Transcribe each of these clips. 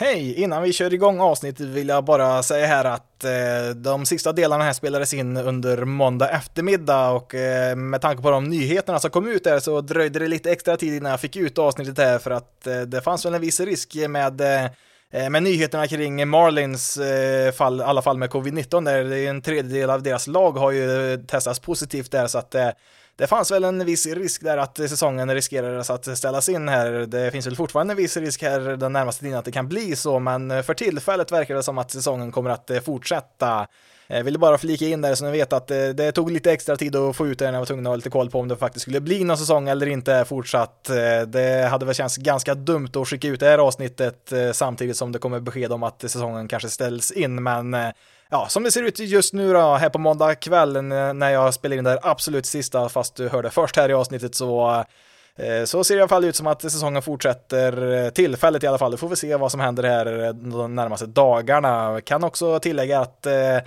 Hej! Innan vi kör igång avsnittet vill jag bara säga här att eh, de sista delarna här spelades in under måndag eftermiddag och eh, med tanke på de nyheterna som kom ut där så dröjde det lite extra tid innan jag fick ut avsnittet här för att eh, det fanns väl en viss risk med eh, eh med nyheterna kring Marlins eh, fall, alla fall med covid-19 där en tredjedel av deras lag har ju testats positivt där så att eh, det fanns väl en viss risk där att säsongen riskerades att ställas in här. Det finns väl fortfarande en viss risk här den närmaste tiden att det kan bli så, men för tillfället verkar det som att säsongen kommer att eh, fortsätta. Eh, jag ville bara flika in där så ni vet att det, det tog lite extra tid att få ut det när jag var tvungen att ha lite koll på om det faktiskt skulle bli någon säsong eller inte fortsatt. Det hade väl känts ganska dumt att skicka ut det här avsnittet samtidigt som det kommer besked om att säsongen kanske ställs in, men ja, som det ser ut just nu då, här på måndag kväll när jag spelar in det här absolut sista, fast du hörde först här i avsnittet så eh, så ser det i alla fall ut som att säsongen fortsätter eh, tillfälligt i alla fall. Då får vi se vad som händer här eh, de närmaste dagarna. Kan också tillägga att eh,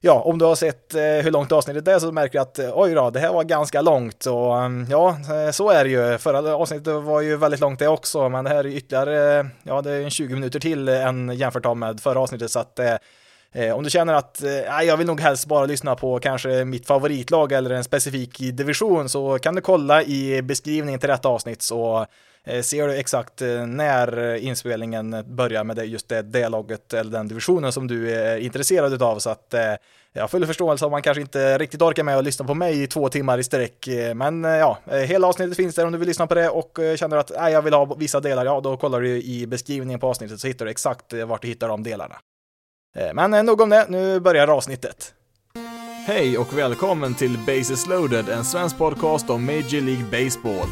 ja, om du har sett eh, hur långt avsnittet är så märker du att oj då, det här var ganska långt och mm, ja, så är det ju. Förra avsnittet var ju väldigt långt det också, men det här är ytterligare, ja, det är 20 minuter till än jämfört med förra avsnittet så att Eh, om du känner att eh, jag vill nog helst bara lyssna på kanske mitt favoritlag eller en specifik division så kan du kolla i beskrivningen till detta avsnitt så eh, ser du exakt eh, när inspelningen börjar med det, just det, det laget eller den divisionen som du är intresserad av så att eh, jag har full förståelse om man kanske inte riktigt orkar med att lyssna på mig i två timmar i sträck. Eh, men eh, ja, eh, hela avsnittet finns där om du vill lyssna på det och känner att nej, jag vill ha vissa delar, ja då kollar du i beskrivningen på avsnittet så hittar du exakt vart du hittar de delarna. Eh, men eh, nog om det, nu börjar avsnittet. Hej och välkommen till Bases loaded, en svensk podcast om Major League Baseball.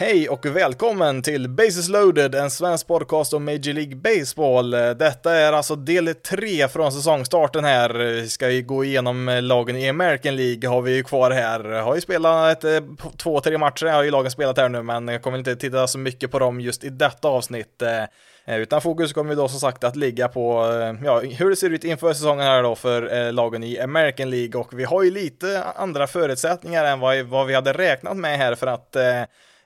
Hej och välkommen till Bases loaded, en svensk podcast om Major League Baseball. Detta är alltså del 3 från säsongstarten här. Vi ska ju gå igenom lagen i American League har vi ju kvar här. Har ju spelat ett, eh, två, tre matcher har ju lagen spelat här nu, men jag kommer inte titta så mycket på dem just i detta avsnitt. Eh, utan fokus kommer vi då som sagt att ligga på eh, ja, hur det ser ut inför säsongen här då för eh, lagen i American League och vi har ju lite andra förutsättningar än vad, vad vi hade räknat med här för att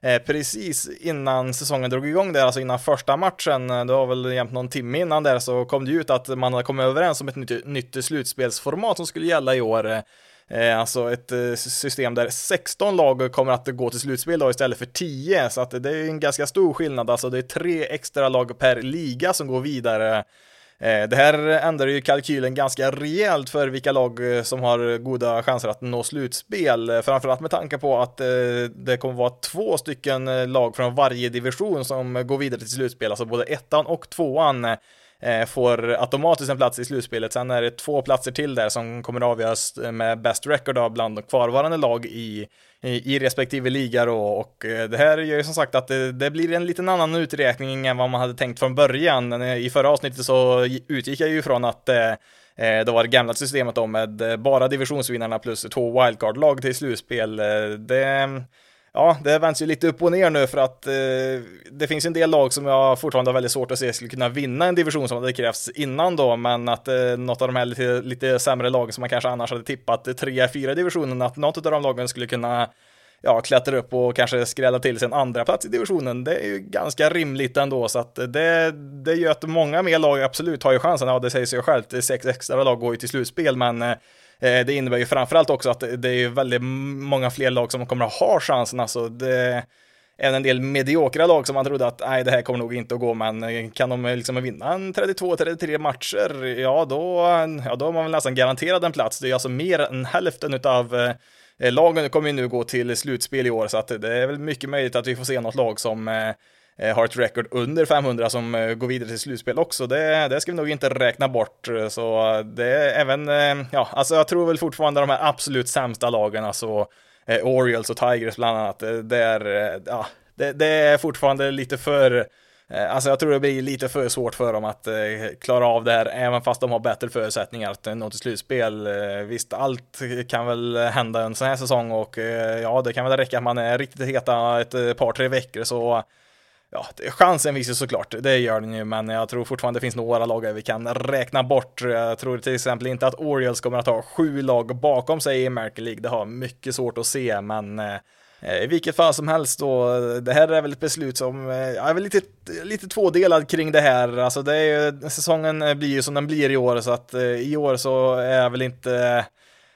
Eh, precis innan säsongen drog igång där, alltså innan första matchen, eh, det var väl jämt någon timme innan där, så kom det ut att man hade kommit överens om ett nytt, nytt slutspelsformat som skulle gälla i år. Eh, alltså ett system där 16 lag kommer att gå till slutspel då istället för 10, så att det är en ganska stor skillnad, alltså det är tre extra lag per liga som går vidare. Eh, det här ändrar ju kalkylen ganska rejält för vilka lag eh, som har goda chanser att nå slutspel. Eh, framförallt med tanke på att det kommer vara två stycken lag från varje division som går vidare till slutspel, alltså både ettan och tvåan Eh, får automatiskt en plats i slutspelet. Sen är det två platser till där som kommer avgöras eh, med best record av bland de kvarvarande lag i i, respektive liga då och eh, det här gör ju som sagt att det, det, blir en liten annan uträkning än vad man hade tänkt från början. I förra avsnittet så utgick jag ju från att eh, det var det gamla systemet då med bara divisionsvinnarna plus två wildcard-lag till slutspel. Det, ja, det vänds ju lite upp och ner nu för att eh, det finns en del lag som jag fortfarande har väldigt svårt att se skulle kunna vinna en division som hade krävts innan då, men att eh, något av de här lite, lite sämre lagen som man kanske annars hade tippat tre, fyra divisionen, att något av de lagen skulle kunna ja, klättra upp och kanske skrälla till sig en andra plats i divisionen. Det är ju ganska rimligt ändå, så att det, det gör att många mer lag absolut har ju chansen. Ja, det säger sig självt, sex extra lag går ju till slutspel, men Eh, Eh, det innebär ju framförallt också att det är väldigt många fler lag som kommer att ha chansen. Alltså det är en del mediokra lag som man trodde att nej, det här kommer nog inte att gå, men eh, kan de eh, liksom vinna en 32-33 matcher, ja då, ja då är man väl nästan garanterad en plats. Det är alltså mer än hälften av lagen kommer ju nu gå till slutspel i år, så att det är väl mycket möjligt att vi får se något lag som Eh, har ett record under 500 som eh, går vidare till slutspel också. Det, det ska vi nog inte räkna bort. Eh, så det är även, ja, alltså jag tror väl fortfarande de här absolut sämsta lagen, alltså Orioles och Tigers bland annat, det är, ja, det, det är fortfarande lite för Eh, alltså jag tror det blir lite för svårt för dem att eh, klara av det här, även fast de har bättre förutsättningar att nå till slutspel. Eh, visst, allt kan väl hända en sån här säsong och ja, det kan väl räcka att man är riktigt heta ett par, tre veckor så Ja, chansen finns ju såklart, det gör den ju, men jag tror fortfarande det finns några lag vi kan räkna bort. Jag tror till exempel inte att Orioles kommer att ha sju lag bakom sig i American League. Det har mycket svårt att se, men eh, I vilket fall som helst då, det här är väl ett beslut som eh, jag är väl lite, lite tvådelad kring det här. Alltså det är ju, säsongen blir ju som den blir i år så att eh, i år så är jag väl inte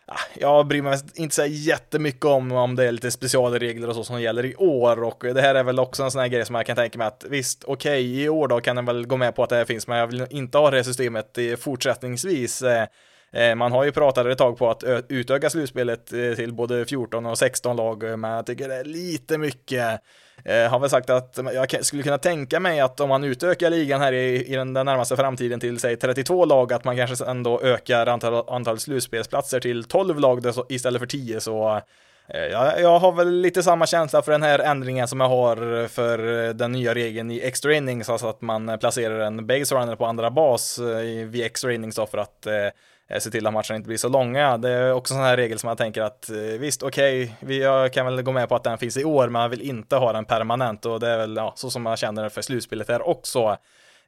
Ah, jag bryr mig inte så jättemycket om om det är lite specialregler och så som gäller i år och det här är väl också en sån här grej som jag kan tänka mig att visst, okej, okay, i år då kan den väl gå med på att det här finns, men jag vill inte ha det här systemet fortsättningsvis. Eh, eh, man har ju pratat ett tag på att utöka slutspelet eh, till både 14 och 16 lag, men jag tycker det är lite mycket. Jag eh, har väl sagt att jag skulle kunna tänka mig att om man utökar ligan här i, i den, den närmaste framtiden till säg 32 lag, att man kanske ändå ökar antal, antal slutspelsplatser till 12 lag istället för 10 så eh, jag, jag har väl lite samma känsla för den här ändringen som jag har för den nya regeln i extra innings, alltså att man placerar en base runner på andra bas eh, vid extra innings för att Eh, Eh, se till att matcherna inte blir så långa. Det är också en sån här regel som man tänker att eh, visst, okej, okay, jag kan väl gå med på att den finns i år, men jag vill inte ha den permanent och det är väl ja, så som man känner för slutspelet här också.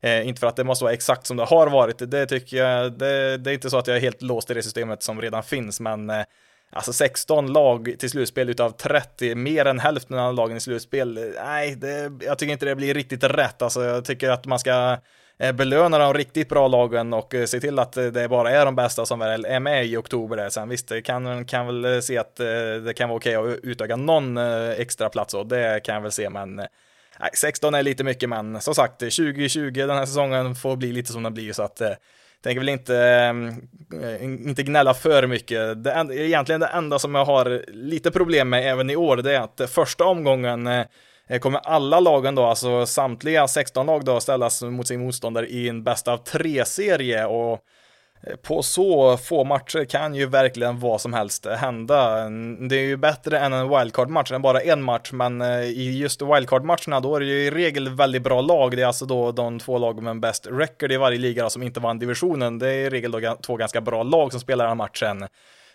Eh, inte för att det måste vara exakt som det har varit, det tycker jag, det, det är inte så att jag är helt låst i det systemet som redan finns, men eh, Alltså 16 lag till slutspel utav 30, mer än hälften av lagen i slutspel. Eh, nej, det, jag tycker inte det blir riktigt rätt. Alltså jag tycker att man ska Eh, belöna de riktigt bra lagen och eh, se till att eh, det bara är de bästa som väl är med i oktober. Där. Sen visst, det kan, kan väl se att det kan vara okej okay att utöka någon extra plats och det kan jag väl se, men nej, 16 är lite mycket, men som sagt, 2020 den här säsongen får bli lite som den blir så att tänker väl inte, ehm, inte gnälla för mycket. Det är egentligen det enda som jag har lite problem med även i år, det är att första omgången Eh, kommer alla lagen då, alltså samtliga 16 lag då, ställas mot sin motståndare i en bäst av tre-serie och eh, på så få matcher kan ju verkligen vad som helst hända. Det är ju bättre än en wildcard-match, än bara en match, men eh, i just wildcard-matcherna då är det ju i regel väldigt bra lag. Det är alltså då de två lag med bäst record i varje liga då som inte vann divisionen. Det är i regel då två ganska bra lag som spelar den här matchen.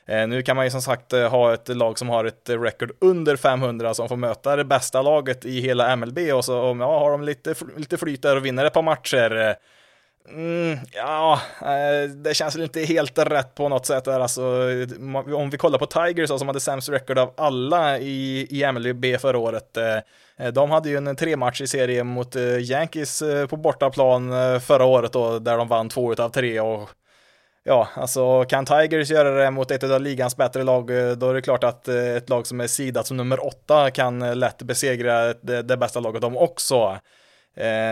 Eh, nu kan man ju som sagt eh, ha ett lag som har ett record under 500 som får möta det bästa laget i hela MLB och så om ja, har de lite, lite flyt där och vinner ett par matcher. Eh, mm, ja, det känns väl inte helt rätt på något sätt där alltså. Om vi kollar på Tigers som hade sämst record av alla i, i MLB förra året. De hade ju en tre match i serie mot Yankees på bortaplan förra året då, där de vann två av tre och ja, alltså kan Tigers göra det mot ett av ligans bättre lag, eh, då är det klart att eh, ett lag som är sidat som nummer åtta kan eh, lätt besegra det, det bästa laget de också.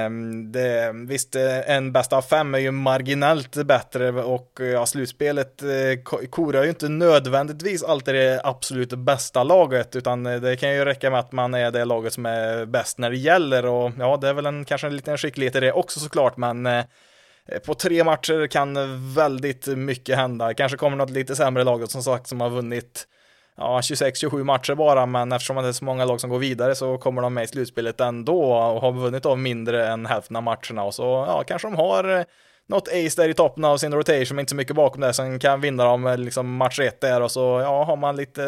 Um, det, visst, en bästa av fem är ju marginellt bättre och ja, slutspelet eh, korar ju inte nödvändigtvis alltid det absolut bästa laget, utan det kan ju räcka med att man är det laget som är bäst när det gäller och ja, det är väl en, kanske en liten skicklighet i det också såklart, men Eh, Eh, på tre matcher kan väldigt mycket hända. Kanske kommer något lite sämre lag som sagt som har vunnit ja, 26-27 matcher bara, men eftersom det är så många lag som går vidare så kommer de med i slutspelet ändå och har vunnit av mindre än hälften av matcherna och så ja, kanske de har eh, något ace där i toppen av sin rotation, inte så mycket bakom det, som kan vinna dem eh, liksom match ett där och så ja, har man lite,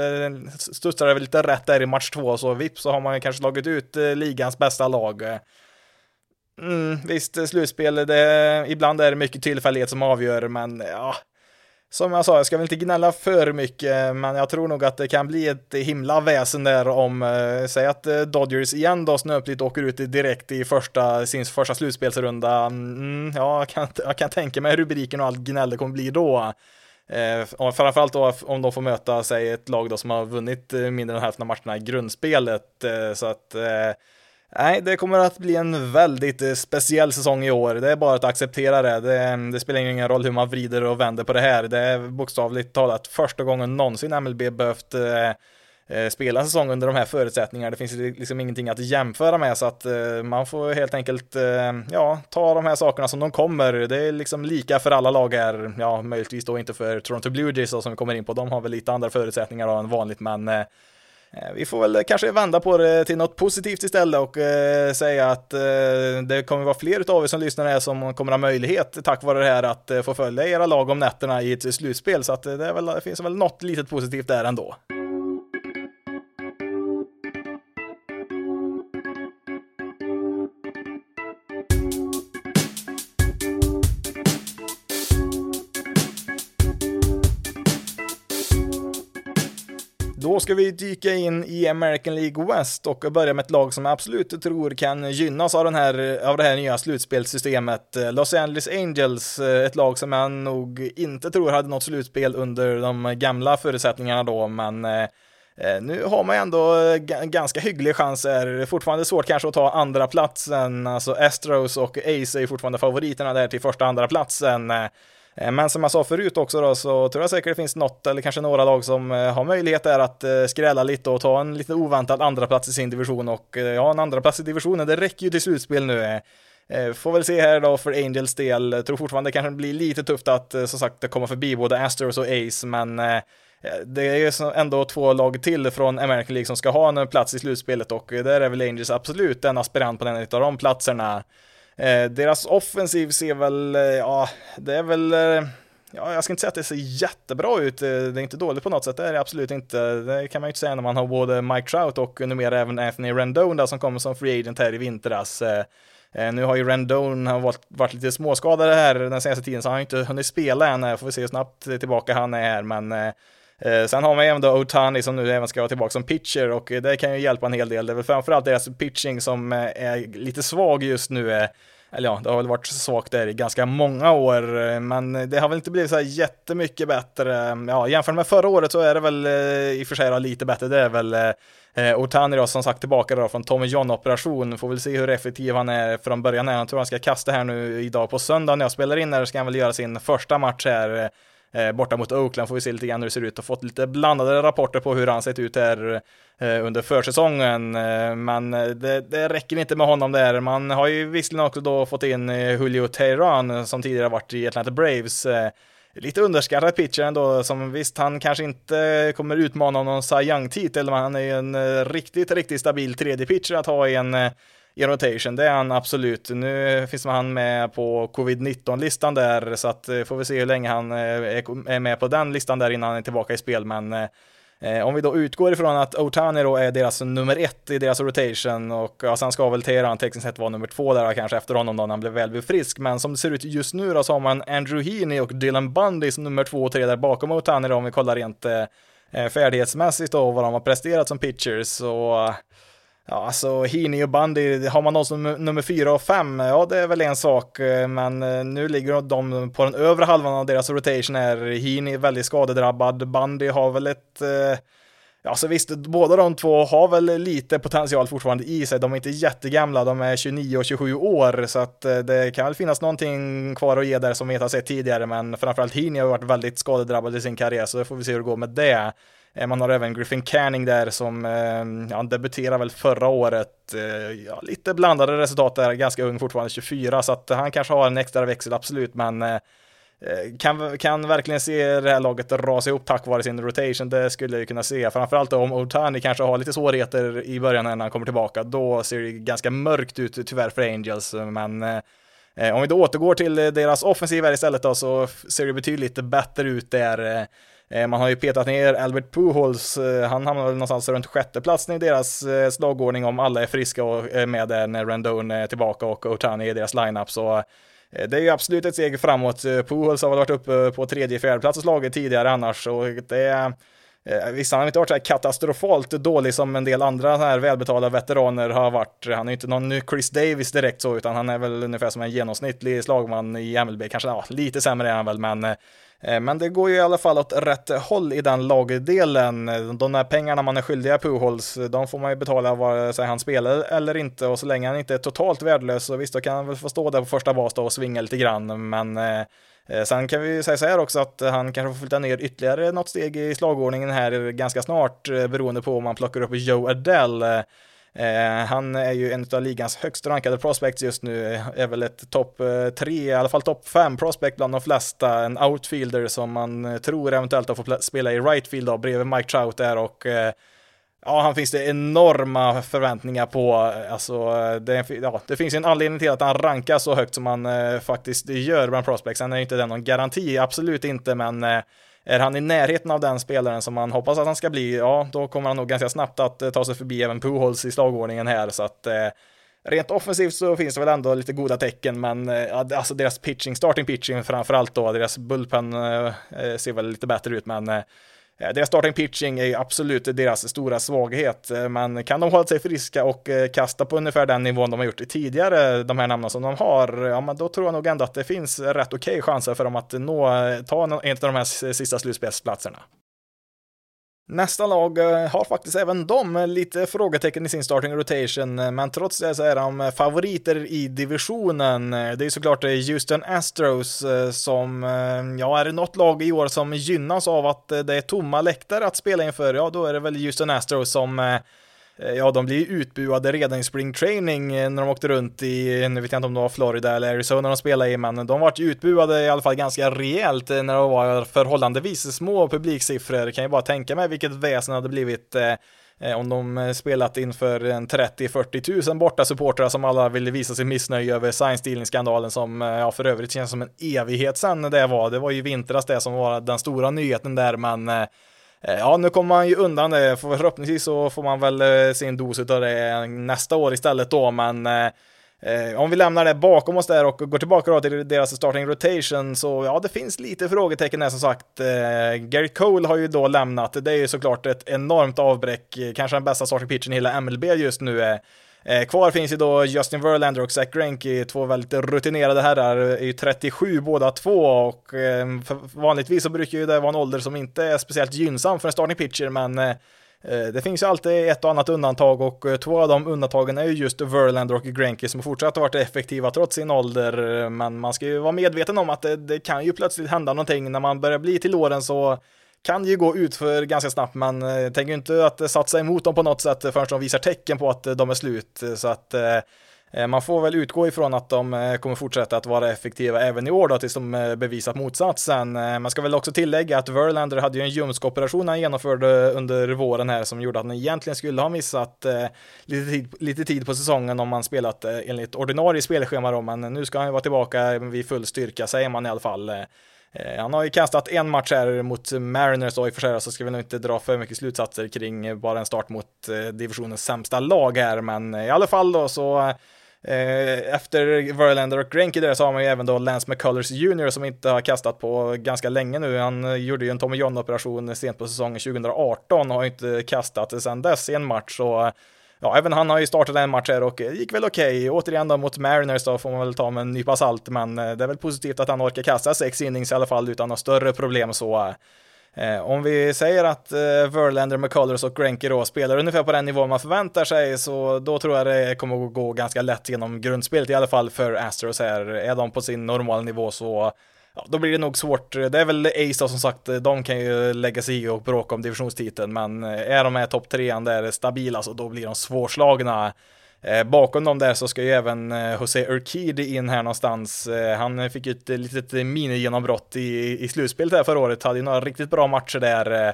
studsar det lite rätt där i match två så vips så har man kanske slagit ut ligans bästa lag. Mm, visst, slutspel, det, ibland är det mycket tillfällighet som avgör, men ja, som jag sa, jag ska väl inte gnälla för mycket, men jag tror nog att det kan bli ett himla väsen där om, eh, säg att eh, Dodgers igen då snöpligt åker ut direkt i första, sin första slutspelsrunda. Mm, ja, jag kan, jag kan tänka mig rubriken och allt gnäll det kommer bli då. Eh, framförallt då om de får möta, säg ett lag då som har vunnit eh, mindre än hälften av matcherna i grundspelet, eh, så att eh, Nej, det kommer att bli en väldigt eh, speciell säsong i år. Det är bara att acceptera det. Det, det spelar ingen roll hur man vrider och vänder på det här. Det är bokstavligt talat första gången någonsin MLB behövt eh, eh, spela en säsong under de här förutsättningarna. Det finns liksom ingenting att jämföra med så att eh, man får helt enkelt eh, ja, ta de här sakerna som de kommer. Det är liksom lika för alla lag här. Ja, möjligtvis då inte för Toronto Blue Jays som vi kommer in på. De har väl lite andra förutsättningar än vanligt, men Eh, Eh, vi får väl kanske vända på det till något positivt istället och eh, säga att eh, det kommer vara fler av er som lyssnar här som kommer ha möjlighet tack vare det här att eh, få följa era lag om nätterna i ett slutspel. Så att eh, det, väl, det finns väl något litet positivt där ändå. Då ska vi dyka in i American League West och börja med ett lag som jag absolut tror kan gynnas av, den här, av det här nya slutspelssystemet. Los Angeles Angels, eh, ett lag som jag nog inte tror hade något slutspel under de gamla förutsättningarna då, men eh, eh, nu har man ändå ganska hygglig chans här. Fortfarande svårt kanske att ta andra platsen. Alltså Astros och Ace är fortfarande favoriterna där till första andra platsen. Eh, men som jag sa förut också då, så tror jag säkert det finns något eller kanske några lag som eh, har möjlighet där att eh, skrälla lite och ta en lite oväntad andra plats i sin division och ja, en andra plats i divisionen, det räcker ju till slutspel nu. Får väl se här då för Angels del, tror fortfarande det kanske blir lite tufft att som sagt komma förbi både Astros och Ace, men det är ju ändå två lag till från American League som ska ha en plats i slutspelet och där är väl Angels absolut en aspirant på den av de platserna. Eh, deras offensiv ser väl, eh, ja, det är väl, eh, ja, jag ska inte säga att det ser jättebra ut. Det är inte dåligt på något sätt, det är det absolut inte. Det kan man ju inte säga när man har både Mike Trout och numera även Anthony Rendon som kommer som free agent här i vintras. nu har ju Rendon varit, varit lite småskadad här den senaste tiden så han har inte hunnit spela än. Får vi se hur snabbt tillbaka han är här, men Eh, sen har man även då Otani som nu även ska vara tillbaka som pitcher och eh, det kan ju hjälpa en hel del. Det är väl framförallt deras pitching som eh, är lite svag just nu eh, eller ja, det har väl varit svagt där i ganska många år, men det har väl inte blivit så här jättemycket bättre. Mm, ja, jämfört med förra året så är det väl i och för sig lite bättre. Det är väl eh, Otani då som sagt tillbaka då från Tommy John operation. Får väl se hur effektiv han är från början. Jag tror han ska kasta här nu idag på söndag när jag spelar in här ska han väl göra sin första match här Eh, borta mot Oakland får vi se lite grann hur det ser ut och fått lite blandade rapporter på hur han sett ut här eh, under försäsongen. Eh, men det, det, räcker inte med honom där. Man har ju visserligen också då fått in Julio Teheran som tidigare varit i Atlanta Braves. Lite underskattad pitcher ändå, som visst, han kanske inte kommer utmana någon Cy Young-titel, men han är ju en riktigt, riktigt stabil tredje pitcher att ha i en i rotation, det är han absolut. Nu finns han med på covid-19-listan där, så att eh, får vi se hur länge han eh, är med på den listan där innan han är tillbaka i spel, men eh, om vi då utgår ifrån att Otani då är deras nummer ett i deras rotation och ja, sen ska väl Teheran tekniskt sett vara nummer två där kanske efter honom då när han blev väl frisk. Men som det ser ut just nu då så har man Andrew Heaney och Dylan Bundy som nummer två och tre där bakom Otani då om vi kollar rent eh, färdighetsmässigt då vad de har presterat som pitchers. Och Ja, alltså Heaney och Bundy, har man någon som nummer fyra och fem, ja det är väl en sak, eh, men eh, nu ligger de på den övre halvan av deras rotation här. Heaney är väldigt skadedrabbad, Bundy har väl ett eh, Ja, så visst, båda de två har väl lite potential fortfarande i sig. De är inte jättegamla, de är 29 och 27 år, så att eh, det kan väl finnas någonting kvar att ge där som vi inte har sett tidigare, men framförallt Heaney har varit väldigt skadedrabbad i sin karriär, så får vi se hur det går med det. Eh, man har även Griffin Canning där som eh, ja, debuterade väl förra året. Eh, ja, lite blandade resultat där, ganska ung fortfarande, 24, så att han kanske har en extra växel, absolut, men kan, kan verkligen se det här laget rasa ihop tack vare sin rotation, det skulle jag kunna se. Framförallt om Otani kanske har lite svårigheter i början när han kommer tillbaka, då ser det ganska mörkt ut tyvärr för Angels, men om vi då återgår till deras offensiv här istället då, så ser det betydligt bättre ut där. Eh, man har ju petat ner Albert Pujols, eh, han hamnar väl någonstans runt sjätteplatsen i deras eh, slagordning om alla är friska och är med där när Rendon är tillbaka och Otani i deras lineup. Så det är ju absolut ett steg framåt. Pujols har väl varit uppe på tredje, fjärde plats och slagit tidigare annars och det är Visst, han har inte varit så här katastrofalt dålig som en del andra här välbetalda veteraner har varit. Han är inte någon Chris Davis direkt så, utan han är väl ungefär som en genomsnittlig slagman i MLB. Kanske ja, lite sämre är han väl, men Eh, men det går ju i alla fall åt rätt håll i den lagdelen. De där pengarna man är skyldiga Pujols, de får man ju betala vare sig han spelar eller inte och så länge han inte är totalt värdelös så visst, då kan han väl få stå där på första bas och svinga lite grann. Men eh, eh sen kan vi säga så här också att han kanske får flytta ner ytterligare något steg i slagordningen här ganska snart eh, beroende på om man plockar upp Joe Adele. Eh, han är ju en av ligans högst rankade prospects just nu, är väl ett topp eh, tre, i alla fall topp fem prospect bland de flesta, en outfielder som man eh, tror eventuellt har fått spela i right field då, bredvid Mike Trout där och eh, Ja, han finns det enorma förväntningar på. Alltså, eh, det, ja, det finns en anledning till att han rankas så högt som han eh, faktiskt gör bland prospects. Sen är ju inte det någon garanti, absolut inte, men eh, är han i närheten av den spelaren som man hoppas att han ska bli, ja, då kommer han nog ganska snabbt att eh, ta sig förbi även Pujols i slagordningen här, så att eh, Rent offensivt så finns det väl ändå lite goda tecken, men eh, alltså deras pitching, starting pitching framförallt då, deras bullpen eh, eh ser väl lite bättre ut, men Eh, Eh, deras starting pitching är ju absolut deras stora svaghet, eh, men kan de hålla sig friska och eh, kasta på ungefär den nivån de har gjort tidigare, de här namnen som de har, ja men då tror jag nog ändå att det finns rätt okej okay chanser för dem att nå, ta en av de här sista slutspelsplatserna. Nästa lag eh, har faktiskt även de eh, lite frågetecken i sin starting rotation, eh, men trots det så är de favoriter i divisionen. Det är såklart Houston Astros som, ja, är det något lag i år som gynnas av att det är tomma läktare att spela inför, ja, då är det väl Houston Astros som Eh, ja, de blir utbuade redan i spring training eh, när de åkte runt i, nu vet jag inte om det var Florida eller Arizona de spelade i, men de vart ju utbuade i alla fall ganska rejält eh, när det var förhållandevis små publiksiffror. Kan ju bara tänka mig vilket väsen hade blivit eh, om de spelat inför en 30-40 tusen borta supportrar som alla ville visa sig missnöje över science dealing-skandalen som ja, för övrigt känns som en evighet sedan det var. Det var ju vintras det som var den stora nyheten där, men Eh, Eh, ja, nu kommer man ju undan det. Förhoppningsvis så får man väl eh, sin dos av det nästa år istället då, men eh, eh, om vi lämnar det bakom oss där och går tillbaka då till deras starting rotation så ja, det finns lite frågetecken där som sagt. Gary Cole har ju då lämnat. Det är ju såklart ett enormt avbräck, kanske den bästa starting pitchen i hela MLB just nu. Eh, Eh, kvar finns ju då Justin Verlander och Zach Greinke, två väldigt rutinerade herrar, är ju 37 båda två och eh, vanligtvis så brukar ju det vara en ålder som inte är speciellt gynnsam för en starting pitcher, men eh, eh det finns ju alltid ett och annat undantag och eh, två av de undantagen är ju just Verlander och Greinke som fortsatt har varit effektiva trots sin ålder. Men man ska ju vara medveten om att det, det kan ju plötsligt hända någonting när man börjar bli till åren så kan ju gå ut för ganska snabbt, men jag eh, tänker inte att eh, satsa emot dem på något sätt eh, förrän de visar tecken på att de är slut. Så att man får väl utgå ifrån att de kommer fortsätta att vara effektiva även i år då, tills de bevisat motsatsen. Man ska väl också tillägga att Verlander hade ju en ljumskoperation han genomförde under våren här som gjorde att han egentligen skulle ha missat lite tid, lite tid på säsongen om man spelat enligt ordinarie spelschema då, men nu ska han ju vara tillbaka vid full styrka, säger man i alla fall. Eh, han har ju kastat en match här mot Mariners och i och för sig så ska vi nog inte dra för mycket slutsatser kring eh, bara en start mot eh, divisionens sämsta lag här, men i alla fall då så efter Verlander och Greinke där så har man ju även då Lance McCullers Jr som inte har kastat på ganska länge nu. Han gjorde ju en Tommy John operation sent på säsongen 2018 och har inte kastat sedan dess i en match. Så ja, även han har ju startat en match här och eh, gick väl okej. Okay. Återigen då mot Mariners då får man väl ta med en nypa salt, men eh, det är väl positivt att han orkar kasta sex innings i alla fall utan några större problem så. Eh, om vi säger att eh, Verlander, McCullers och Greinke då spelar ungefär på den nivå man förväntar sig, så då tror jag det kommer att gå ganska lätt genom grundspelet i alla fall för Astros här. Är de på sin normala nivå så ja, då blir det nog svårt. Det är väl Ace då, som sagt, de kan ju lägga sig i och bråka om divisionstiteln, men eh, är de med topp trean där stabila så då blir de svårslagna. Eh, bakom dem där så ska ju även eh, Jose Urquide in här någonstans. Han fick ju ett litet minigenombrott i, i slutspelet här förra året, hade ju några riktigt bra matcher där.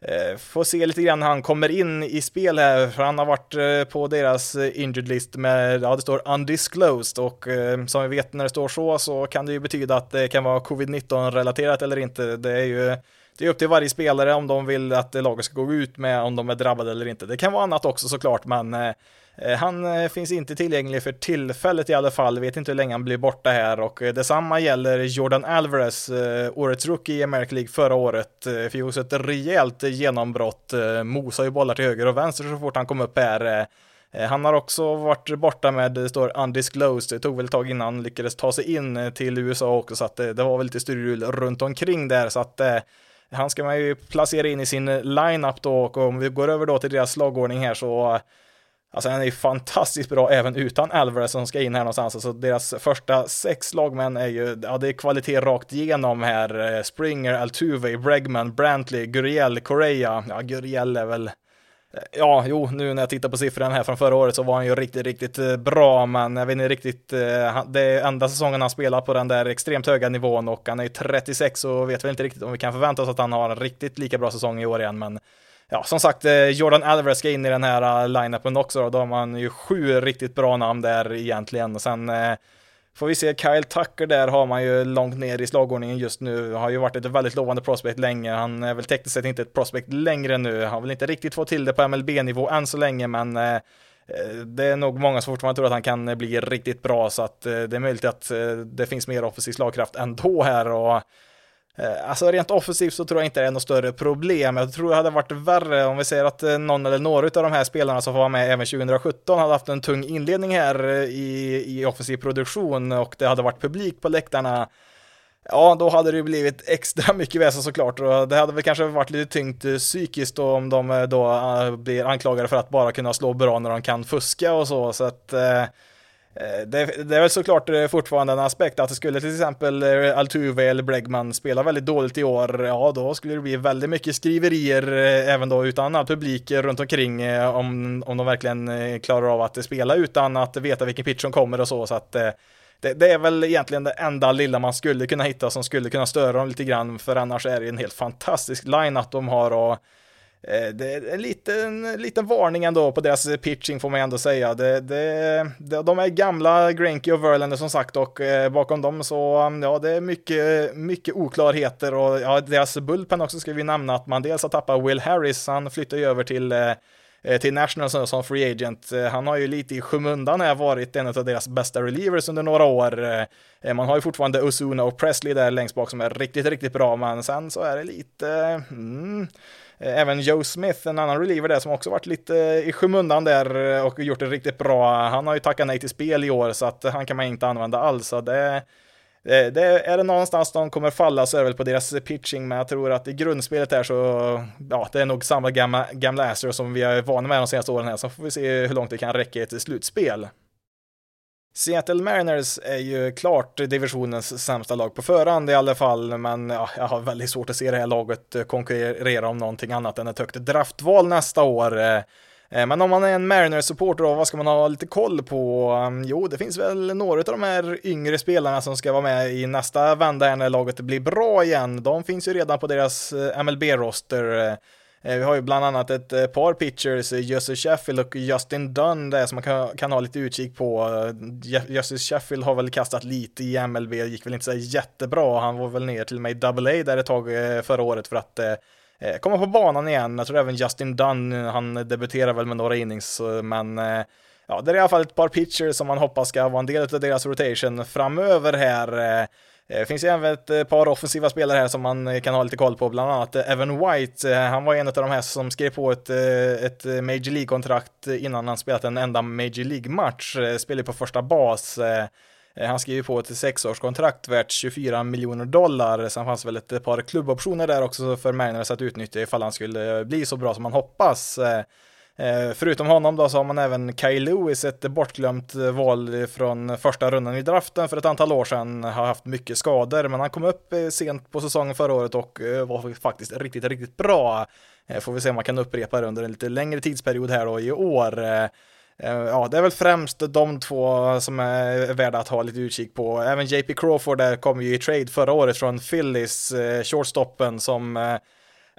Eh, får se lite grann när han kommer in i spel här, för han har varit eh, på deras eh, injured list med, ja det står undisclosed och som vi vet när det står så så kan det ju betyda att det kan vara covid-19 relaterat eller inte. Det är ju det är upp till varje spelare om de vill att laget ska gå ut med om de är drabbade eller inte. Det kan vara annat också såklart, men Eh, han eh, finns inte tillgänglig för tillfället i alla fall, vet inte hur länge han blir borta här. Och eh, detsamma gäller Jordan Alvarez, årets rookie i American League förra året. Fick också ett rejält genombrott, mosar ju bollar till höger och vänster så fort han kom upp här. Han har också varit borta med, det står undisclosed, det tog väl ett tag innan han lyckades ta sig in till USA också, så att det, det var väl lite strul runt omkring där, så att han ska man ju placera in i sin lineup då, och om vi går över då till deras slagordning här så Alltså han är ju fantastiskt bra även utan Alvarez som ska in här någonstans. Alltså deras första sex lagmän är ju, ja det är kvalitet rakt igenom här. Eh, Springer, Altuve, Bregman, Brantley, Guriel, Correa. Ja, Guriel är väl eh, Ja, jo, nu när jag tittar på siffran här från förra året så var han ju riktigt, riktigt eh, bra, men jag vet inte riktigt, det är enda säsongen han spelar på den där extremt höga nivån och han är ju 36 och vet väl inte riktigt om vi kan förvänta oss att han har en riktigt lika bra säsong i år igen, men ja, som sagt, eh, Jordan Alvarez ska in i den här eh, line-upen också, då, då har man ju sju riktigt bra namn där egentligen. Och sen eh, får vi se, Kyle Tucker där har man ju långt ner i slagordningen just nu, har ju varit ett väldigt lovande prospect länge, han är väl tekniskt sett inte ett prospect längre nu, har väl inte riktigt fått till det på MLB-nivå än så länge, men Eh, det är nog många som fortfarande tror att han kan bli riktigt bra. Så att det är möjligt att det finns mer offensiv slagkraft ändå här. Och Eh, alltså rent offensivt så tror jag inte det är något större problem. Jag tror det hade varit värre om vi säger att eh, någon eller några av de här spelarna som får vara med även 2017 hade haft en tung inledning här eh, i, i offensiv produktion och det hade varit publik på läktarna Ja, då hade det blivit extra mycket väsen såklart och det hade väl kanske varit lite tyngt psykiskt då om de då blir anklagade för att bara kunna slå bra när de kan fuska och så, så att Eh, det, det, är väl såklart eh, fortfarande en aspekt att det skulle till exempel eh, Altuve eller Bregman spela väldigt dåligt i år, ja då skulle det bli väldigt mycket skriverier även då utan all publik runt omkring om, om de verkligen klarar av att spela utan att veta vilken pitch som kommer och så, så att det, det, är väl egentligen det enda lilla man skulle kunna hitta som skulle kunna störa dem lite grann, för annars är det en helt fantastisk line att de har och Eh, det är en liten, liten varning ändå på deras pitching får man ändå säga. Det, det, de är gamla, Granky och Verlander som sagt och eh, bakom dem så, mm, ja det är mycket, mycket oklarheter och ja, deras bullpen också ska vi nämna att man dels har tappat Will Harris, han flyttar ju över till eh, till Nationals som free agent. Han har ju lite i skymundan här varit en av deras bästa relievers under några år. Man har ju fortfarande Ozuna och Presley där längst bak som är riktigt, riktigt bra, men sen så är det lite, mm, Eh, även Joe Smith, en annan reliever där som också varit lite eh, i skymundan där eh, och gjort det riktigt bra. Han har ju tackat nej till spel i år så att han kan man inte använda alls. Så det, det, är det någonstans de kommer falla så är det väl på deras pitching, men jag tror att i grundspelet här så, ja, det är nog samma gamla, gamla Astro som vi är vana med de senaste åren här, så får vi se hur långt det kan räcka i ett slutspel. Seattle Mariners är ju klart divisionens sämsta lag på förhand i alla fall, men ja, jag har väldigt svårt att se det här laget konkurrera om någonting annat än ett högt draftval nästa år. Eh, men om man är en Mariners-supporter då, vad ska man ha lite koll på? Mm, jo, det finns väl några av de här yngre spelarna som ska vara med i nästa vända när laget blir bra igen. De finns ju redan på deras eh, MLB-roster. Eh, vi har ju bland annat ett eh, par pitchers, eh, Jussi Sheffield och Justin Dunn där som man kan, kan ha lite utkik på. Jussi Sheffield har väl kastat lite i MLB, gick väl inte så jättebra. Han var väl ner till och med i AA där ett tag förra året för att Eh, komma på banan igen. Jag tror även Justin Dunn, han debuterar väl med några innings, men eh, ja, det är i alla fall ett par pitchers som man hoppas ska vara en del av deras rotation framöver här. Det finns ju även ett eh, par offensiva spelare här som man eh, kan ha lite koll på, bland annat Evan White. Han var en av de här som skrev på ett, ett Major League-kontrakt innan han spelat en enda Major League-match. Spelade på första bas. Han skrev på ett sexårskontrakt värt 24 miljoner dollar. Sen fanns väl ett par klubboptioner där också för Mariners att utnyttja ifall han skulle bli så bra som man hoppas. Eh, förutom honom då så har man även Kyle Lewis, ett bortglömt eh, val från första rundan i draften för ett antal år sedan. Har haft mycket skador, men han kom upp eh, sent på säsongen förra året och var faktiskt riktigt, riktigt bra. Får vi se om man kan upprepa det under en lite längre tidsperiod här då i år. Ja, det är väl främst de två som är värda att ha lite utkik på. Även JP Crawford där kom ju i trade förra året från Phillies, shortstoppen som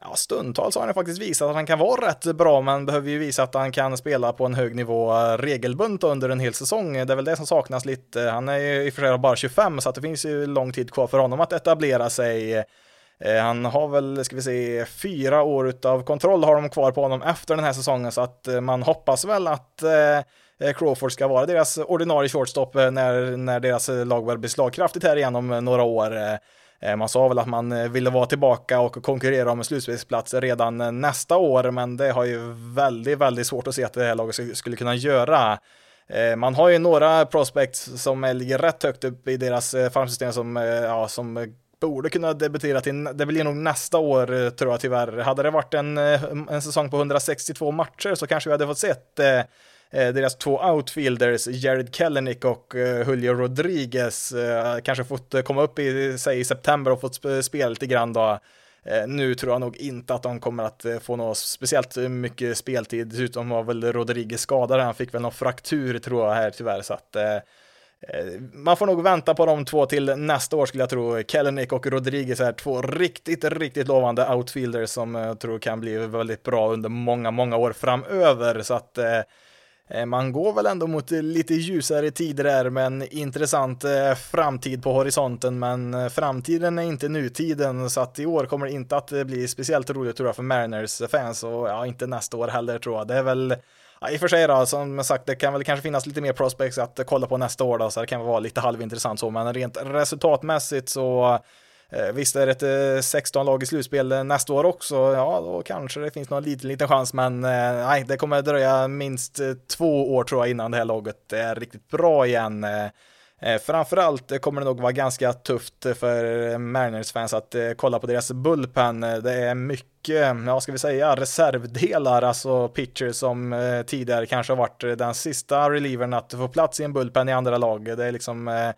Ja, stundtals har han faktiskt visat att han kan vara rätt bra, men behöver ju visa att han kan spela på en hög nivå regelbundet under en hel säsong. Det är väl det som saknas lite. Han är ju i och för sig bara 25, så att det finns ju lång tid kvar för honom att etablera sig. Eh, han har väl, ska vi se, fyra år av kontroll har de kvar på honom efter den här säsongen, så att eh, man hoppas väl att eh, Crawford ska vara deras ordinarie shortstop när, när deras lag börjar bli slagkraftigt här igen om några år. Eh, man sa väl att man eh, ville vara tillbaka och konkurrera om en slutspelsplats redan eh, nästa år, men det har ju väldigt, väldigt svårt att se att det här laget skulle kunna göra. Man har ju några prospects som ligger rätt högt upp i deras farmsystem som, ja, som borde kunna debutera till, det blir nog nästa år tror jag tyvärr. Hade det varit en, en säsong på 162 matcher så kanske vi hade fått sett eh, Eh, deras två outfielders, Jared Kellenick och eh, Julio Rodriguez, eh, kanske fått eh, komma upp i, säg, i september och fått spela lite grann då. Eh, nu tror jag nog inte att de kommer att få något speciellt mycket speltid, dessutom var väl Rodriguez skadad, han fick väl någon fraktur tror jag här tyvärr, så att man får nog vänta på de två till nästa år skulle jag tro. Kellenick och Rodriguez är två riktigt, riktigt lovande outfielders som jag tror kan bli väldigt bra under många, många år framöver. Så att Eh, Eh, man går väl ändå mot lite ljusare tider där med en intressant eh, framtid på horisonten, men eh, framtiden är inte nutiden, så att i år kommer det inte att bli speciellt roligt tror jag för Mariners fans och ja, inte nästa år heller tror jag. Det är väl Ja, I och för sig då, som sagt, det kan väl kanske finnas lite mer prospects att kolla på nästa år då, så det kan vara lite halvintressant så, men rent resultatmässigt så Eh, visst är det ett eh, 16 lag i slutspel eh, nästa år också, ja då kanske det finns någon liten, liten chans, men nej, det kommer dröja minst två år tror jag innan det här laget är riktigt bra igen. Framförallt kommer det nog vara ganska tufft för Mariners-fans att kolla på deras bullpen. Det är mycket, ja ska vi säga, reservdelar, alltså pitchers som tidigare kanske har varit den sista relievern att få plats i en bullpen i andra lag. Det är liksom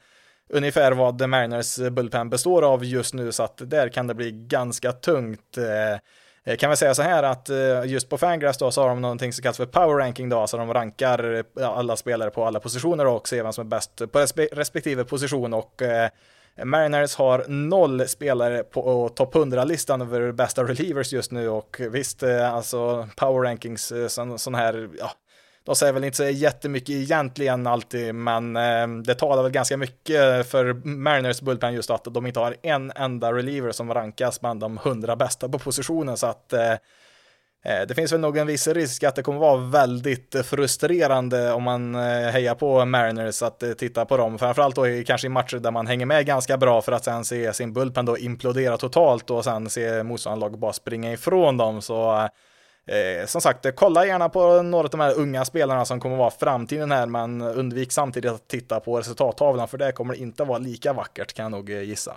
ungefär vad The Mariners eh, bullpen består av just nu, så att där kan det bli ganska tungt. Eh, eh, kan vi säga så här att just på Fangraphs då så har de någonting som kallas för power ranking då, så de rankar alla spelare på alla positioner och ser vem som är bäst på respektive position och Mariners har noll spelare på topp 100-listan över bästa relievers just nu och visst, alltså power rankings, sån, sån här, ja, de säger väl inte så jättemycket egentligen alltid, men eh, det talar väl ganska mycket för Mariners bullpen just att de inte har en enda reliever som rankas bland de hundra bästa på positionen, så att eh, eh det finns väl nog en viss risk att det kommer vara väldigt frustrerande om man eh, hejar på Mariners att eh, titta på dem, framförallt då kanske i matcher där man hänger med ganska bra för att sen se sin bullpen då implodera totalt och sen se motståndarlag bara springa ifrån dem. Så Eh, som sagt, eh, kolla gärna på några av de här unga spelarna som kommer vara framtiden här, men undvik samtidigt att titta på resultattavlan, för det kommer inte vara lika vackert kan jag nog eh, gissa.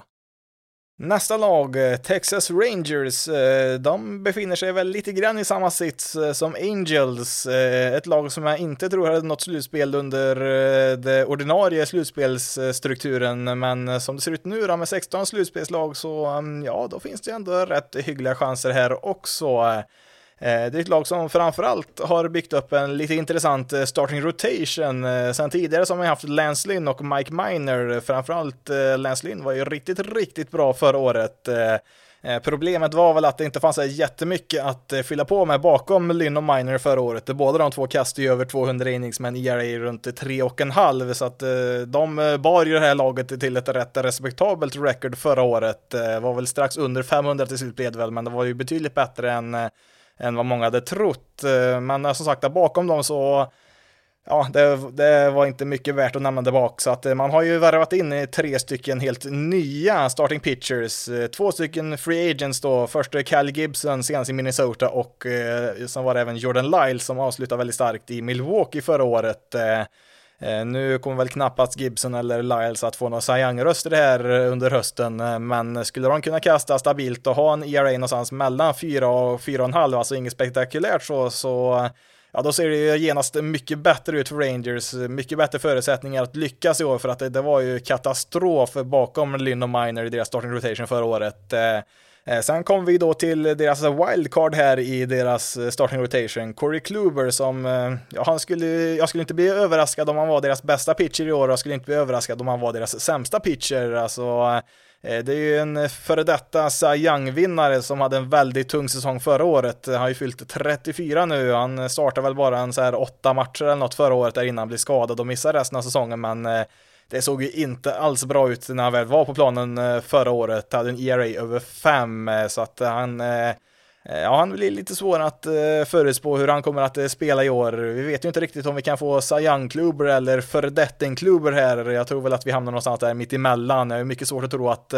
Nästa lag, eh, Texas Rangers, de befinner sig väl lite grann i samma sits som Angels, ett lag som jag inte tror hade något slutspel under det ordinarie slutspelsstrukturen, men som det ser ut nu då med 16 slutspelslag så mm, ja, då finns det ändå rätt hyggliga chanser här också. Eh, det är ett lag som framförallt har byggt upp en lite intressant eh, starting rotation. Eh, sen tidigare så har man haft Lance Lynn och Mike Miner. Framförallt Lance Lynn var ju riktigt, riktigt bra förra året. Problemet var väl att det inte fanns jättemycket att fylla på med bakom Lynn och Miner förra året. Båda de två kastade ju över 200 innings med en ERA runt 3,5 så att de bar ju det här laget till ett rätt respektabelt record förra året. Var väl strax under 500 till slut blev det väl, men det var ju betydligt bättre än än vad många hade trott. Eh, men eh, som sagt, där bakom dem så ja, det, det, var inte mycket värt att nämna där bak, så att eh, man har ju värvat in tre stycken helt nya starting pitchers, två stycken free agents då, först Cal Gibson senast i Minnesota och eh, sen var det även Jordan Lyle som avslutade väldigt starkt i Milwaukee förra året. Eh, Eh, nu kommer väl knappast Gibson eller Lyles att få några Cy Young-röster här eh, under hösten, eh, men skulle de kunna kasta stabilt och ha en ERA någonstans mellan 4 och 4,5, alltså inget spektakulärt så, så ja, då ser det ju genast mycket bättre ut för Rangers, mycket bättre förutsättningar att lyckas i år, för att det, det var ju katastrof bakom Lynn och Miner i deras starting rotation förra året. Eh, sen kom vi då till deras wildcard här i deras eh, starting rotation, Corey Kluber som, eh, ja, han skulle, jag skulle inte bli överraskad om han var deras bästa pitcher i år, och jag skulle inte bli överraskad om han var deras sämsta pitcher, alltså det är ju en före detta Cy Young-vinnare som hade en väldigt tung säsong förra året. Han har ju fyllt 34 nu. Han startade väl bara en så här åtta matcher eller något förra året där innan han blev skadad och missade resten av säsongen. Men det såg ju inte alls bra ut när han väl var på planen eh, förra året, hade en ERA över 5, eh, så att han eh, Ja, han blir lite svår att förutspå hur han kommer att spela i år. Vi vet ju inte riktigt om vi kan få Sayang Kluber eller föredetting-kluber här. Jag tror väl att vi hamnar någonstans där mitt emellan. Jag är mycket svårt att tro att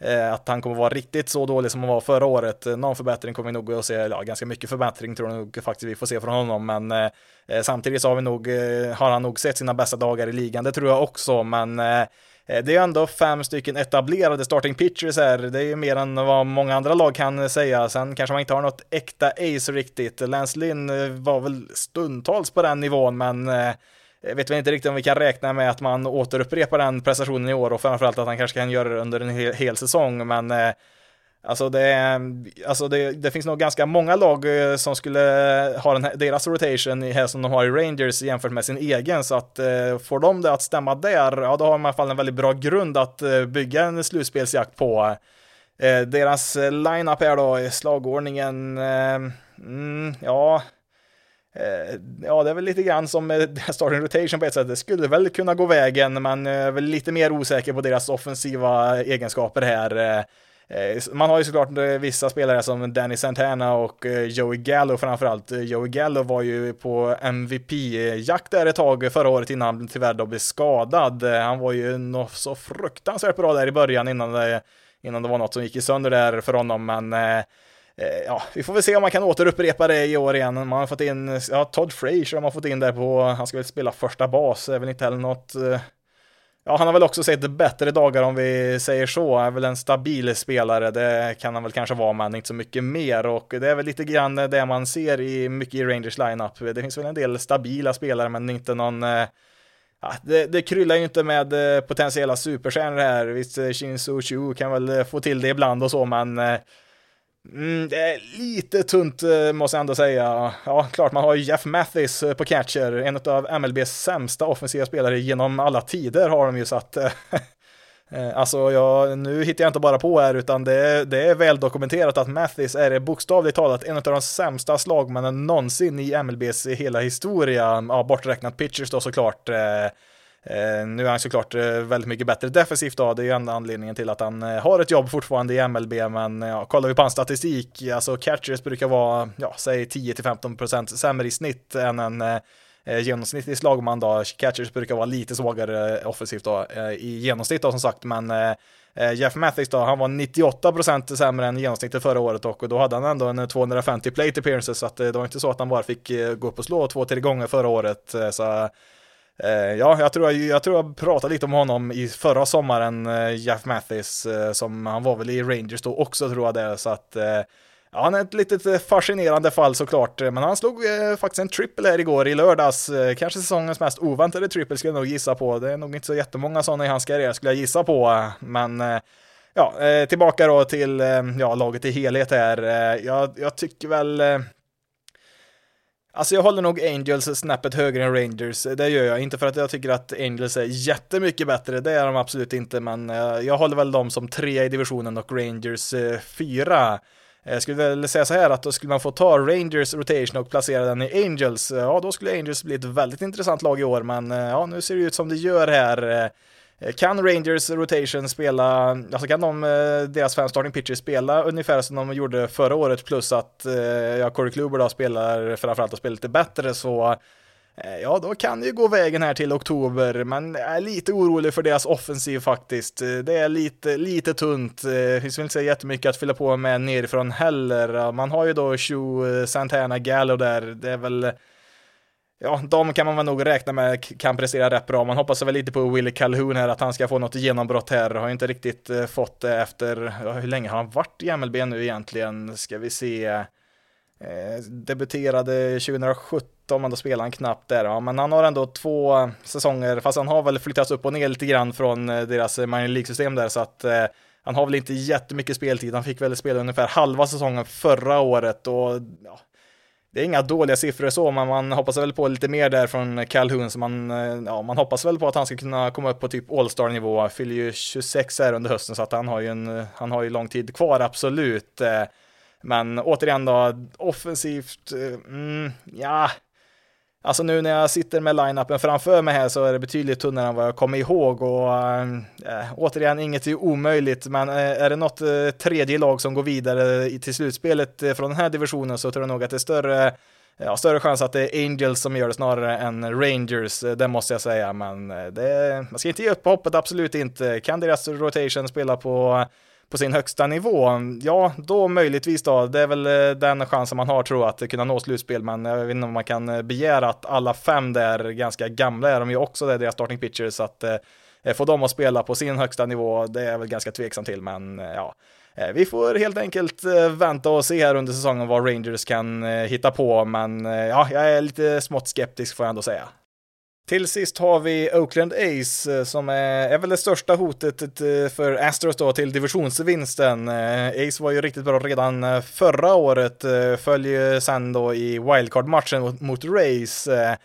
Eh, att han kommer vara riktigt så dålig som han var förra året. Eh, någon förbättring kommer vi nog att se, ja, ganska mycket förbättring tror jag nog faktiskt vi får se från honom, men eh, eh samtidigt så har, vi nog, har han nog sett sina bästa dagar i ligan, det tror jag också, men eh, det är ändå fem stycken etablerade starting pitchers här. Det är ju mer än vad många andra lag kan säga. Sen kanske man inte har något äkta ace riktigt. Lance Lynn var väl stundtals på den nivån, men Eh, vet väl inte riktigt om vi kan räkna med att man återupprepar den prestationen i år och framförallt att han kanske kan göra det under en hel, hel säsong, men eh, Alltså, det, alltså det, det, finns nog ganska många lag eh, som skulle ha den här, deras rotation här som de har i Rangers jämfört med sin egen, så att eh, får de det att stämma där, ja då har man i alla fall en väldigt bra grund att bygga en slutspelsjakt på. Deras line-up är då i slagordningen, mm, ja, Eh, ja, det är väl lite grann som starting rotation på ett sätt. Det skulle väl kunna gå vägen, men jag är väl lite mer osäker på deras offensiva egenskaper här. Eh, man har ju såklart vissa spelare som Danny Santana och Joey Gallo framförallt. Joey Gallo var ju på MVP-jakt där ett tag förra året innan han tyvärr då blev skadad. Han var ju något så fruktansvärt bra där i början innan det, innan det var något som gick i sönder där för honom, men Eh, Eh, ja, vi får väl se om man kan återupprepa det i år igen. Man har fått in, ja, Todd Frazier har man fått in där på, han ska väl spela första bas, är väl inte heller något, eh, ja, han har väl också sett bättre dagar om vi säger så, är väl en stabil spelare, det kan han väl kanske vara, men inte så mycket mer och det är väl lite grann det man ser i mycket i Rangers lineup. Det finns väl en del stabila spelare, men inte någon eh, Ja, det, det kryllar ju inte med eh, potentiella superstjärnor här. Visst, eh, Shinzo Chu kan väl få till det ibland och så, men Mm, det är lite tunt eh, måste jag ändå säga. Ja, klart man har Jeff Mathis eh, på catcher, en av MLBs sämsta offensiva spelare genom alla tider har de ju satt. Eh, alltså, jag, nu hittar jag inte bara på här, utan det, det är väl dokumenterat att Mathis är bokstavligt talat en av de sämsta slagmännen någonsin i MLBs hela historia, ja, borträknat pitchers då såklart. Eh, Eh, nu är han såklart eh, väldigt mycket bättre defensivt då, det är ju enda anledningen till att han eh, har ett jobb fortfarande i MLB, men ja, kollar vi på hans statistik, alltså catchers brukar vara, ja, säg 10-15% sämre i snitt än en eh, genomsnittlig slagman då, catchers brukar vara lite svagare offensivt då, eh, i genomsnitt då som sagt, men eh, Jeff Mathis då, han var 98% sämre än genomsnittet förra året och då hade han ändå en 250 plate appearances så att det var inte så att han bara fick gå upp och slå två, tre gånger förra året. Så Eh, ja, jag tror jag, jag tror jag pratade lite om honom i förra sommaren, eh, Jeff Mathis, eh, som han var väl i Rangers då också tror jag det, så att Ja, han är ett litet fascinerande fall såklart, men han slog eh, faktiskt en triple här igår i lördags. Eh, kanske säsongens mest oväntade triple skulle jag nog gissa på. Det är nog inte så jättemånga sådana i hans karriär skulle jag gissa på, men eh, ja, tillbaka då till ja, laget i helhet här. Jag, jag tycker väl Alltså jag håller nog Angels snäppet högre än Rangers, det gör jag. Inte för att jag tycker att Angels är jättemycket bättre, det är de absolut inte, men eh, jag håller väl dem som trea i divisionen och Rangers eh, fyra. Eh, jag skulle väl säga så här att då skulle man få ta Rangers rotation och placera den i Angels, ja då skulle Angels bli ett väldigt intressant lag i år, men ja nu ser det ut som det gör här. Eh, kan Rangers rotation spela, alltså kan de, eh, deras fem starting pitchers spela ungefär som de gjorde förra året plus att eh, ja, Corey Kluber då spelar framförallt och spelar lite bättre så Ja, då kan det ju gå vägen här till oktober, men jag är lite orolig för deras offensiv faktiskt. Det är lite, lite tunt. Det finns väl inte så jättemycket att fylla på med nerifrån heller. Man har ju då Shoe Santana, Gallo där. Det är väl ja, de kan man väl nog räkna med kan prestera rätt bra. Man hoppas väl lite på Willie Calhoun här, att han ska få något genombrott här. Har inte riktigt eh, fått det efter, ja, hur länge har han varit i MLB nu egentligen? Ska vi se. Eh, debuterade 2017, men då spelade han knappt där. Ja, men han har ändå två säsonger, fast han har väl flyttats upp och ner lite grann från eh, deras eh, minor League-system där, så att eh, han har väl inte jättemycket speltid. Han fick väl spela ungefär halva säsongen förra året och ja, det är inga dåliga siffror så, men man hoppas väl på lite mer där från Calhoun, så man, eh, ja, man hoppas väl på att han ska kunna komma upp på typ All-star nivå, fyller ju 26 här under hösten, så att han har ju en, han har ju lång tid kvar, absolut. Eh, men återigen då, offensivt, eh, mm, ja, Alltså nu när jag sitter med line-upen framför mig här så är det betydligt tunnare än vad jag kommer ihåg och äh, återigen inget är omöjligt men äh, är det något äh, tredje lag som går vidare till slutspelet äh, från den här divisionen så tror jag nog att det är större Ja, större chans att det är Angels som gör det snarare än Rangers, det måste jag säga, men det, man ska inte ge upp på hoppet, absolut inte. Kan deras rotation spela på på sin högsta nivå, ja, då möjligtvis då. Det är väl eh, den chansen man har tror jag att kunna nå slutspel, men jag vet inte om man kan eh, begära att alla fem där, ganska gamla är de ju också, det är deras starting pitchers, så att eh, eh, få dem att spela på sin högsta nivå, det är jag väl ganska tveksam till, men ja. Vi får helt enkelt vänta och se här under säsongen vad Rangers kan hitta på, men ja, jag är lite smått skeptisk får jag ändå säga. Till sist har vi Oakland Ace eh, som är, är väl det största hotet eh, för Astros då till divisionsvinsten. Eh, Ace var ju riktigt bra redan förra året, följer sen då i wildcard-matchen mot, mot Rays. Det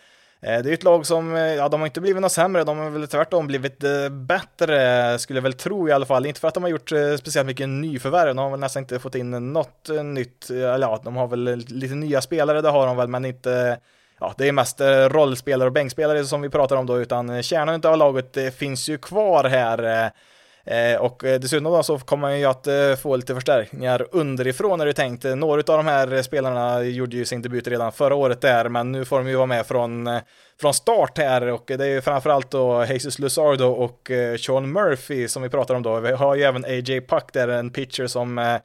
är ju ett lag som, ja de har inte blivit något sämre, de har väl tvärtom blivit bättre, skulle jag väl tro i alla fall. Inte för att de har gjort speciellt mycket nyförvärv, de har väl nästan inte fått in något nytt, eller ja, de har väl lite nya spelare, det har de väl, men inte ja, det är mest eh, rollspelare och bänkspelare som vi pratar om då, utan kärnan av laget eh, finns ju kvar här. Eh, och dessutom då så kommer man ju att få lite förstärkningar underifrån är det tänkt. Några av de här spelarna gjorde ju sin debut redan förra året där, men nu får de ju vara med från, från start här och det är ju framförallt då Jesus Luzardo och Sean Murphy som vi pratar om då. Vi har ju även AJ Puck där, en pitcher som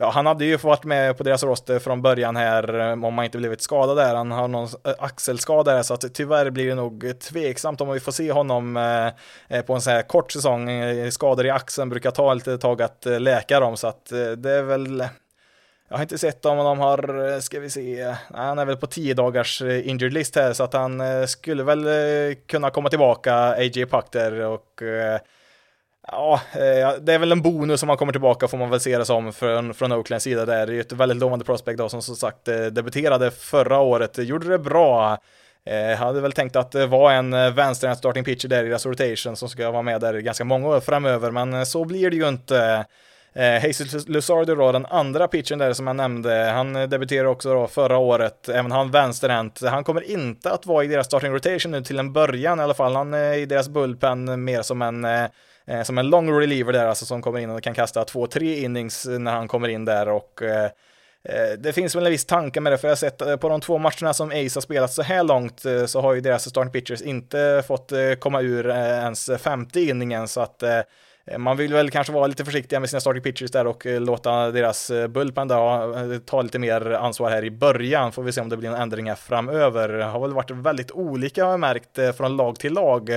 ja, han hade ju varit med på deras roster från början här eh, om han inte blivit skadad där. Han har någon eh, axelskada där så att tyvärr blir det nog tveksamt om vi får se honom eh, på en sån här kort säsong. Skador i axeln brukar ta lite tag att läka dem så att det är väl jag har inte sett om de har, ska vi se, han är väl på 10 dagars injured list här så att han skulle väl kunna komma tillbaka, AJ Puck där och Eh, ja, det är väl en bonus om man kommer tillbaka får man väl se det som från, från Oaklands sida. Det är ju ett väldigt lovande prospect då som som sagt eh, debuterade förra året, gjorde det bra. Jag eh, hade väl tänkt att eh, det var en vänsterhänt starting pitcher där i deras rotation som ska vara med där ganska många år framöver, men så blir det ju inte. Eh, Hazel Luzardo då, den andra pitchen där som jag nämnde, han debuterade också då förra året, även han vänsterhänt. Han kommer inte att vara i deras starting rotation nu till en början i alla fall. Han är i deras bullpen mer som en eh, som en long reliever där, alltså som kommer in och kan kasta två, tre innings när han kommer in där och eh, eh det finns väl en viss tanke med det, för jag har sett eh, på de två matcherna som Ace har spelat så här långt eh, så har ju deras starting pitchers inte fått komma ur ens femte inningen, så att man vill väl kanske vara lite försiktiga med sina starting pitchers där och låta deras bullpen där ta lite mer ansvar här i början. Får vi se om det blir en ändring här framöver. Det har väl varit väldigt olika har jag märkt från lag till lag.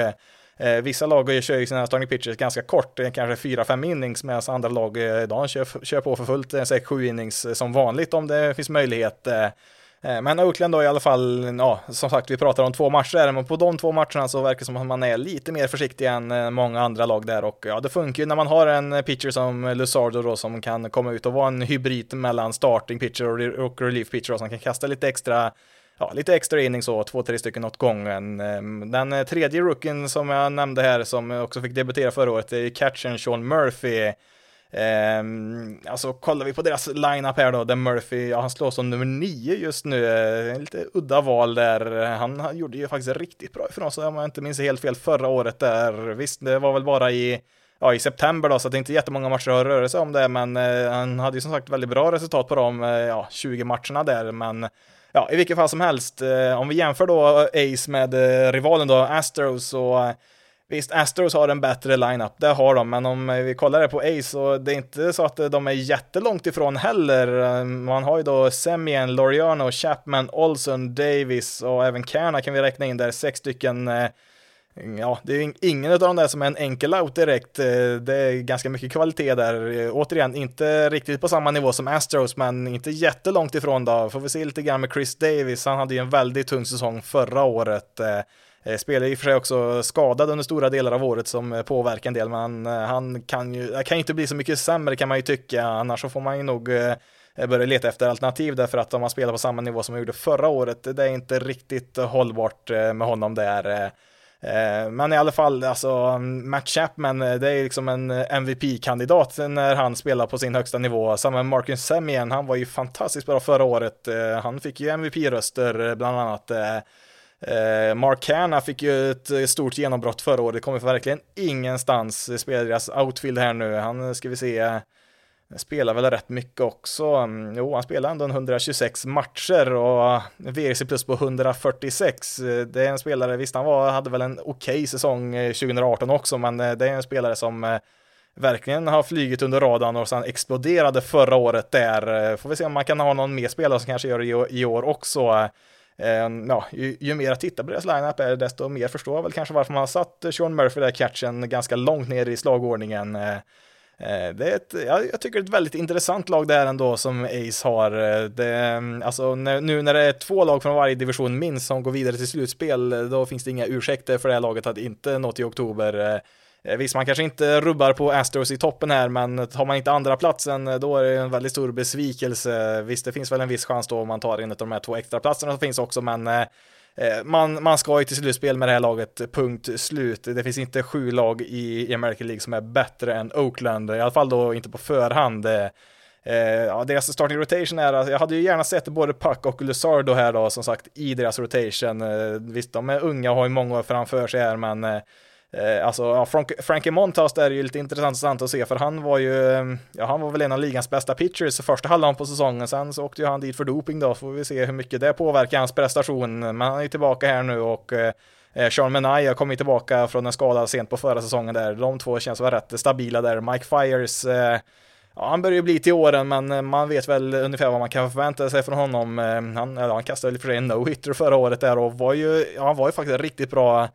Eh, vissa lag kör ju sina starting pitchers ganska kort, eh, kanske 4-5 innings, medan andra lag eh, idag kör, kör på för fullt, eh, 6-7 innings som vanligt om det finns möjlighet. Eh, men Oakland då i alla fall, ja, som sagt, vi pratar om två matcher, men på de två matcherna så verkar det som att man är lite mer försiktig än många andra lag där och ja, det funkar ju när man har en pitcher som Luzardo då som kan komma ut och vara en hybrid mellan starting pitcher och relief pitcher och som kan kasta lite extra ja, lite extra innings så, två, tre stycken åt gången. Ehm, den eh, tredje rookien som jag nämnde här som också fick debutera förra året är catchen Sean Murphy. Um, alltså kollar vi på deras lineup här då, där Murphy, ja, han slår som nummer nio just nu, eh, lite udda val där. Han, han gjorde ju faktiskt riktigt bra ifrån sig om jag inte minns helt fel förra året där. Visst, det var väl bara i ja, i september då, så det är inte jättemånga matcher att röra sig om det, men uh, han hade ju som sagt väldigt bra resultat på de uh, ja, 20 matcherna där, men ja, i vilket fall som helst, eh, om vi jämför då Ace med eh, rivalen då, Astros, så eh, Visst, Astros har en bättre lineup, det har de, men om vi kollar det på Ace så det är inte så att eh, de är jättelångt ifrån heller. Eh, man har ju då Semien, Loriano, Chapman, Olson, Davis och även Kärna kan vi räkna in där, sex stycken eh, Mm, ja, det är ingen av de där som är en enkel out direkt. Eh, det är ganska mycket kvalitet där. Eh, återigen, inte riktigt på samma nivå som Astros, men inte jättelångt ifrån då. Får vi se lite grann med Chris Davis. Han hade ju en väldigt tung säsong förra året. Eh, Spelade i och för sig också skadad under stora delar av året som påverkar en del, men han kan ju, kan inte bli så mycket sämre kan man ju tycka. Annars så får man ju nog börja leta efter alternativ därför att om man spelar på samma nivå som man gjorde förra året, det är inte riktigt hållbart med honom där. Eh, men i alla fall, alltså Matt Chapman, eh, det är liksom en eh, MVP-kandidat när han spelar på sin högsta nivå. Samma med Marcus Semien, han var ju fantastiskt bra förra året. Han fick ju MVP-röster bland annat. Mark Hanna fick ju ett stort genombrott förra året, kommer verkligen ingenstans. Spelar deras outfield här nu, han ska vi se spelar väl rätt mycket också. Mm, jo, han spelar ändå 126 matcher och eh, VRC plus på 146. Eh, det är en spelare, visst han var, hade väl en okej okay säsong eh, 2018 också, men det är en spelare som verkligen har flygit under radarn och sen exploderade förra året där. Får vi se om man kan ha någon mer spelare som kanske gör det i år också. Ja, ju, ju mer jag tittar på deras lineup är desto mer förstår jag väl kanske varför man har satt Sean Murphy där catchen ganska långt ner i slagordningen. Eh, det är ett, jag tycker det är ett väldigt intressant lag där ändå som Ace har. Eh, det, mm, alltså nu när det är två lag från varje division minst som går vidare till slutspel, eh, då finns det inga ursäkter för det här laget att inte nått i oktober. Visst, man kanske inte rubbar på Astros i toppen här, men tar man inte andra platsen då är det en väldigt stor besvikelse. Visst, det finns väl en viss chans då om man tar en av de här två extra platserna som finns också, men Eh, man, man ska ju till slutspel med det här laget, punkt slut. Det finns inte sju lag i, i American League som är bättre än Oakland, i alla fall då inte på förhand. Eh, ja, deras starting rotation är, jag hade ju gärna sett både Puck och Luzardo här då, som sagt, i deras rotation. Eh, visst, de är unga och har ju många år framför sig här, men eh, eh, alltså, ja, Frank, Frankie Montas är ju lite intressant att se, för han var ju, eh, ja, han var väl en av ligans bästa pitchers första halvan på säsongen, sen så åkte ju han dit för doping då, får vi se hur mycket det påverkar hans prestation, men han är ju tillbaka här nu och eh, eh Sean Menaya kom ju tillbaka från en skada sent på förra säsongen där, de två känns väl rätt stabila där, Mike Fires eh, Ja, han börjar ju bli till åren, men eh, man vet väl ungefär vad man kan förvänta sig från honom. Han, ja, han kastade väl för sig en no-hitter förra året där och var ju, ja, han var ju faktiskt riktigt bra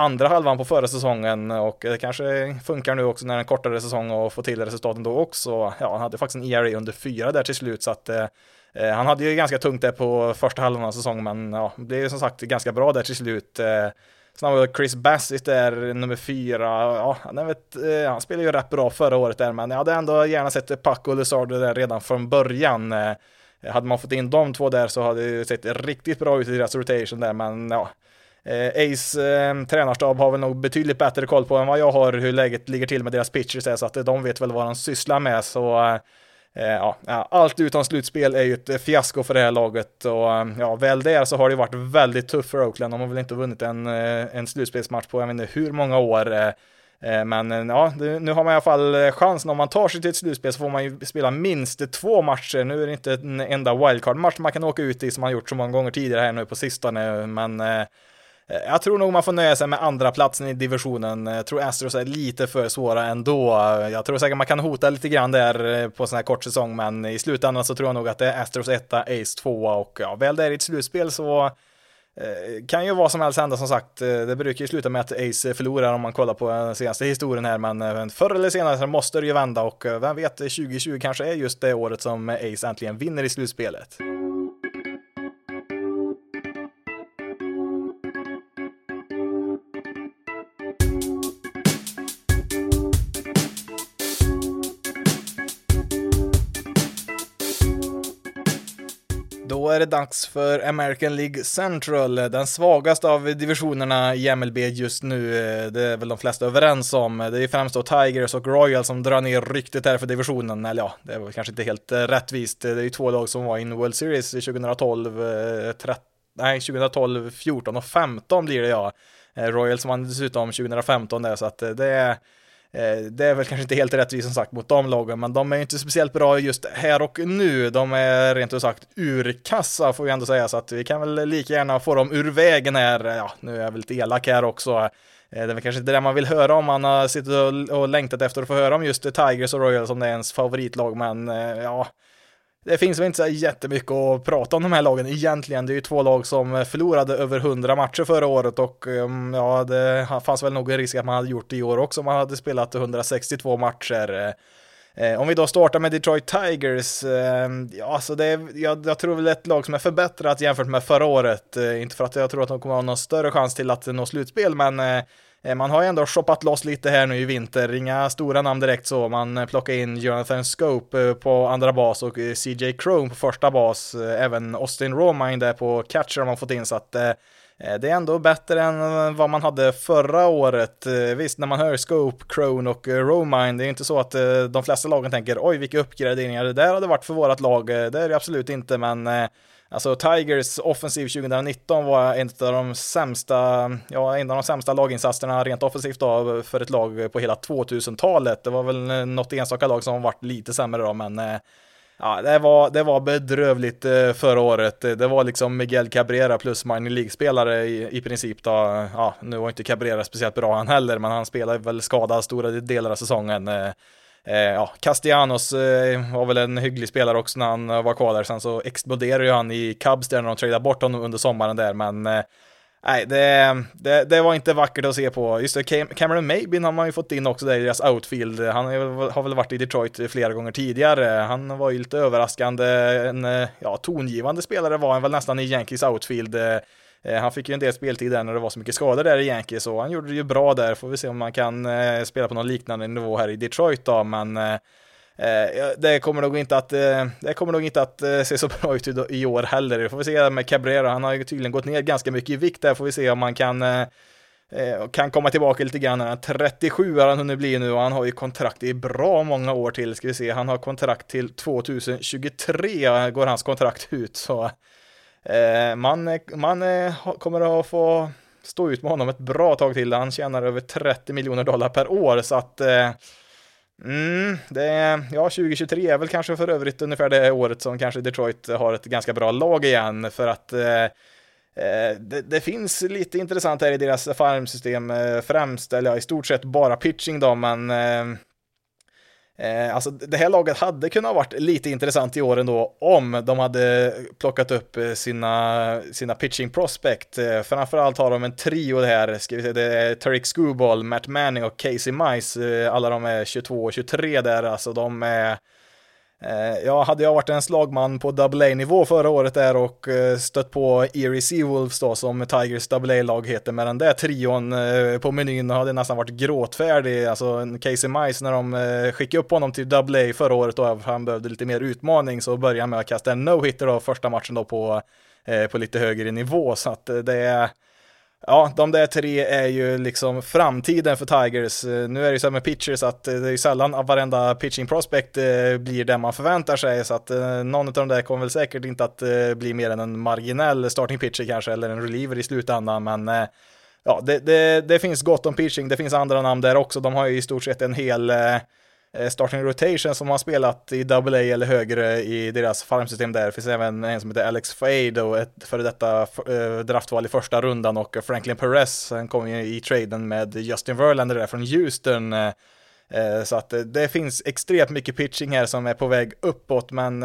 andra halvan på förra säsongen och det kanske funkar nu också när en kortare säsong och få till resultaten då också. Ja, han hade faktiskt en ERA under fyra där till slut så att eh, eh, han hade ju ganska tungt där på första halvan av säsongen men ja, det blev som sagt ganska bra där till slut. Eh, Sen har vi Chris Bassett där, nummer fyra. Ja, han, vet, eh, han spelade ju rätt bra förra året där, men jag hade ändå gärna sett Paco och Luzardo där redan från början. Eh, hade man fått in de två där så hade det sett riktigt bra ut i deras rotation där, men ja, Eh, Ace eh, tränarstab har väl nog betydligt bättre koll på än vad jag har hur läget ligger till med deras pitchers är, så att eh, de vet väl vad de sysslar med. Så eh, eh ja, allt utan slutspel är ju ett eh, fiasko för det här laget och ja, väl där så har det varit väldigt tufft för Oakland. De har väl inte vunnit en, en slutspelsmatch på jag vet inte hur många år. Men ja, nu har man i alla fall chansen om man tar sig till ett slutspel så får man ju spela minst två matcher. Nu är det inte en enda wildcard-match man kan åka ut i som man gjort så många gånger tidigare här nu på sistone, men Eh, jag tror nog man får nöja sig med andra platsen i divisionen. Eh, jag tror Astros är lite för svåra ändå. Eh, jag tror säkert man kan hota lite grann där på sån här kort säsong, men i slutändan så tror jag nog att det är Astros etta, Ace tvåa och ja, väl där i ett slutspel så kan ju vad som helst hända som sagt. Det brukar ju sluta med att Ace förlorar om man kollar på den senaste historien här, men förr eller senare så måste det ju vända och vem vet, 2020 kanske är just det året som Ace äntligen vinner i slutspelet. Då är det dags för American League Central, den svagaste av divisionerna i MLB just nu. Det är väl de flesta överens om. Det är främst då Tigers och Royals som drar ner ryktet här för divisionen. Eller ja, det är väl kanske inte helt eh, rättvist. Det är ju två lag som var i World Series 2012, 13, eh, nej 2012, 14 och 15 blir det ja. Eh, Royals vann dessutom 2015 där så att det är Eh, det är väl kanske inte helt rättvist som sagt mot de lagen, men de är inte speciellt bra just här och nu. De är rent ut sagt urkassa får vi ändå säga, så att vi kan väl lika gärna få dem ur vägen här. Ja, nu är jag väl lite elak här också. Eh, det är väl kanske inte det man vill höra om man har suttit och längtat efter att få höra om just Tigers och Royals som det är ens favoritlag, men eh, ja, det finns väl inte så jättemycket att prata om de här lagen egentligen. Det är ju två lag som förlorade över 100 matcher förra året och um, ja, det fanns väl nog en risk att man hade gjort det i år också. Man hade spelat 162 matcher. Eh, om vi då startar med Detroit Tigers, eh, ja, alltså det är, jag, jag tror väl ett lag som är förbättrat jämfört med förra året. Eh, inte för att jag tror att de kommer ha någon större chans till att nå slutspel, men Eh, man har ju ändå shoppat loss lite här nu i vinter, inga stora namn direkt så. Man eh, plockar in Jonathan Scope eh, på andra bas och CJ Chrome på första bas. Även Austin Romine där på catcher har man fått in så att det är ändå bättre än vad man hade förra året. Visst, när man hör Scope, Crone och Romine, det är inte så att de flesta lagen tänker oj vilka uppgraderingar det där hade varit för vårat lag. Det är det absolut inte, men Alltså Tigers offensiv 2019 var en av de sämsta, ja, en av de sämsta laginsatserna rent offensivt då för ett lag på hela 2000-talet. Det var väl eh, något enstaka lag som varit lite sämre då, men eh, ja, det var, det var bedrövligt eh, förra året. Det var liksom Miguel Cabrera plus minor League-spelare i, i princip då. Ja, nu var inte Cabrera speciellt bra han heller, men han spelade väl skadad stora delar av säsongen. Eh, ja, Castellanos eh, var väl en hygglig spelare också när han eh, var kvar där, sen så exploderade ju han i Cubs där när de tradade bort honom under sommaren där, men eh, Nej, det, det, det, var inte vackert att se på. Just det, Cameron Maybin har man ju fått in också där i deras outfield. Han har väl varit i Detroit flera gånger tidigare. Han var ju lite överraskande, en eh, ja, tongivande spelare var han väl nästan i Yankees outfield. Eh, Eh, han fick ju en del speltid där när det var så mycket skador där i Yankees, så han gjorde det ju bra där. Får vi se om man kan eh, spela på någon liknande nivå här i Detroit då, men eh, det kommer nog inte att, det kommer nog inte att se så bra ut i år heller. Det får vi se med Cabrera, han har ju tydligen gått ner ganska mycket i vikt där, får vi se om man kan kan komma tillbaka lite grann. 37 har han hunnit bli nu och han har ju kontrakt i bra många år till. Ska vi se, han har kontrakt till 2023 går hans kontrakt ut. Så Eh, man, eh, man eh, kommer att få stå ut med honom ett bra tag till. Han tjänar över 30 miljoner dollar per år så att Mm, det är, ja, 2023 är väl kanske för övrigt ungefär det året som kanske Detroit har ett ganska bra lag igen för att eh, eh det, det, finns lite intressant här i deras farmsystem eh, främst, eller ja, i stort sett bara pitching då, men eh, Eh, alltså det här laget hade kunnat varit lite intressant i år ändå om de hade plockat upp eh, sina, sina pitching prospect. Eh, framförallt har de en trio här, ska vi säga, det är Tarek Screwball, Matt Manning och Casey Mice. Eh, alla de är 22 och 23 där, alltså de är Eh, Eh, ja, hade jag varit en slagman på AA-nivå förra året där och eh, stött på Erie Seawolves då som Tigers AA-lag heter med den där trion eh, på menyn hade nästan varit gråtfärdig. Alltså Casey Mice när de skickade upp honom till AA förra året då han behövde lite mer utmaning så började han med att kasta en no-hitter då första matchen då på, på lite högre nivå så att det är Ja, de där tre är ju liksom framtiden för Tigers. Eh, nu är det ju så med pitchers att eh, det är ju sällan varenda pitching prospect eh, blir det man förväntar sig, så att någon av de där kommer väl säkert inte att bli mer än en marginell starting pitcher kanske, eller en reliever i slutändan, men ja, det, det, det finns gott om pitching, det finns andra namn där också, de har ju i stort sett en hel Eh, starting rotation som har spelat i AA eller högre i deras farmsystem där. Det finns även en som heter Alex Fade och ett före detta eh, draftval i första rundan och Franklin Perez, han kom ju i traden med Justin Verlander där från Houston. Eh, så att det finns extremt mycket pitching här som är på väg uppåt, men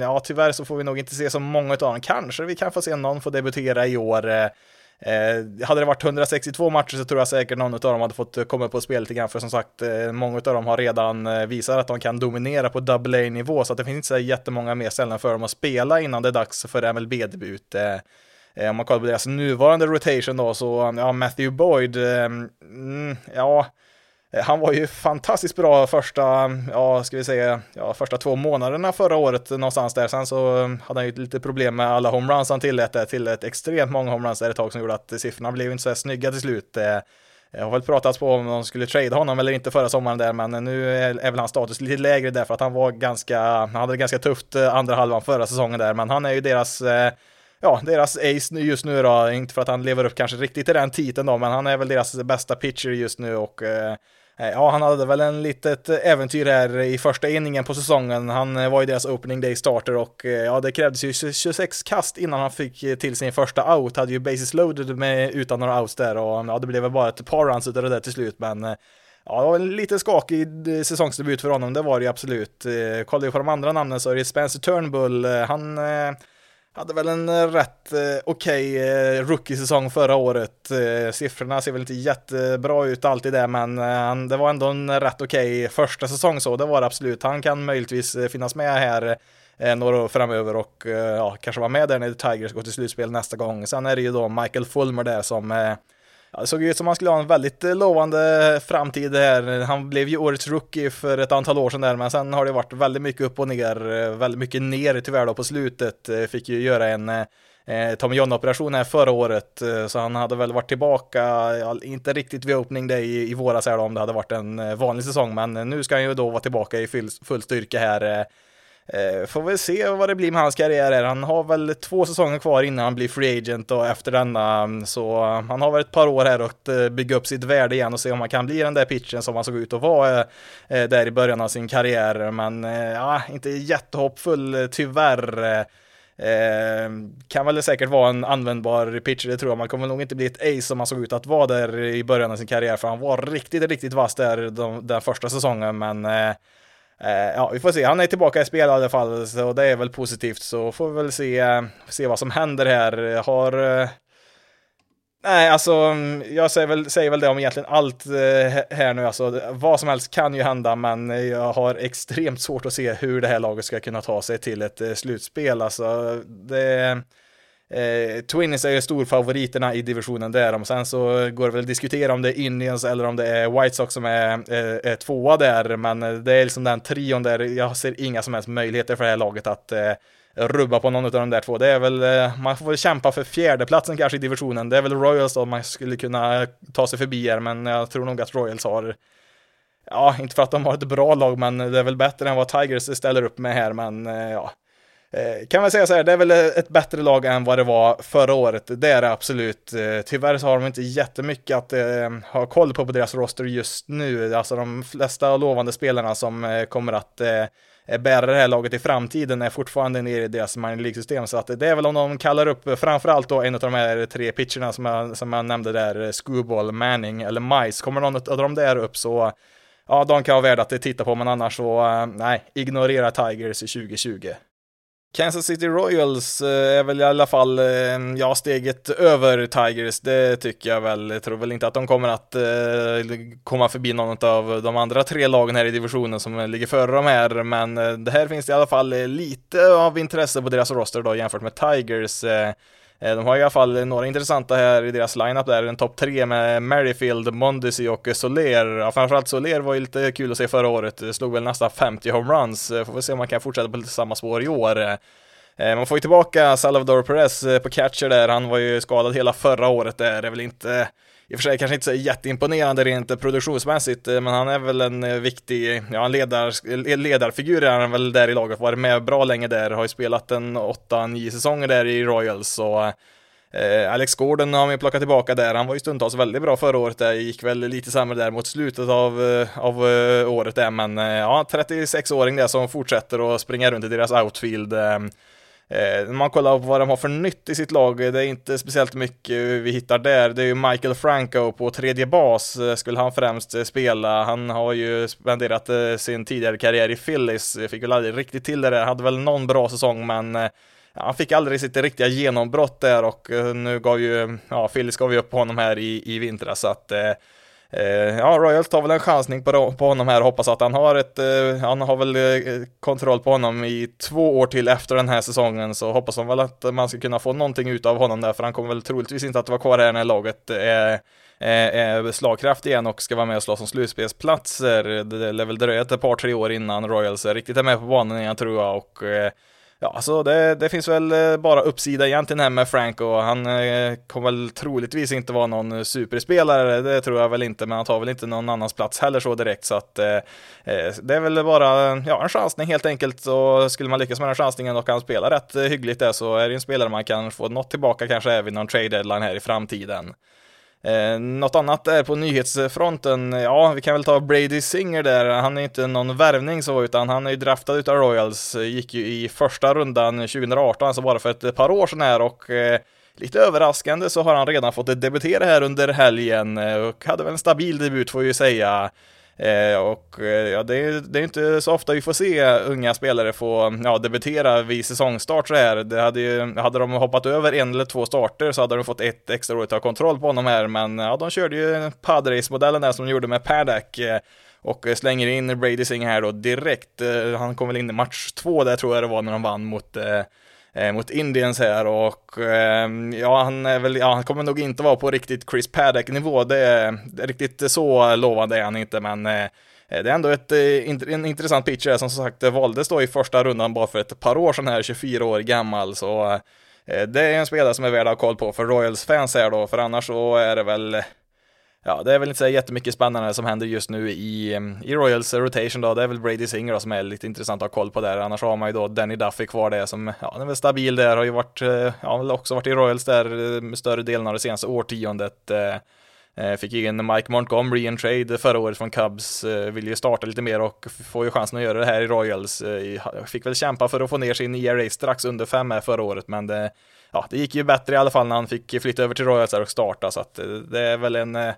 ja, tyvärr så får vi nog inte se så många av dem. Kanske vi kan få se någon få debutera i år. Eh, hade det varit 162 matcher så tror jag säkert någon av dem hade fått eh, komma på spel lite grann, för som sagt, eh, många av dem har redan eh, visat att de kan dominera på double A-nivå, så att det finns inte så jättemånga mer ställen för dem att spela innan det är dags för MLB-debut. Eh, eh, om man kollar på deras nuvarande rotation då, så ja, Matthew Boyd, eh, mm, ja, Eh, han var ju fantastiskt bra första, ja, ska vi säga, ja, första två månaderna förra året någonstans där. Sen så eh, hade han ju lite problem med alla homeruns han tillät eh, det till ett extremt många homeruns där ett tag som gjorde att siffrorna blev inte så här snygga till slut. Jag har väl pratats på om de skulle trade honom eller inte förra sommaren där, men nu är, väl hans status lite lägre därför att han var ganska, han hade det ganska tufft andra halvan förra säsongen där, men han är ju deras ja, deras ace just nu då, inte för att han lever upp kanske riktigt till den titeln då, men han är väl deras bästa pitcher just nu och Eh, Eh, ja, han hade väl en litet eh, äventyr här i första inningen på säsongen. Han eh, var ju deras opening day starter och ja, det krävdes ju 26 kast innan han fick till sin första out. Hade ju bases loaded med, utan några outs där och ja, det blev väl bara ett par runs utav det där till slut, men Ja, det var en lite skakig säsongsdebut för honom, det var det ju absolut. Kollar vi på de andra namnen så är det Spencer Turnbull, han hade väl en eh, rätt eh, okej okay, rookie-säsong förra året. Eh, siffrorna ser väl inte jättebra ut alltid det, men eh, det var ändå en rätt okej okay första säsong så, det var det absolut. Han kan möjligtvis eh, finnas med här eh, några år framöver och ja, kanske vara med där när Tigers går till slutspel nästa gång. Sen är det ju då Michael Fulmer där som det såg ut som han skulle ha en väldigt eh, lovande eh, framtid här. Han blev ju årets rookie för ett antal år sedan där, men sen har det varit väldigt mycket upp och ner, eh, väldigt mycket ner tyvärr då på slutet. Fick ju göra en eh, Tommy John-operation här förra året, så han hade väl varit tillbaka, ja, inte riktigt vid opening day i, i våras här då, om det hade varit en vanlig säsong, men nu ska han ju då vara tillbaka i full, full styrka här Eh, Eh, får väl se vad det blir med hans karriär Han har väl två säsonger kvar innan han blir free agent och efter denna mm, så eh, han har väl ett par år här att eh, bygga upp sitt värde igen och se om han kan bli den där pitchen som han såg ut att vara där i början av sin karriär. Men ja, inte jättehoppfull tyvärr. Eh, kan väl säkert vara en användbar pitcher, det tror jag. Man kommer nog inte bli ett ace som han såg ut att vara där i början av sin karriär, för han var riktigt, riktigt vass där de, den första säsongen, men Eh, Eh, ja, vi får se. Han är tillbaka i spel i alla fall, så det är väl positivt. Så får vi väl se, eh, se vad som händer här. Har, eh, Nej, alltså mm, jag säger väl, säger väl det om egentligen allt här nu, alltså vad som helst kan ju hända, men jag har extremt svårt att se hur det här laget ska kunna ta sig till ett slutspel, alltså det Eh, Twins är ju storfavoriterna i divisionen där, och sen så går det väl att diskutera om det är Indians eller om det är White Sox som är, eh, är tvåa där, men eh, det är liksom den trion där jag ser inga som helst möjligheter för det här laget att eh, rubba på någon av de där två. Det är väl, eh, man får väl kämpa för fjärdeplatsen kanske i divisionen. Det är väl Royals då man skulle kunna ta sig förbi här, men jag tror nog att Royals har Ja, inte för att de har ett bra lag, men det är väl bättre än vad Tigers ställer upp med här, men eh, ja. Eh, kan man säga så här, det är väl ett bättre lag än vad det var förra året. Det är det absolut. Eh, tyvärr så har de inte jättemycket att eh, ha koll på på deras roster just nu. Alltså de flesta lovande spelarna som kommer att bära det här laget i framtiden är fortfarande nere i deras minor League-system. Så att det är väl om de kallar upp framförallt då en av de här tre pitcherna som jag, som jag nämnde där, Scooball, Manning eller Mice. Kommer någon av dem där upp så ja, de kan vara värda att titta på, men annars så nej, ignorera Tigers i 2020. Kansas City Royals eh, är väl i alla fall, eh, ja, steget över Tigers, det tycker jag väl. Jag tror väl inte att de kommer att eh, komma förbi någon av de andra tre lagen här i divisionen som ligger före de här, men det här finns i alla fall lite av intresse på deras roster då jämfört med Tigers. Eh, de har i alla fall några intressanta här i deras lineup där, en topp tre med Merrifield, Mondesi och Soler. Ja, framförallt Soler var ju lite kul att se förra året, eh, slog väl nästan 50 homeruns. Eh, får vi se om man kan fortsätta på lite samma spår i år. Man får ju tillbaka Salvador Perez på catcher där, han var ju skadad hela förra året där, det är väl inte i och för sig kanske inte så jätteimponerande rent produktionsmässigt, eh, men han är väl en eh, viktig, ja en ledar, ledarfigur är han väl där i laget, varit med bra länge där, har ju spelat en 8-9 säsonger där i Royals, och eh, Alex Gordon har man ju plockat tillbaka där, han var ju stundtals väldigt bra förra året, det gick väl lite sämre där mot slutet av, eh, av året där, men ja, 36-åring där som fortsätter att springa runt i deras outfield, Eh, när man kollar på vad de har för nytt i sitt lag, det är inte speciellt mycket vi hittar där. Det är ju Michael Franco på tredje bas, eh, skulle han främst eh, spela. Han har ju spenderat sin tidigare karriär i Phillies, fick väl aldrig riktigt till det där, hade väl någon bra säsong men han fick aldrig sitt riktiga genombrott där och nu gav ju, ja, Phillies gav ju upp på honom här i, i vintras så att Eh, Eh, ja, Royals tar väl en chansning på, på honom här. Och hoppas att han har ett, eh, han har väl eh, kontroll på honom i två år till efter den här säsongen. Så hoppas de väl att man ska kunna få någonting ut av honom där för han kommer väl troligtvis inte att vara kvar här när laget är är slagkraft igen och ska vara med och slåss om slutspelsplatser. Det lär väl dröja ett par, tre år innan Royals är riktigt är med på banan igen tror jag. Och Ja, alltså det, det finns väl eh, bara uppsida egentligen här med Franco. Han eh, kommer väl troligtvis inte vara någon superspelare, det tror jag väl inte, men han tar väl inte någon annans plats heller så direkt, så att eh, eh det är väl bara ja, en chansning helt enkelt. Och skulle man lyckas med den chansningen och kan spela rätt hyggligt där så är det en spelare man kan få något tillbaka kanske även någon trade deadline här i framtiden. Eh, något annat där på nyhetsfronten, ja vi kan väl ta Brady Singer där, han är inte någon värvning så utan han är ju draftad utav Royals, gick ju i första rundan 2018, alltså bara för ett par år sedan här och eh, Lite överraskande så har han redan fått debutera här under helgen eh, och hade väl en stabil debut får vi ju säga. Eh, och eh, ja, det är, det är inte så ofta vi får se unga spelare få ja, debutera vid säsongstart så här. Det hade, ju, hade de hoppat över en eller två starter så hade de fått ett extra år att ta kontroll på honom här, men ja, de körde ju Padres-modellen där som de gjorde med Paddock eh, och eh, slänger in Brady Singh här då direkt. Han kom väl in i match två där tror jag det var när de vann mot Eh, mot Indians här och eh, ja, han är väl, ja, han kommer nog inte vara på riktigt Chris Paddock nivå. Det är, det är riktigt så lovande är han inte, men eh, det är ändå ett, en intressant pitcher som som sagt valdes då i första rundan bara för ett par år sedan här, 24 år gammal, så det är en spelare som är värd att ha koll på för Royals fans här då, för annars så är det väl ja, det är väl inte så jättemycket spännande som händer just nu i, mm, i Royals rotation då. Det är väl Brady Singer då, som är lite intressant att ha koll på där. Annars har man ju då Danny Duffy kvar där som, ja, den är väl stabil där, har ju varit, eh, ja, väl också varit i Royals där med större delen av det senaste årtiondet. Eh, fick in Mike Montgomery i en trade förra året från Cubs, vill ju starta lite mer och får ju chansen att göra det här i Royals. Fick väl kämpa för att få ner sin ERA strax under 5 här förra året, men det, ja, det gick ju bättre i alla fall när han fick flytta över till Royals och starta, så att eh, det är väl en eh,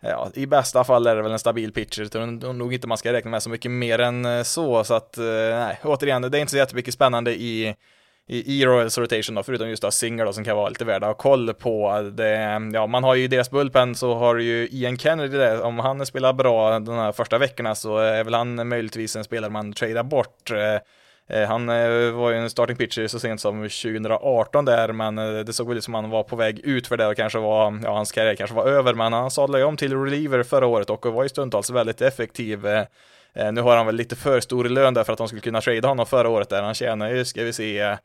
ja, i bästa fall är det väl en stabil pitcher, tror nog inte man ska räkna med så mycket mer än eh, så, så att nej, återigen, det är inte så jättemycket spännande i i, i Royals rotation då, förutom just då Singer då, som kan vara lite värda att ha koll på. Det, ja, man har ju deras bullpen så har ju Ian Kennedy där, om han spelar bra de här första veckorna så är väl han möjligtvis en spelare man tradar bort. Eh, han eh, var ju en starting pitcher så sent som 2018 där, men eh, det såg väl ut som han var på väg ut för det och kanske var, ja, hans karriär kanske var över, men han sadlade ju om till reliever förra året och var ju stundtals väldigt effektiv. Nu har han väl lite för stor lön där för att de skulle kunna trada honom förra året där. Han tjänar ju, ska vi se,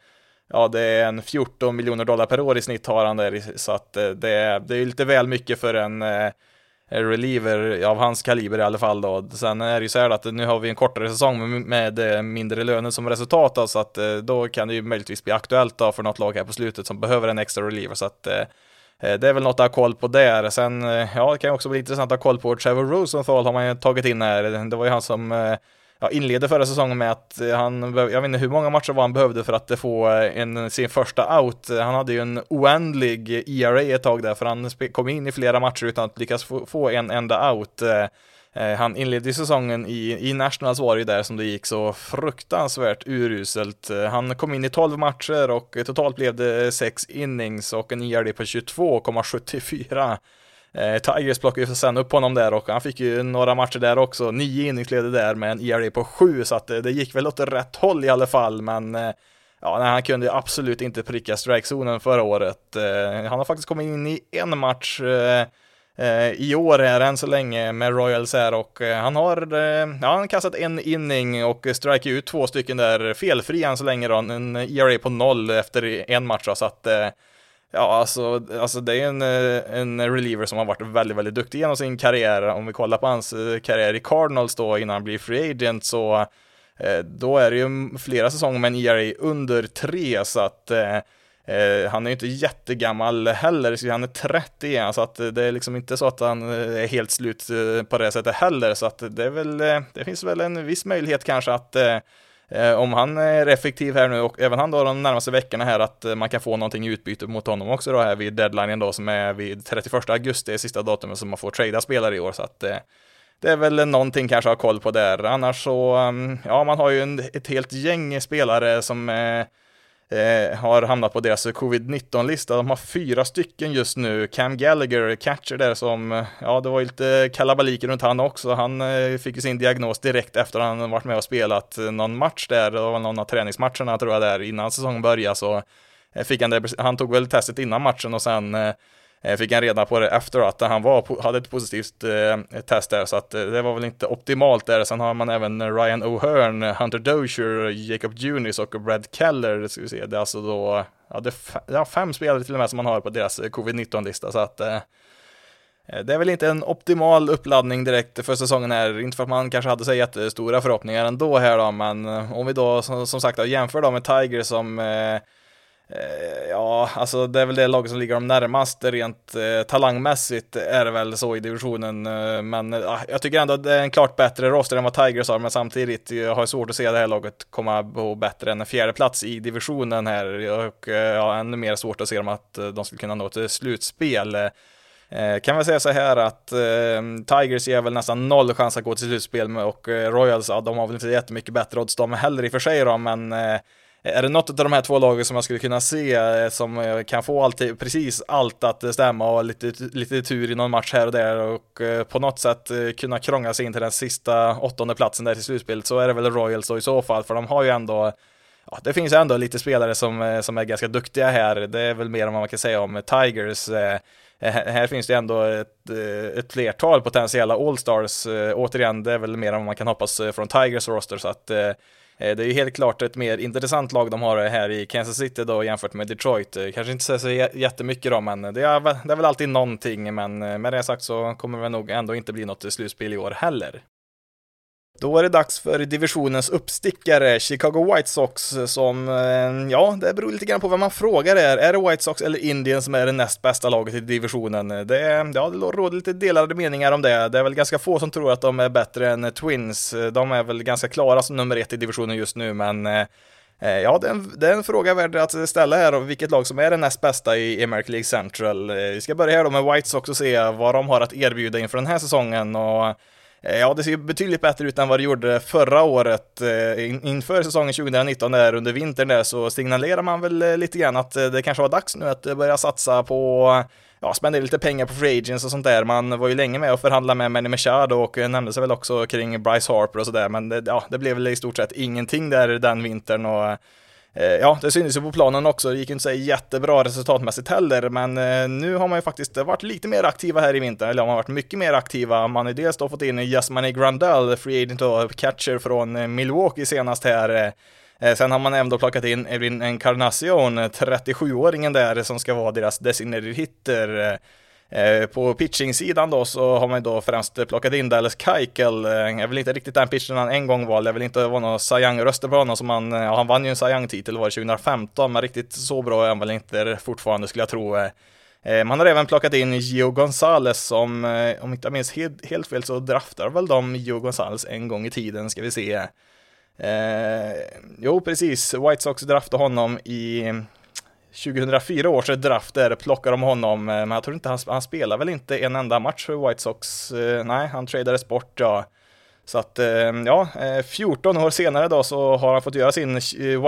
ja det är en 14 miljoner dollar per år i snitt har han där, så att det, det är lite väl mycket för en Eh, reliever av hans kaliber i alla fall då. Sen är det ju så här att nu har vi en kortare säsong med, eh, mindre löner som resultat då, så att eh, då kan det ju möjligtvis bli aktuellt då för något lag här på slutet som behöver en extra reliever så att det är väl något att ha koll på där. Sen, ja, det kan ju också bli intressant att ha koll på Trevor Rosenthal har man ju tagit in här. Det var ju han som ja, inledde förra säsongen med att eh, han, jag vet inte hur många matcher var han behövde för att få eh, en, sin första out. Eh, han hade ju en oändlig ERA ett tag där, för han kom in i flera matcher utan att lyckas få, få en enda out. Han inledde säsongen i, i Nationals var det där som det gick så fruktansvärt uruselt. Han kom in i 12 matcher och totalt blev det 6 innings och en ERD på 22,74. Eh, Tigers plockade ju sen upp honom där och han fick ju några matcher där också, nio inningsledare där med en ERA på sju, så att det, det gick väl åt rätt håll i alla fall, men eh, ja, nej, han kunde absolut inte pricka strikezonen förra året. Eh, han har faktiskt kommit in i en match eh, eh, i år här än så länge med Royals här och eh, han har, eh, ja, han har kastat en inning och strike ut två stycken där felfri än så länge då, en ERA på noll efter en match då, så att eh, Ja, alltså, alltså det är en, eh, en reliever som har varit väldigt, väldigt duktig genom sin karriär. Om vi kollar på hans eh, karriär i Cardinals då innan han blir free agent så eh, då är det ju flera säsonger med en ERA under tre så att eh, eh, han är ju inte jättegammal heller, så han är 30 igen, så att det är liksom inte så att han är helt slut på det sättet heller, så att det är väl, det finns väl en viss möjlighet kanske att Eh, om han är effektiv här nu och även han då de närmaste veckorna här att eh, man kan få någonting i utbyte mot honom också då här vid deadlinen då som är vid 31 augusti, sista datumet som man får trada spelare i år så att eh, det är väl någonting kanske att ha koll på där. Annars så, mm, ja, man har ju en, ett helt gäng spelare som är eh, har hamnat på deras covid-19-lista. De har fyra stycken just nu. Cam Gallagher, catcher där som, ja det var ju lite kalabalik runt han också. Han eh, fick ju sin diagnos direkt efter att han varit med och spelat någon match där. Det var någon av träningsmatcherna tror jag där innan säsongen började så eh, fick han det, han tog väl testet innan matchen och sen eh, Eh, fick han reda på det efter att han var, hade ett positivt eh, test där, så att eh, det var väl inte optimalt där. Sen har man även Ryan O'Hearn, eh, Hunter Dozier, Jacob Junis och Brad Keller, ska vi se. Det är alltså då, ja, det är fem spelare till och med som man har på deras eh, covid-19-lista, så att det är väl inte en optimal uppladdning direkt för säsongen här, inte för att man kanske hade så jättestora förhoppningar ändå här då, men om vi då som, som sagt jämför då med Tiger som Eh, Eh, ja, alltså det är väl det laget som ligger dem närmast rent eh, talangmässigt är det väl så i divisionen. Eh, men eh, ah, jag tycker ändå att det är en klart bättre roster än vad Tigers har, men samtidigt jag har svårt att se det här laget komma på bättre än en fjärde plats i divisionen här och eh, ja, ännu mer svårt att se dem att eh, de skulle kunna nå till slutspel. Eh, kan väl säga så här att Tigers ger väl nästan noll chans att gå till slutspel och Royals, ja, de har väl inte jättemycket bättre odds de heller i och för sig då, men är det något av de här två lagen som jag skulle kunna se eh, som eh, kan få alltid, precis allt att stämma och lite, lite tur i någon match här och där och eh, på något sätt kunna krångla sig in till den sista åttonde platsen där till slutspelet så är det väl Royals då i så fall för de har ju ändå Ja, det finns ändå lite spelare som, som är ganska duktiga här. Det är väl mer än vad man kan säga om Tigers. Här finns det ändå ett, ett flertal potentiella All-Stars. Återigen, det är väl mer än vad man kan hoppas från Tigers roster, så att Eh, det är ju helt klart ett mer intressant lag de har här i Kansas City då jämfört med Detroit. Eh, kanske inte så jättemycket då, men det är, det är väl alltid någonting. Men eh, med det sagt så kommer det nog ändå inte bli något slutspel i år heller. Då är det dags för divisionens uppstickare, Chicago White Sox, som, eh, ja, det beror lite grann på vem man frågar är. Är det White Sox eller Indien som är det näst bästa laget i divisionen? Det, ja, det råder lite delade meningar om det. Det är väl ganska få som tror att de är bättre än Twins. De är väl ganska klara som nummer ett i divisionen just nu, men eh, eh, Ja, det är, en, det är en fråga värd att ställa här om vilket lag som är det näst bästa i American League Central. Vi ska börja här då med White Sox och se vad de har att erbjuda inför den här säsongen och Eh, ja, det ser betydligt bättre ut än vad det gjorde förra året. Eh, inför säsongen 2019 där under vintern där så signalerar man väl eh, lite grann att det kanske var dags nu att börja satsa på ja, spendera lite pengar på free agents och sånt där. Man var ju länge med och förhandla med Manny Machado och nämnde sig väl också kring Bryce Harper och sådär, men det, ja, det blev väl i stort sett ingenting där den vintern och Eh, ja, det syntes ju på planen också. Det gick ju inte så jättebra resultatmässigt heller, men eh, nu har man ju faktiskt varit lite mer aktiva här i vinter, eller man har varit mycket mer aktiva. Man har ju dels då fått in Jasmine Grandell, free agent och catcher från eh, Milwaukee senast här. Sen har man även plockat in Erin Encarnacion, 37-åringen där, som ska vara deras designated hitter. Eh, på pitching-sidan då så har man då främst plockat in Dallas Keuchel. Eh, jag vill inte riktigt den pitchen han en gång valde. Jag vill inte vara några Cy Young-röster på honom som han, ja, han vann ju en Cy Young-titel var det 2015, men riktigt så bra är han väl inte fortfarande skulle jag tro. Eh, man har även plockat in Gio Gonzales som, om inte jag minns helt, helt fel så draftar väl de Gio Gonzales en gång i tiden, ska vi se. Eh, jo, precis. White Sox draftade honom i 2004 års draft där plockar de honom, eh, men jag tror inte han, han spelar väl inte en enda match för White Sox. Eh, nej, han tradades bort ja. Så att, eh, ja, 14 år senare då så har han fått göra sin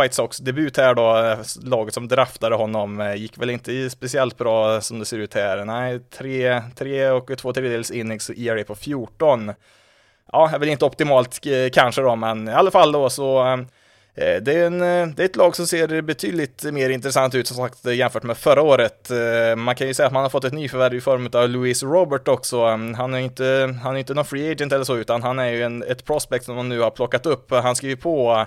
White Sox-debut här då, laget som draftade honom. Gick väl inte speciellt bra som det ser ut här. Nej, tre, tre och två tredjedels innings ERA på 14. Ja, är väl inte optimalt kanske då, men i alla fall då så Eh, det är, en, eh, det är ett lag som ser betydligt mer intressant ut som sagt jämfört med förra året. Eh, man kan ju säga att man har fått ett nyförvärv i form av Louis Robert också. Um, han är inte, han är inte någon free agent eller så, utan han är ju en, ett prospect som man nu har plockat upp. Han skriver på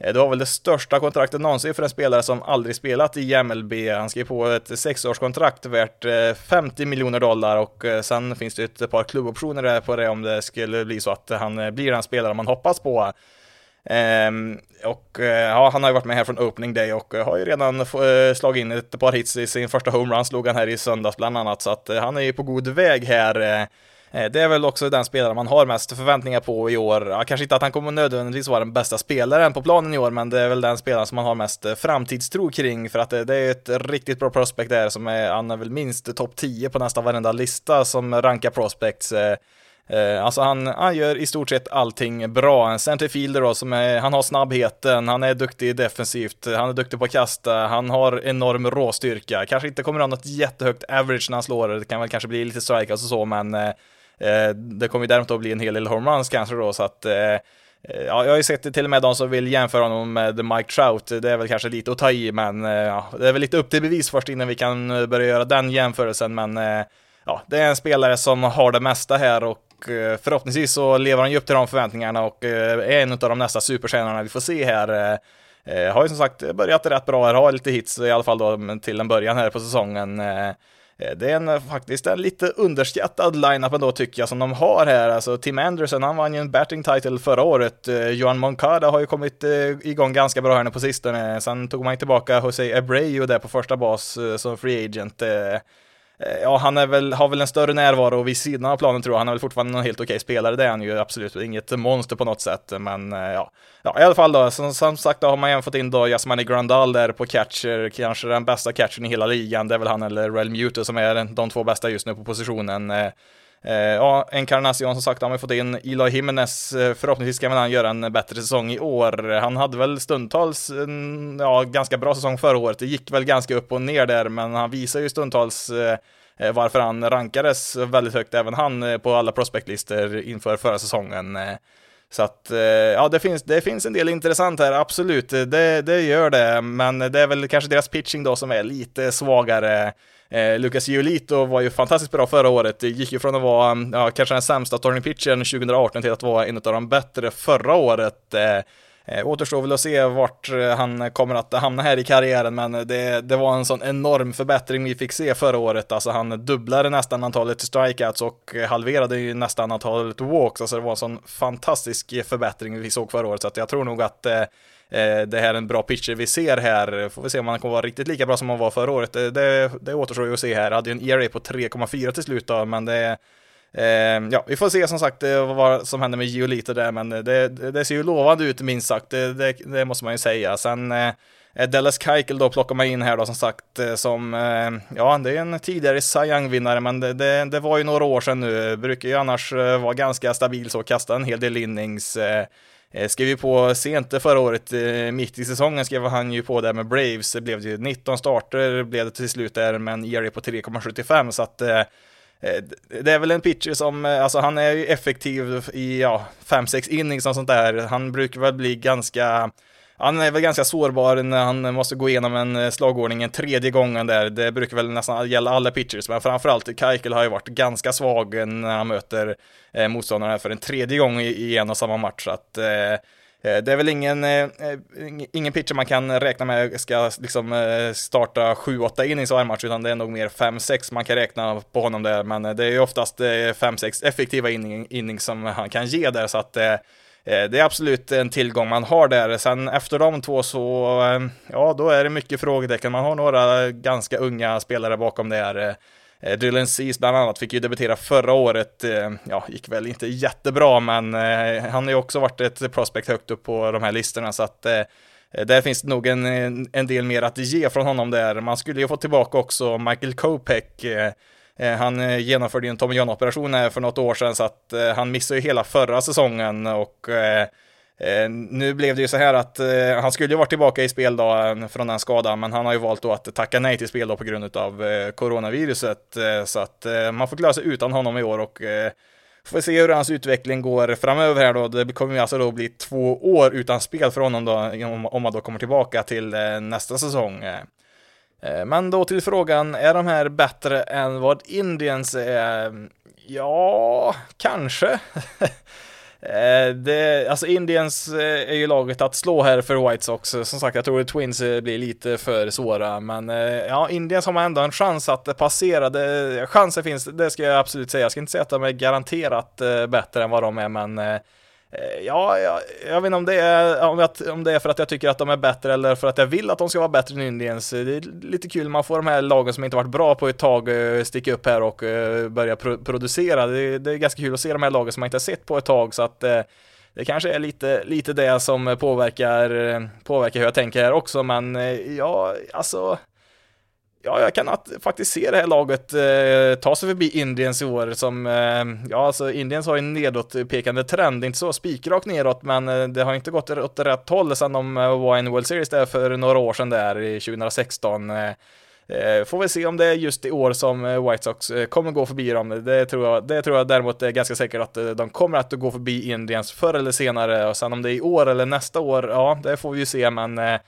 det var väl det största kontraktet någonsin för en spelare som aldrig spelat i MLB. Han skrev på ett sexårskontrakt värt 50 miljoner dollar och sen finns det ett par klubboptioner på det om det skulle bli så att han blir den spelare man hoppas på. Um, och uh, ja, han har ju varit med här från opening day och uh, har ju redan uh, slagit in ett par hits i sin första homerun, slog han här i söndags bland annat, så att han är ju på god väg här. Det är väl också den spelare man har mest förväntningar på i år. Ja, kanske inte att han kommer nödvändigtvis vara den bästa spelaren på planen i år, men det är väl den spelaren som man har mest framtidstro kring, för att det, det är ett riktigt bra prospect där som är, han är väl minst topp 10 på nästan varenda lista som rankar prospects. Eh, alltså han, han gör i stort sett allting bra. En centerfielder då, som är, han har snabbheten, han är duktig defensivt, han är duktig på att kasta, han har enorm råstyrka. Kanske inte kommer ha något jättehögt average när han slår, det kan väl kanske bli lite strikeouts och så, men eh, eh, det kommer ju däremot att bli en hel del homeruns kanske då, så att eh, eh, Ja, jag har ju sett det till och med de som vill jämföra honom med Mike Trout. Det är väl kanske lite att ta i, men eh, ja, det är väl lite upp till bevis först innan vi kan börja göra den jämförelsen. Men ja, det är en spelare som har det mesta här och Eh, förhoppningsvis så lever han ju upp till de förväntningarna och eh, är en av de nästa superstjärnorna vi får se här. Eh, har ju som sagt börjat rätt bra här, har lite hits i alla fall då till en början här på säsongen. Det är en, faktiskt en lite underskattad line-up ändå tycker jag som de har här. Alltså Tim Anderson, han vann ju en batting title förra året. Johan Moncada har ju kommit igång ganska bra här nu på sistone. Sen tog man tillbaka Jose Abreu där på första bas som free agent. Eh, ja, han är väl, har väl en större närvaro vid sidan av planen tror jag. Han är väl fortfarande en helt okej spelare, det är han ju absolut. Inget monster på något sätt, men eh, ja. Ja, i alla fall då, som, som sagt, då har man även fått in då Jasmani Grandal där på catcher, kanske den bästa catchern i hela ligan. Det är väl han eller Real Muto som är de två bästa just nu på positionen. Eh, Eh, ja, Encarnacion som sagt han har ju fått in Eloy Jimenez. Eh, förhoppningsvis kan han göra en bättre säsong i år. Han hade väl stundtals en ja, ganska bra säsong förra året. Det gick väl ganska upp och ner där, men han visar ju stundtals eh, varför han rankades väldigt högt, även han, på alla prospektlistor inför förra säsongen. Så att, ja, det finns, det finns en del intressant här, absolut, det, det gör det, men det är väl kanske deras pitching då som är lite svagare. Eh, Lucas Giolito var ju fantastiskt bra förra året, det gick ju från att vara mm, ja, kanske den sämsta turning pitchen 2018 till att vara en av de bättre förra året. Eh, Eh, återstår väl att se vart eh, han kommer att hamna här i karriären, men det, det var en sån enorm förbättring vi fick se förra året. Alltså han dubblade nästan antalet strikeouts och halverade ju nästan antalet walks. Alltså det var en sån fantastisk förbättring vi såg förra året, så att jag tror nog att eh Eh, det här är en bra pitcher vi ser här. Får vi se om han kommer vara riktigt lika bra som han var förra året. Det, det, det återstår ju att se här. Hade ju en ERA på 3,4 till slut då, men det Eh, ja, vi får se som sagt eh, vad som händer med Giolito där, men det, det, det ser ju lovande ut minst sagt, det, det, måste man ju säga. Sen eh, Dallas Keuchel då plockar man in här då som sagt som, ja det är en tidigare Cy vinnare men det, det, det, var ju några år sedan nu, brukar ju annars vara ganska stabil så, kasta en hel del innings. Eh, skrev ju på sent förra året, eh, mitt i säsongen skrev han ju på där med Braves, det blev ju 19 starter blev det till slut där med en ERA på 3,75 så att eh, det är väl en pitcher som, alltså han är ju effektiv i, ja, 5-6 innings och sånt där. Han brukar väl bli ganska, han är väl ganska sårbar när han måste gå igenom en eh, slagordning en tredje gången där. Det brukar väl nästan gälla alla pitchers, men framförallt Keikel har ju varit ganska svag när han möter eh, motståndarna för en tredje gång i en och samma match. Så att, Eh, eh det är väl ingen, ingen pitcher man kan räkna med ska liksom starta 7-8 innings varje match, utan det är nog mer 5-6 man kan räkna på honom där, men det är ju oftast 5-6 effektiva innings som han kan ge där, så att Eh, det är absolut en tillgång man har där. Sen efter de två så, eh, ja, då är det mycket frågetecken. Man har några ganska unga spelare bakom där. här. Eh, Dylan Cease bland annat fick ju debutera förra året, ja, gick väl inte jättebra, men han har ju också varit ett prospect högt upp på de här listorna, så att där finns det nog en, en del mer att ge från honom där. Man skulle ju få tillbaka också Michael Kopeck. Eh, han eh, genomförde ju en Tommy John-operation eh, för något år sedan, så att han missade ju hela förra säsongen och nu blev det ju så här att han skulle ju varit tillbaka i spel då från den skadan, men han har ju valt då att tacka nej till spel då på grund av coronaviruset. Så att man får klara sig utan honom i år och får se hur hans utveckling går framöver här då. Det kommer ju alltså då bli två år utan spel för honom då, om, om man då kommer tillbaka till nästa säsong. Eh, men då till frågan, är de här bättre än vad Indians är? Ja, kanske. Eh, det, alltså Indians eh, är ju laget att slå här för White Sox. Som sagt, jag tror att Twins blir lite för svåra, men ja, Indians har man ändå en chans att passera. Det, chansen finns, det ska jag absolut säga. Jag ska inte säga att de är garanterat bättre än vad de är, men Eh, ja, jag, jag vet inte om det, är, om, jag, om det är för att jag tycker att de är bättre eller för att jag vill att de ska vara bättre än Indians. Det är lite kul, man får de här lagen som inte varit bra på ett tag eh, sticka upp här och eh, börja pro producera. Det, det, är ganska kul att se de här lagen som man inte har sett på ett tag, så att det kanske är lite, lite det som påverkar, påverkar hur jag tänker här också, men ja, alltså ja, jag kan att, faktiskt se det här laget eh, ta sig förbi Indiens i år som, eh, ja alltså Indiens har ju en nedåtpekande trend, inte så spikrakt nedåt, men eh, det har inte gått åt rätt håll sedan de eh, var i World Series där för några år sedan där i 2016. Eh, eh, får vi se om det är just i år som eh, White Sox eh, kommer gå förbi dem. Det tror jag, det tror jag däremot är ganska säkert att de kommer att gå förbi Indiens förr eller senare och sen om det är i år eller nästa år, ja, det får vi ju se, men Eh,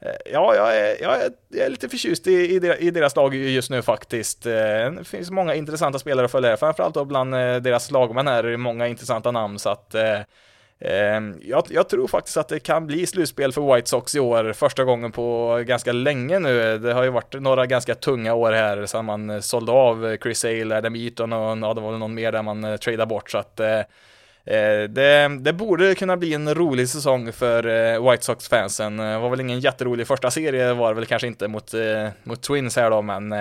Eh, ja, jag är, jag är, jag är lite förtjust i, i, deras lag just nu faktiskt. Eh, det finns många intressanta spelare att följa, framförallt då bland eh, deras lagmän här, är många intressanta namn, så att ehm, jag, jag, tror faktiskt att det kan bli slutspel för White Sox i år, första gången på ganska länge nu. Det har ju varit några ganska tunga år här sedan man sålde av Chris Sale, Adam Eaton och ja, det var väl någon mer där man tradade bort, så att Eh, Eh, det, det, borde kunna bli en rolig säsong för eh, White Sox-fansen. Det var väl ingen jätterolig första serie var det väl kanske inte mot, mot Twins här då, men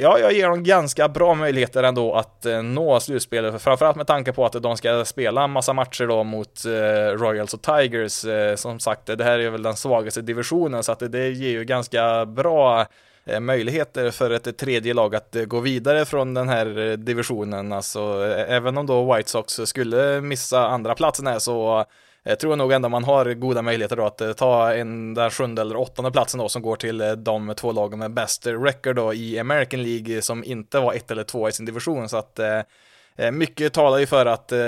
ja, jag ger dem ganska bra möjligheter ändå att nå slutspelet, framförallt med tanke på att de ska spela en massa matcher då mot Royals och Tigers. Som sagt, det här är väl den svagaste divisionen, så att det ger ju ganska bra Eh, möjligheter för ett tredje lag att eh, gå vidare från den här eh, divisionen. Alltså, även om då White Sox skulle missa andra platsen här så jag tror nog ändå man har goda möjligheter då att ta en, där sjunde eller åttonde platsen då som går till de två lagen med bäst record då i American League som inte var ett eller två i sin division så att Eh, Eh, mycket talar ju för att eh,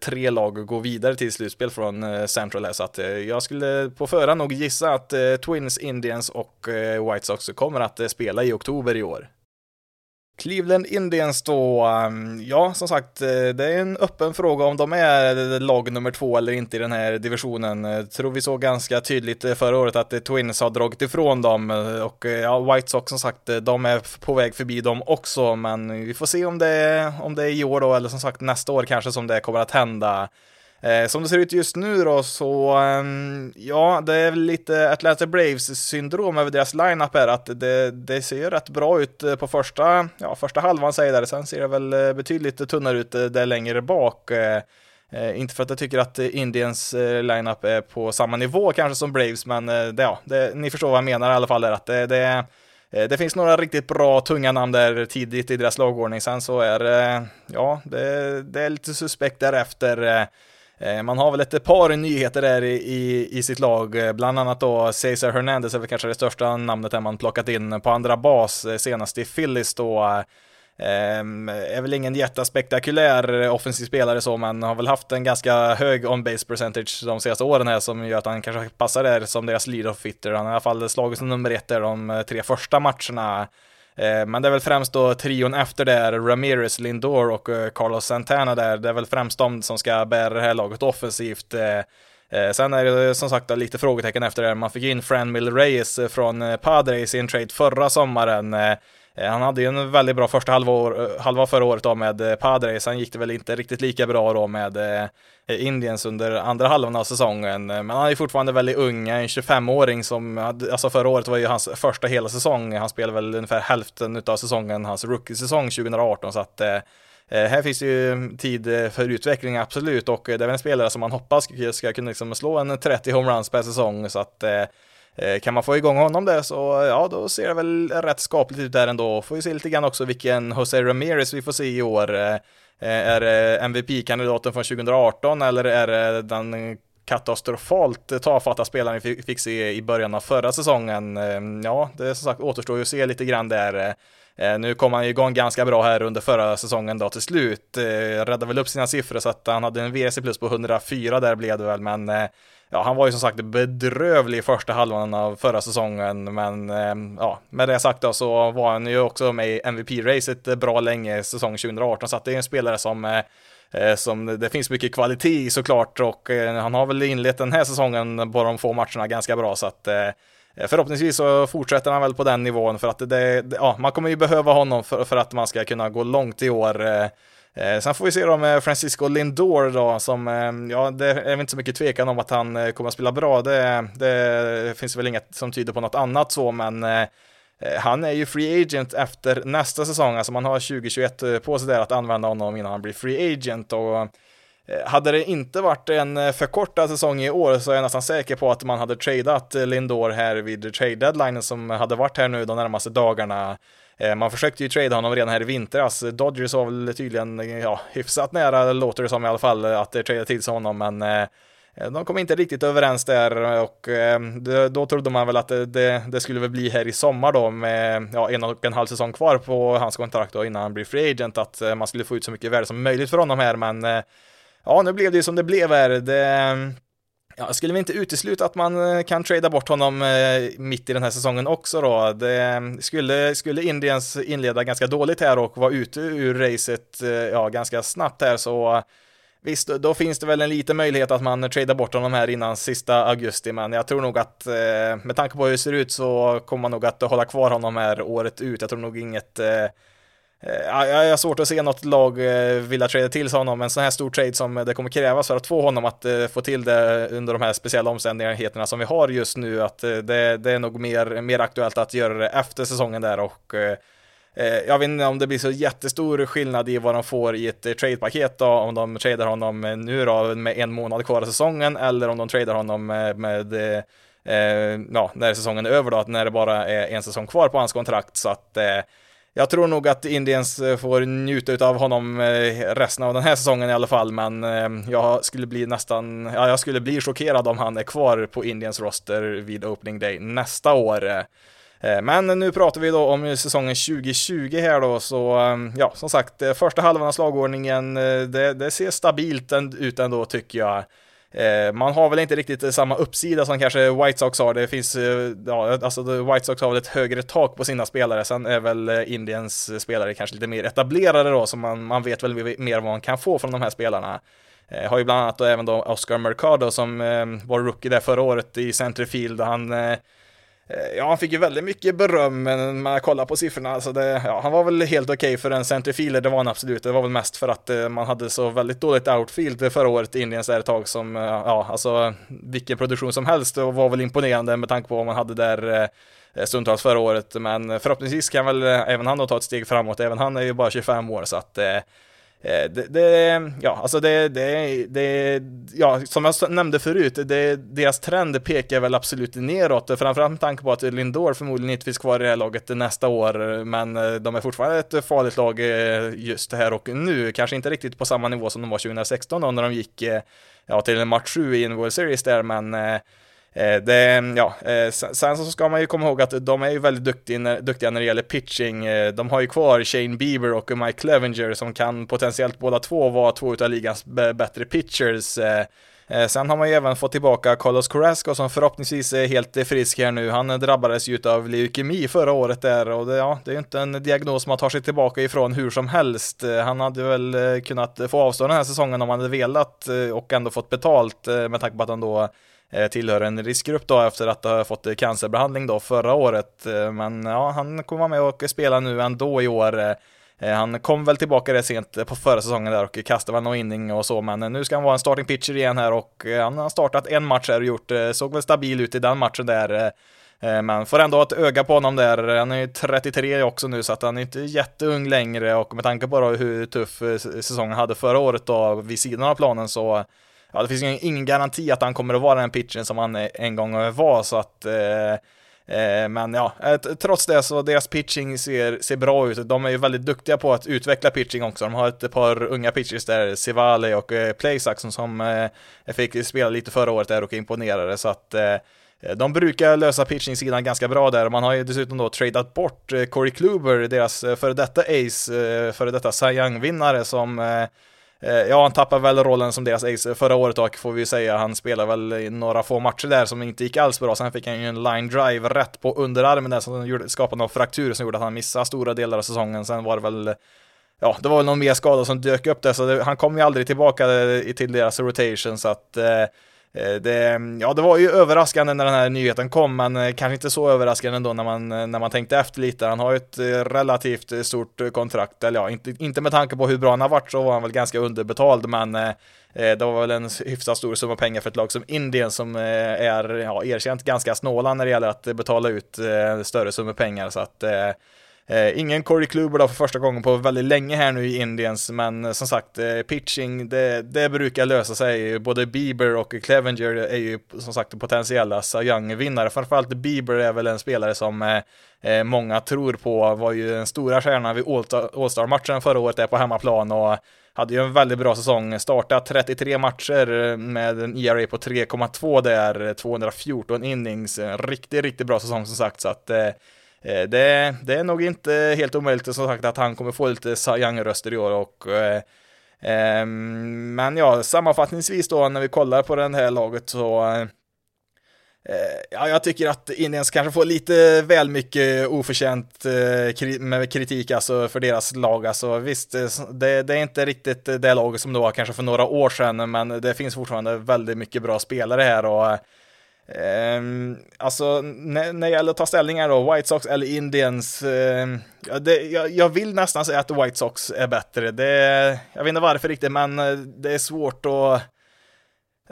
tre lag går vidare till slutspel från eh, Central här, så att jag skulle på förhand nog gissa att Twins, Indians och White Sox kommer att spela i oktober i år. Cleveland Indians då, um, ja som sagt, eh, det är en öppen fråga om de är lag nummer två eller inte i den här divisionen. Jag tror vi såg ganska tydligt eh, förra året att Twins har dragit ifrån dem och ja, White Sox som sagt, de är på väg förbi dem också, men vi får se om det, om det är i år då eller som sagt nästa år kanske som det kommer att hända. Eh, som det ser ut just nu då så, eh, ja, det är lite Atlanta Braves syndrom över deras lineup här, att det, det ser rätt bra ut eh, på första, ja, första halvan säger det, sen ser det väl eh, betydligt tunnare ut eh, där längre bak. Eh, inte för att jag tycker att Indiens eh, lineup är på samma nivå kanske som Braves, men eh, det, ja, det, ni förstår vad jag menar i alla fall, där, att det, det, det finns några riktigt bra, tunga namn där tidigt i deras lagordning. Sen så är det, ja, det, det är lite suspekt därefter. Eh, man har väl ett par nyheter där i, i, i sitt lag, eh, bland annat då Cesar Hernandez är väl kanske det största namnet där man plockat in på andra bas eh, senast i Phillies då. Um, är väl ingen jättespektakulär offensiv spelare så, men har väl haft en ganska hög on-base percentage de senaste åren här som gör att han kanske passar där som deras lead-off fitter. Han har i alla fall slagit som nummer ett där de tre första matcherna. Eh, men det är väl främst då trion efter där, Ramirez, Lindor och eh, Carlos Santana där. Det är väl främst de som ska bära det här laget offensivt. Eh, Sen är det som sagt lite frågetecken efter det. Man fick in Franmil Reyes från Padres i en trade förra sommaren. Eh, han hade ju en väldigt bra första halva, år, eh, halva förra året då med eh, Padres, sen gick det väl inte riktigt lika bra då med Indiens under andra halvan av säsongen. Men han är fortfarande väldigt ung, en 25-åring som, alltså förra året var ju hans första hela säsong, han spelade väl ungefär hälften av säsongen, hans rookie-säsong 2018, så att här finns ju tid för utveckling absolut. Och det är väl en spelare som man hoppas ska kunna liksom slå en 30 homeruns per säsong. Så att Eh, kan man få igång honom där så ja, då ser det väl rätt skapligt ut där ändå. Får ju se lite grann också vilken Jose Ramirez vi får se i år. Eh, är det MVP-kandidaten från 2018 eller är det den katastrofalt tafatta spelaren vi fick se i början av förra säsongen? Eh, ja, det är som sagt återstår ju att se lite grann där. Nu kom han igång ganska bra här under förra säsongen då till slut. Räddade väl upp sina siffror så att han hade en VC plus på 104 där blev det väl, men ja, han var ju som sagt bedrövlig i första halvan av förra säsongen, men ehm, ja, med det sagt då så var han ju också med i MVP-racet bra länge säsong 2018, så att det är en spelare som eh, eh, som det finns mycket kvalitet i såklart och eh, han har väl inlett den här säsongen på de få matcherna ganska bra så att Förhoppningsvis så fortsätter han väl på den nivån för att det, det ja, man kommer ju behöva honom för, för att man ska kunna gå långt i år. Eh, sen får vi se då med Francisco Lindor då, som, eh, ja, det är väl inte så mycket tvekan om att han eh, kommer att spela bra. Det, det finns väl inget som tyder på något annat så, men eh, eh han är ju free agent efter nästa säsong, alltså man har 2021 eh, på sig där att använda honom innan han blir free agent och eh, hade det inte varit en förkortad säsong i år så är jag nästan säker på att man hade tradat Lindor här vid trade deadline som hade varit här nu de närmaste dagarna. Eh, man försökte ju trade honom redan här i vintras. Dodgers var väl tydligen ja, hyfsat nära, låter det som i alla fall, att eh, trada till sig honom, men eh, de kom inte riktigt överens där och då trodde man väl att det, det, skulle väl bli här i sommar då med ja, en och en halv säsong kvar på hans kontrakt då innan han blir free agent att man skulle få ut så mycket värde som möjligt för honom här men ja nu blev det ju som det blev här. Det, Ja, skulle vi inte utesluta att man eh, kan trada bort honom eh, mitt i den här säsongen också då? Det mm, skulle, skulle Indiens inleda ganska dåligt här och vara ute ur racet eh, ja, ganska snabbt här så Visst, då finns det väl en liten möjlighet att man tradar bort honom här innan sista augusti, men jag tror nog att med tanke på hur det ser ut så kommer man nog att hålla kvar honom här året ut. Jag tror nog inget Eh, jag har svårt att se något lag eh, vilja trada till sig honom, en sån här stor trade som eh, det kommer krävas för att få honom att få till det under de här speciella omständigheterna som vi har just nu, att det, det är nog mer, mer aktuellt att göra det efter säsongen där och jag vet inte om det blir så jättestor skillnad i vad de får i ett tradepaket då, om de tradar honom nu då med en månad kvar av säsongen eller om de tradar honom med, med ja, när säsongen är över då, när det bara är en säsong kvar på hans kontrakt så att jag tror nog att Indiens eh, får njuta av honom eh, resten av den här säsongen i alla fall, men eh, jag skulle bli nästan, ja, jag skulle bli chockerad om han är kvar på Indiens roster vid opening day nästa år. Men nu pratar vi då om säsongen 2020 här då, så ja, som sagt, första halvan av slagordningen, det, det ser stabilt ut ändå tycker jag. Eh, man har väl inte riktigt eh, samma uppsida som kanske White Sox har. Det finns, eh, ja, alltså White Sox har väl ett högre tak på sina spelare. Sen är väl Indiens spelare kanske lite mer etablerade då, så man, man vet väl mer vad man kan få från de här spelarna. Eh, har ju bland annat då även då Oscar Mercado som eh, var rookie där förra året i centerfield. Han Eh, Eh, ja, han fick ju väldigt mycket beröm, men man kollar på siffrorna, alltså det, ja, han var väl helt okej okay för en centerfielder, det var han absolut. Det var väl mest för att eh, man hade så väldigt dåligt outfield förra året i Indiens ett tag som, eh, ja, alltså vilken produktion som helst och var väl imponerande med tanke på vad man hade där eh, eh stundtals förra året. Men förhoppningsvis kan väl eh, även han då ta ett steg framåt, även han är ju bara 25 år så att Eh, det, det, ja, alltså det, det, det, ja, som jag nämnde förut, det, deras trend pekar väl absolut neråt, framförallt med tanke på att Lindor förmodligen inte finns kvar i det här laget nästa år, men eh, de är fortfarande ett farligt lag eh, just här och nu, kanske inte riktigt på samma nivå som de var 2016 då, när de gick ja, till match 7 i en World Series där, men Eh, Eh, det, mm, ja, eh, sen så ska man ju komma ihåg att de är ju väldigt duktiga, duktiga när det gäller pitching. Eh, de har ju kvar Shane Bieber och Mike Clevenger som kan potentiellt båda två vara två av ligans bättre pitchers. Sen har man ju även fått tillbaka Carlos Carrasco som förhoppningsvis är helt frisk här nu. Han drabbades ju av leukemi förra året där och det, ja, det är ju inte en diagnos man tar sig tillbaka ifrån hur som helst. Han hade väl kunnat få avstå den här säsongen om han hade velat och ändå fått betalt med tanke på att han då Eh, tillhör en riskgrupp då efter att ha fått cancerbehandling då förra året. Eh, men ja, han kommer vara med och spela nu ändå i år. Eh, han kom väl tillbaka det sent på förra säsongen där och kastade väl någon inning och så, men nu ska han vara en starting pitcher igen här och han har startat en match här och gjort, såg väl stabil ut i den matchen där. Men får ändå ha ett öga på honom där. Han är ju 33 också nu så att han är inte jätteung längre och med tanke på hur tuff säsongen hade förra året då vid sidan av planen så ja, det finns ingen, ingen garanti att han kommer att vara den pitchen som han eh, en gång var, så att eh, eh men ja, eh, trots det så deras pitching ser, ser bra ut. De är ju väldigt duktiga på att utveckla pitching också. De har ett par unga pitchers där, Sivale och eh, Playsaxon som eh, fick spela lite förra året där och imponerade. Så att eh, de brukar lösa pitching-sidan ganska bra där. Man har ju dessutom då tradeat bort eh, Corey Kluber, deras före detta ace, före detta Cy Young-vinnare som Eh, ja, han tappade väl rollen som deras ace förra året och får vi säga. Han spelade väl i några få matcher där som inte gick alls bra. Sen fick han ju en line drive rätt på underarmen där som skapade någon fraktur som gjorde att han missade stora delar av säsongen. Sen var det väl ja, det var väl någon mer skada som dök upp där, så det, han kom ju aldrig tillbaka till deras rotation, så att Eh, Eh, det, ja, det var ju överraskande när den här nyheten kom, men eh, kanske inte så överraskande ändå när man, eh, när man tänkte efter lite. Han har ju ett relativt stort kontrakt, eller ja, inte, inte med tanke på hur bra han har varit så var han väl ganska underbetald, men det var väl en hyfsat stor summa pengar för ett lag som Indien som är ja, erkänt ganska snåla när det gäller att betala ut större summor pengar, så att Eh, ingen Corey Kluber då för första gången på väldigt länge här nu i Indiens, men eh, som sagt, eh, pitching, det, det, brukar lösa sig. Både Bieber och Clevenger är ju som sagt potentiella Cy Young-vinnare. Framförallt Bieber är väl en spelare som eh, eh, många tror på, var ju den stora stjärnan vid All-Star-matchen förra året där på hemmaplan och hade ju en väldigt bra säsong, startat 33 matcher eh, med en ERA på 3,2 där, 214 innings, en riktigt, riktigt bra säsong som sagt, så att Eh, Eh, det, det, är nog inte helt omöjligt som sagt att han kommer få lite Young-röster i år och eh, ehm, men ja, sammanfattningsvis då när vi kollar på det här laget så eh, Ja, jag tycker att Indiens kanske får lite väl mycket oförtjänt med kritik alltså för deras lag. Alltså visst, det, det, är inte riktigt det laget som det var kanske för några år sedan, men det finns fortfarande väldigt mycket bra spelare här och Um, alltså, när, när det gäller att ta ställningar då, White Sox eller Indians, uh, det, jag, jag, vill nästan säga att White Sox är bättre. Det, jag vet inte varför riktigt, men eh, det är svårt att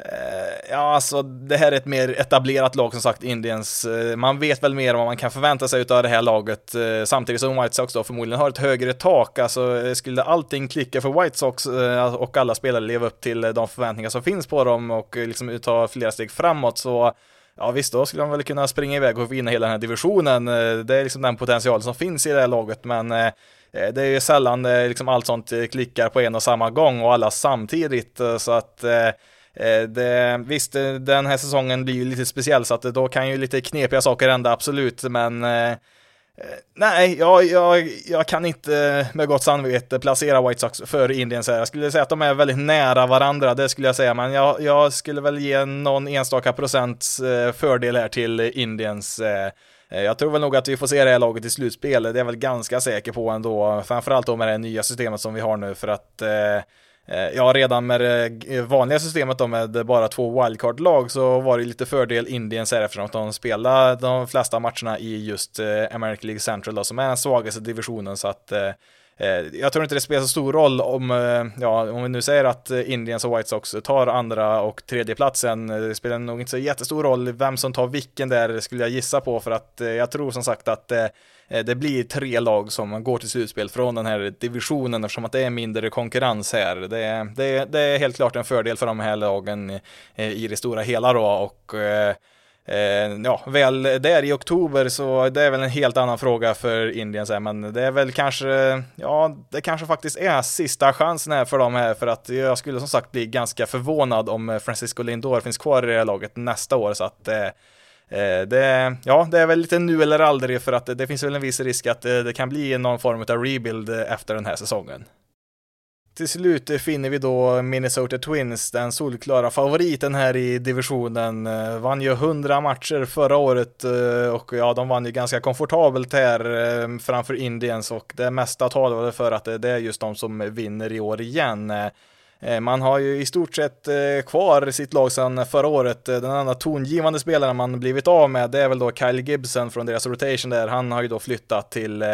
Eh, ja, alltså det här är ett mer etablerat lag som sagt, Indiens. Eh, man vet väl mer om vad man kan förvänta sig av det här laget, eh, samtidigt som White Sox då förmodligen har ett högre tak. Alltså skulle allting klicka för White Sox och alla spelare leva upp till de förväntningar som finns på dem och liksom ta flera steg framåt så Ja visst, då skulle de väl kunna springa iväg och vinna hela den här divisionen. Det är liksom den potential som finns i det här laget, men det är ju sällan liksom allt sånt klickar på en och samma gång och alla samtidigt, så att Eh, det, visst, eh, den här säsongen blir ju lite speciell så att eh, då kan ju lite knepiga saker hända, absolut, men Nej, jag, jag, jag kan inte med gott samvete placera White Sox före Indians här. Jag skulle säga att de är väldigt nära varandra, det skulle jag säga, men jag, jag skulle väl ge någon enstaka procents fördel här till Indians. Jag tror väl nog att vi får se det här laget i slutspel, det är jag väl ganska säker på ändå, framförallt då med det nya systemet som vi har nu, för att Eh, Eh, ja, redan med det eh, vanliga systemet då med bara två wildcard-lag så var det lite fördel Indiens här eftersom att de spelade de flesta matcherna i just eh, American League Central då, som är den svagaste divisionen. Så att eh, Eh, jag tror inte det spelar så stor roll om, eh, ja, om vi nu säger att Indians och White Sox tar andra och tredje platsen. Eh, det spelar nog inte så jättestor roll vem som tar vilken där skulle jag gissa på för att jag tror som sagt att det blir tre lag som går till slutspel från den här divisionen eftersom att det är mindre konkurrens här. Det är, det är, det är helt klart en fördel för de här lagen i det stora hela då och Eh, ja, väl där i oktober så det är väl en helt annan fråga för Indien. här, men det är väl kanske, ja, det kanske faktiskt är sista chansen här för dem här, för att jag skulle som sagt bli ganska förvånad om Francisco Lindor finns kvar i det här laget nästa år, så att Eh, eh det, ja, det är väl lite nu eller aldrig för att det, det finns väl en viss risk att det, det kan bli någon form av rebuild efter den här säsongen. Till slut finner vi då Minnesota Twins, den solklara favoriten här i divisionen. Eh, vann ju 100 matcher förra året eh, och ja, de vann ju ganska komfortabelt här eh, framför Indians och det mesta talade för att det är just de som vinner i år igen. Man har ju i stort sett kvar sitt lag sedan förra året. Den enda tongivande spelaren man blivit av med, det är väl då Kyle Gibson från deras rotation där. Han har ju då flyttat till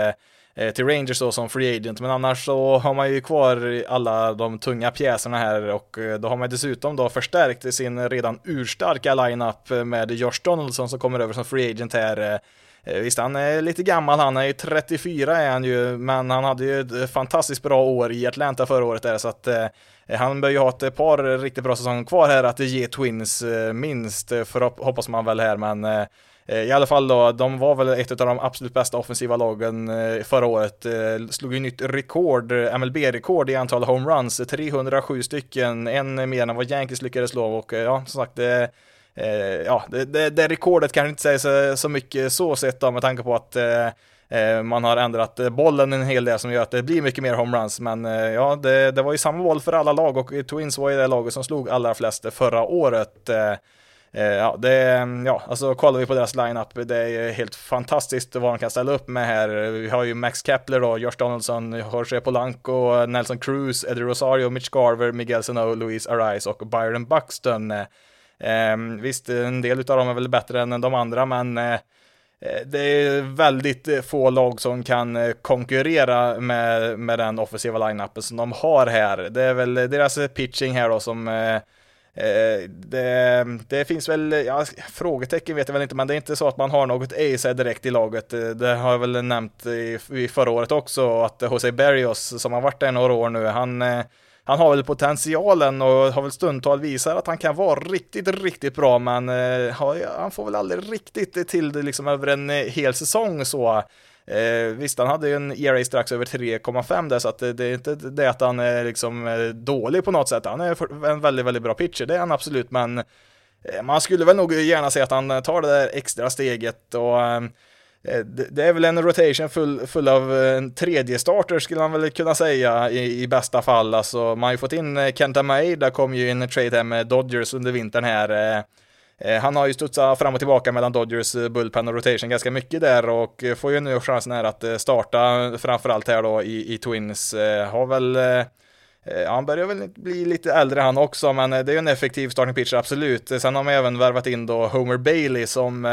Eh, till Rangers då som free agent, men annars så har man ju kvar alla de tunga pjäserna här och eh, då har man dessutom då förstärkt sin redan urstarka lineup med Josh Donaldson som kommer över som free agent här. Eh, visst, han är lite gammal, han är ju 34 är han ju, men han hade ju ett fantastiskt bra år i Atlanta förra året där, så att Eh, han bör ju ha ett par riktigt bra säsonger kvar här att ge Twins eh, minst, för hoppas man väl här, men Eh, i alla fall då, de var väl ett av de absolut bästa offensiva lagen eh, förra året. Eh, slog ju nytt rekord, MLB-rekord i antal homeruns, 307 stycken, en mer än vad Yankees lyckades slå och ja, som sagt, det, ja, det, det, det rekordet kanske inte säger så, så mycket så sett då med tanke på att Eh, man har ändrat bollen en hel del som gör att det blir mycket mer homeruns, men eh, ja, det, det var ju samma boll för alla lag och Twins var ju det laget som slog allra flest förra året. Eh, ja, det, ja, alltså kollar vi på deras lineup, det är helt fantastiskt vad de kan ställa upp med här. Vi har ju Max Kepler då, Josh Donaldson, Jorge Polanco, Nelson Cruz, Eddie Rosario, Mitch Garver, Miguel Sano, Luis Arise och Byron Buxton. Eh, visst, en del av dem är väl bättre än de andra, men eh, eh det är väldigt eh, få lag som kan konkurrera med, med den offensiva line-upen som de har här. Det är väl deras pitching här då som Eh, det, det, finns väl, ja, frågetecken vet jag väl inte, men det är inte så att man har något ace direkt i laget. Eh, det har jag väl nämnt i, i förra året också, att Jose Berrios som har varit där några år nu, han eh, han har väl potentialen och har väl stundtal visat att han kan vara riktigt, riktigt bra, men han får väl aldrig riktigt till det liksom över en hel säsong så. Eh, visst, han hade ju en ERA strax över 3,5 där, så att det, det, är inte det att han är liksom eh, dålig på något sätt. Han är en väldigt, väldigt bra pitcher, det är han absolut, men eh, man skulle väl nog gärna se att han tar det där extra steget och eh, det är väl en rotation full, full av en tredje starter skulle man väl kunna säga i, i bästa fall. Alltså, man har ju fått in Kenta Kenta Maeda, kom ju in trade här med Dodgers under vintern här. Eh, han har ju studsat fram och tillbaka mellan Dodgers eh, bullpen och rotation ganska mycket där och eh, får ju nu chansen här att starta framförallt här då i, i Twins. Har väl Ja, han börjar väl bli lite äldre han också, men det är ju en effektiv starting pitcher, absolut. Sen har man även värvat in då Homer Bailey som,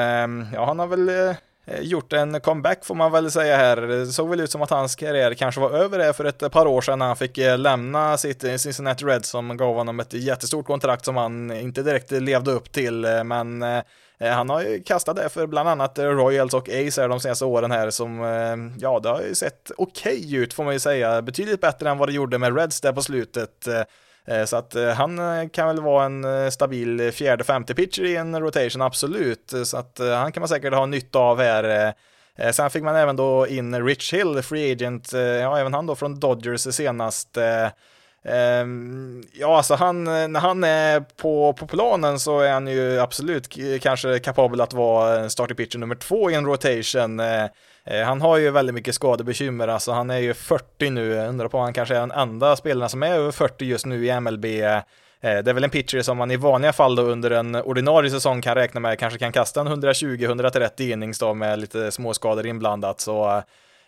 ja, han har väl Eh, gjort en comeback får man väl säga här. Det såg väl ut som att hans karriär kanske var över det för ett par år sedan när han fick eh, lämna sitt Cincinnati Reds som gav honom ett jättestort kontrakt som han inte direkt levde upp till, eh, men han har ju kastat det för bland annat Royals och Ace här de senaste åren här som, ja, det har ju sett okej okay ut får man ju säga. Betydligt bättre än vad det gjorde med Reds där på slutet. Eh, så att eh, han eh, kan väl vara en stabil fjärde, femte pitcher i en rotation, absolut. Så att han kan man säkert ha nytta av här. Sen fick man även då in Rich Hill, free agent, ja även han då från Dodgers senast. Ehm, ja, alltså han, när han är på, på planen så är han ju absolut kanske kapabel att vara starting pitcher nummer två i en rotation. Eh, han har ju väldigt mycket skadebekymmer, alltså han är ju 40 nu, jag undrar på om han kanske är den enda spelaren som är över 40 just nu i MLB. Eh, det är väl en pitcher som man i vanliga fall då under en ordinarie säsong kan räkna med kanske kan kasta en 120-130 innings då med lite småskador inblandat. Så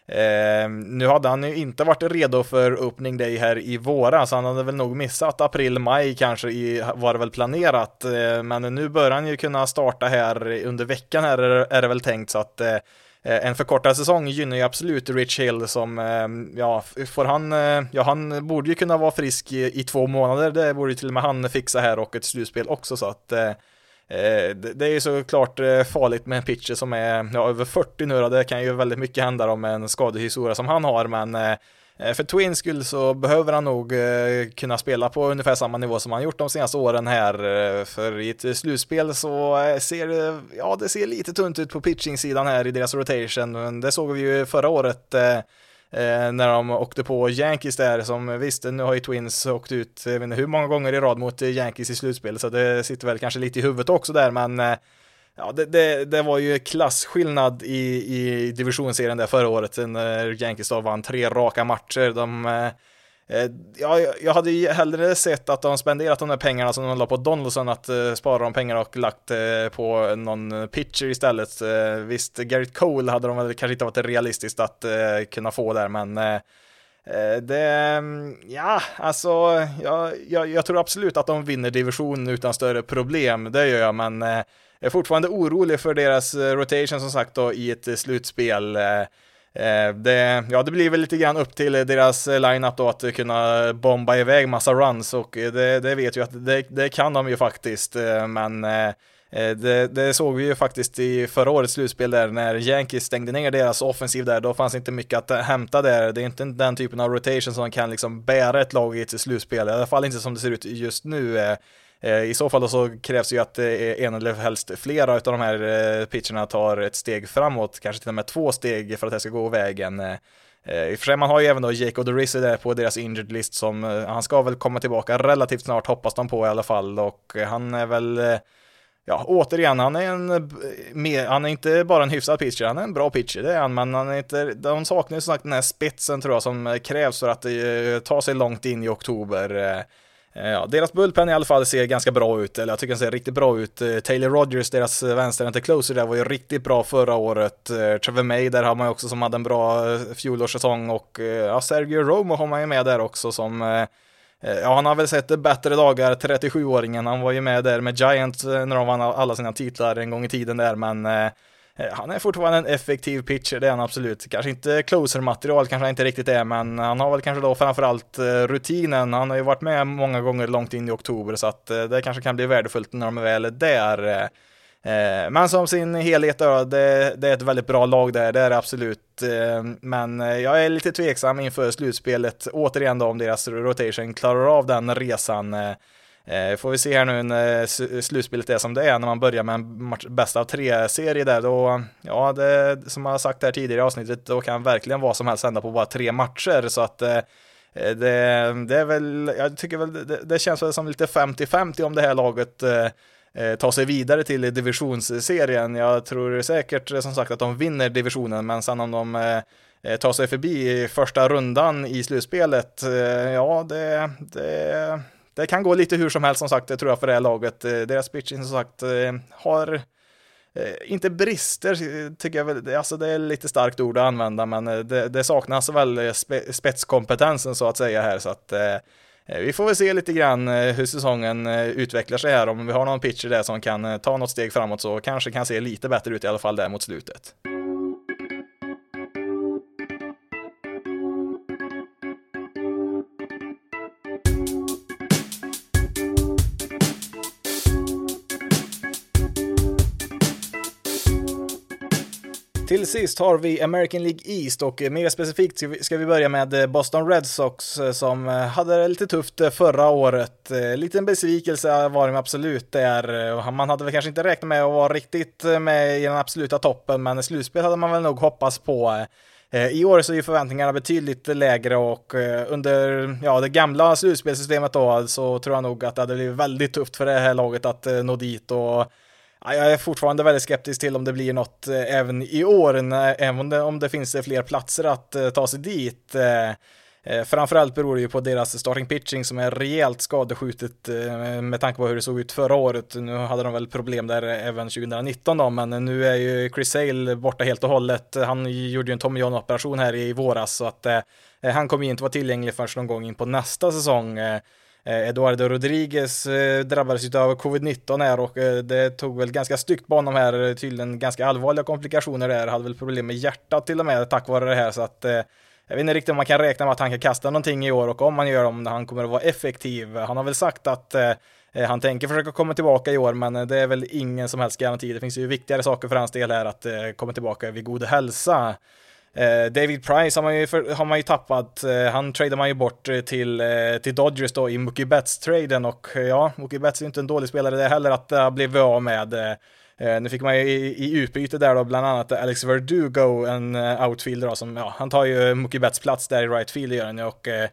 eh, nu hade han ju inte varit redo för opening day här i våras, han hade väl nog missat april-maj kanske i, var det väl planerat. Eh, men nu börjar han ju kunna starta här under veckan här är det väl tänkt så att eh, Eh, en förkortad säsong gynnar ju absolut Rich Hill som, eh, ja, får han, eh, ja han borde ju kunna vara frisk i, i två månader, det borde ju till och med han fixa här och ett slutspel också så att det är ju såklart farligt med en pitcher som är ja, över 40 nu då. Det kan ju väldigt mycket hända om en skadehistoria som han har, men Eh, för Twins skull så behöver han nog eh, kunna spela på ungefär samma nivå som han gjort de senaste åren här. Eh, för i ett slutspel så ser det, ja det ser lite tunt ut på pitching-sidan här i deras rotation. Det såg vi ju förra året när de åkte på Yankees där som visst, nu har ju Twins åkt ut, jag vet inte hur många gånger i rad mot Yankees i slutspel så det sitter väl kanske lite i huvudet också där men Ja, det, det, det, var ju klassskillnad i, i divisionsserien där förra året när Yankees då vann tre raka matcher. De, eh, eh ja, jag hade ju hellre sett att de spenderat de där pengarna som de la på Donaldson att eh, spara de pengarna och lagt eh, på någon pitcher istället. Eh, visst, Garrett Cole hade de väl kanske inte varit realistiskt att eh, kunna få där, men eh, eh det, mm, ja, alltså, jag, jag, jag, tror absolut att de vinner divisionen utan större problem, det gör jag, men eh, är fortfarande orolig för deras eh, rotation som sagt då i ett eh, slutspel. Eh, det, ja, det blir väl lite grann upp till deras lineup då att kunna bomba iväg massa runs och det, det vet ju att det, det kan de ju faktiskt, men det, det, såg vi ju faktiskt i förra årets slutspel där när Yankees stängde ner deras offensiv där, då fanns inte mycket att hämta där. Det är inte den typen av rotation som kan liksom bära ett lag i ett slutspel, i alla fall inte som det ser ut just nu. Eh, I så fall så krävs ju att eh, en eller helst flera av de här eh, pitcherna tar ett steg framåt, kanske till och med två steg för att det ska gå vägen. I och för sig, man har ju även då Jake Odorizzi där på deras injured list som, han ska väl komma tillbaka relativt snart hoppas de på i alla fall och han är väl Ja, återigen, han är en, han är inte bara en hyfsad pitcher, han är en bra pitcher, det är han, men han är inte, de saknar ju som sagt den här spetsen tror jag som krävs för att ta sig långt in i oktober. Eh, Eh, ja, deras bullpen i alla fall ser ganska bra ut, eller jag tycker den ser riktigt bra ut. Eh, Taylor Rogers, deras vänsterhänta closer där var ju riktigt bra förra året. Eh, Trevor May där har man ju också som hade en bra fjolårssäsong och ja, Sergio Romo har man ju med där också som Ja, han har väl sett bättre dagar, 37-åringen. Han var ju med där med Giant när de vann alla sina titlar en gång i tiden där, men Eh, han är fortfarande en effektiv pitcher, det är han absolut. Kanske inte closer-material, kanske han inte riktigt är, men han har väl kanske då framförallt eh, rutinen. Han har ju varit med många gånger långt in i oktober, så att eh, det kanske kan bli värdefullt när de väl är där. Men som sin helhet då, det, det är ett väldigt bra lag där, det är det absolut. Men jag är lite tveksam inför slutspelet, återigen då om deras rotation klarar av den resan. Eh, får vi se här nu när slutspelet är som det är, när man börjar med en match, bästa av tre-serie där, då, ja, det, som jag har sagt här tidigare i avsnittet, då kan verkligen vad som helst hända på bara tre matcher, så att eh, eh det, det, är väl, jag tycker väl, det, det känns väl som lite 50-50 om det här laget eh, eh, tar sig vidare till divisionsserien. Jag tror säkert som sagt att de vinner divisionen, men sen om de eh, eh tar sig förbi första rundan i slutspelet, eh, ja, det, det det kan gå lite hur som helst som sagt, det tror jag för det här laget. Eh, deras pitching som sagt eh, har eh, inte brister tycker jag väl, alltså det är lite starkt ord att använda, men det, det saknas väl spetskompetensen så att säga här, så att vi får väl se lite grann hur säsongen utvecklar sig här, om vi har någon pitcher där som kan ta något steg framåt så kanske kan se lite bättre ut i alla fall där mot slutet. Till sist har vi American League East och mer specifikt ska vi börja med eh, Boston Red Sox eh, som eh, hade det lite tufft förra året. Liten besvikelse var det absolut där. Man hade väl kanske inte räknat med att vara riktigt med i den absoluta toppen, men slutspel hade man väl nog hoppats på. I år så är förväntningarna betydligt lägre och under ja, det gamla slutspelssystemet då så tror jag nog att det hade blivit väldigt tufft för det här laget att nå dit och jag är fortfarande väldigt skeptisk till om det blir något eh, även i år, även om det, finns fler platser att eh, ta sig dit. Eh, framförallt beror det ju på deras starting pitching som är rejält skadeskjutet med tanke på hur det såg ut förra året. Nu hade de väl problem där även 2019 då, men nu är ju Chris Sale borta helt och hållet. Han gjorde ju en Tommy John-operation här i våras så att han kommer ju inte vara tillgänglig förrän någon gång in på nästa säsong. Eh, Eduardo Rodriguez eh, drabbades av covid-19 här och eh, det tog väl ganska styggt på honom här, tydligen ganska allvarliga komplikationer där, hade väl problem med hjärtat till och med tack vare det här så att jag vet inte riktigt om man kan räkna med att han kan kasta någonting i år och om han gör om han kommer att vara effektiv. Han har väl sagt att han tänker försöka komma tillbaka i år, men det är väl ingen som helst garanti. Det finns ju viktigare saker för hans del här att komma tillbaka vid god hälsa. Eh, David Price har man ju, för, har man ju tappat. Eh, han tradar man ju bort eh, till, till Dodgers då i Mookie Betts-traden och ja, Mookie Betts är inte en dålig spelare det heller att uh, blivit av med. nu fick man ju i, i utbyte där då bland annat Alex Verdugo, en outfielder då, som, ja, han tar ju Mookie Betts plats där i right field gör han ju och Eh,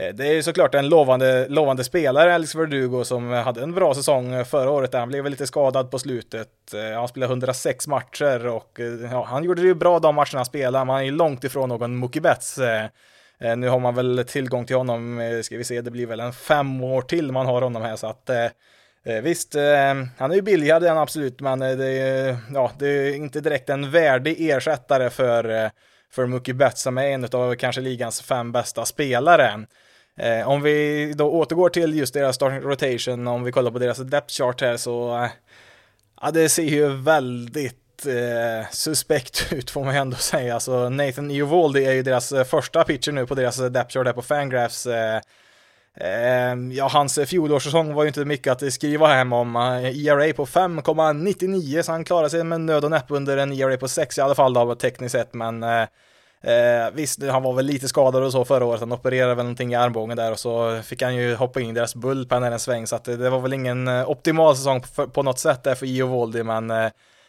Eh, det är ju såklart en lovande, lovande spelare, Alex Verdugo, som hade en bra säsong eh, förra året. Han blev lite skadad på slutet. Eh, han spelade 106 matcher och ja, han gjorde det ju bra de matcherna han spelade, men han är ju långt ifrån någon Mookie Betts. Nu har man väl tillgång till honom, ska vi se, det blir väl en fem år till man har honom här, så att Visst, han är ju billigare än absolut, men det är, ja, det är inte direkt en värdig ersättare för, för Mookie Betts som är en av kanske ligans fem bästa spelare. Eh, om vi då återgår till just deras starting rotation, om vi kollar på deras depth chart här så, eh, ja det ser ju väldigt eh, suspekt ut får man ju ändå säga. Alltså Nathan Uvaldi är ju deras eh, första pitcher nu på deras eh, depth chart här på Fangraphs. Eh, ja, hans fjolårssäsong var ju inte mycket att skriva hem om. ERA på 5,99 så han klarade sig med nöd och näpp under en ERA på 6 i alla fall då tekniskt sett, men Eh, visst, han var väl lite skadad och så förra året, han opererade väl någonting i armbågen där och så fick han ju hoppa in i deras bullpen en sväng, så att det, det var väl ingen eh, optimal säsong på, på något sätt där för Io Voldi, men eh,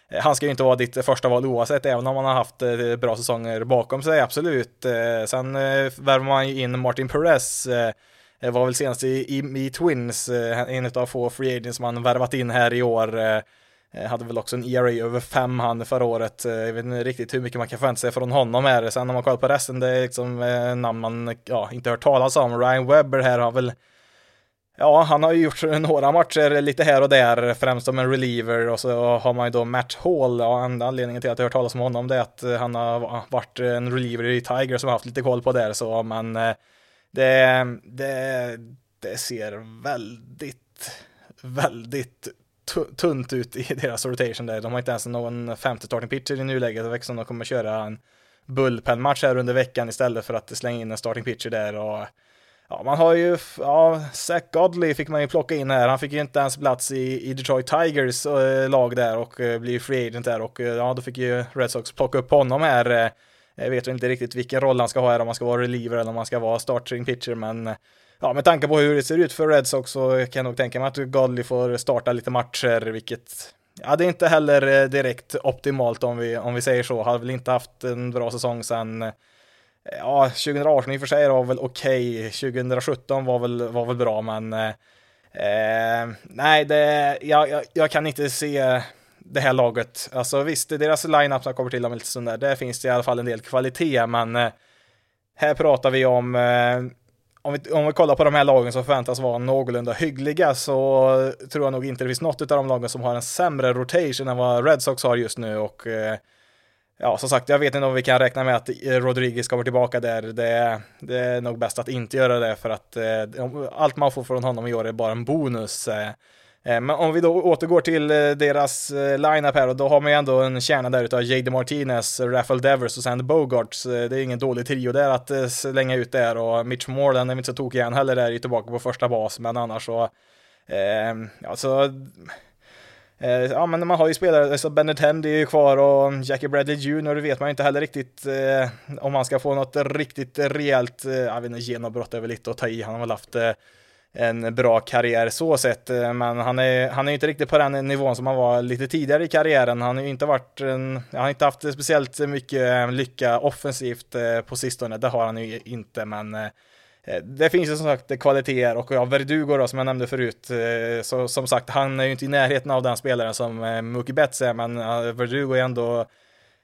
eh, han ska ju inte vara ditt första val oavsett, även om han har haft eh, bra säsonger bakom sig, absolut. Eh, sen eh, värvar man ju in Martin Perez, eh, eh var väl senast i, i, i Twins, en av få free agents man värvat in här i år. Eh, hade väl också en ERA över 5 han förra året. Eh, jag vet inte riktigt hur mycket man kan förvänta sig från honom här. Sen när man kollar på resten, det är liksom eh, namn man ja, inte hört talas om. Ryan Webber här har väl Ja, han har ju gjort några matcher lite här och där, främst som en reliever och så har man ju då Matt Hall, ja, enda anledningen till att jag har hört talas om honom det är att han har varit en reliever i Tiger som har haft lite koll på där så, men det, det, det ser väldigt, väldigt tunt ut i deras rotation där. De har inte ens någon femte starting pitcher i nuläget. Det verkar som de kommer köra en bullpen-match här under veckan istället för att slänga in en starting pitcher där. Och, ja, man har ju, ja, Zach Godley fick man ju plocka in här. Han fick ju inte ens plats i, i Detroit Tigers äh, lag där och äh, blir free agent där och eh, ja, då fick ju Red Sox plocka upp honom här. Jag vet inte riktigt vilken roll han ska ha här, om han ska vara reliever eller om han ska vara starting pitcher, men ja, med tanke på hur det ser ut för Red Sox så kan jag nog tänka mig att Godley får starta lite matcher, vilket Ja, det är inte heller eh, direkt optimalt om vi, om vi säger så. Har väl inte haft en bra säsong sen, eh, ja, 2018 i och för sig var väl okej. Okay. 2017 var väl, var väl bra, men eh, eh, nej, det, jag, jag, jag, kan inte se det här laget. Alltså visst, deras line-up som kommer till om lite stund där, där finns det i alla fall en del kvalitet, men eh, här pratar vi om eh, om vi, om vi kollar på de här lagen som förväntas vara någorlunda hyggliga så tror jag nog inte det finns något av de lagen som har en sämre rotation än vad Red Sox har just nu och eh, ja, som sagt, jag vet inte om vi kan räkna med att eh, Rodriguez kommer tillbaka där. Det, det är nog bäst att inte göra det för att eh, allt man får från honom i år är bara en bonus. Eh, men om vi då återgår till eh, deras eh, lineup här och då har man ju ändå en kärna där utav J.D. Martinez, Rafael Devers och sen Bogarts. Det är ingen dålig trio där att slänga ut där och Mitch Moreland är inte så tokig än heller där, är tillbaka på första bas, men annars så, ehm, eh, alltså Ja men man har ju spelare, alltså Bennett Hendy är ju kvar och Jackie Bradley Jr. det vet man ju inte heller riktigt eh, om han ska få något riktigt rejält, eh, jag vet inte, genombrott är väl lite att ta i, han har väl haft eh, en bra karriär så sett, eh, men han är, han är inte riktigt på den nivån som han var lite tidigare i karriären. Han har inte varit en, han har inte haft speciellt mycket lycka offensivt eh, på sistone, det har han ju inte, men eh, det finns ju som sagt kvaliteter och ja, Verdugo då, som jag nämnde förut, så som sagt, han är ju inte i närheten av den spelaren som Mookie Betts är, men Verdugo är ändå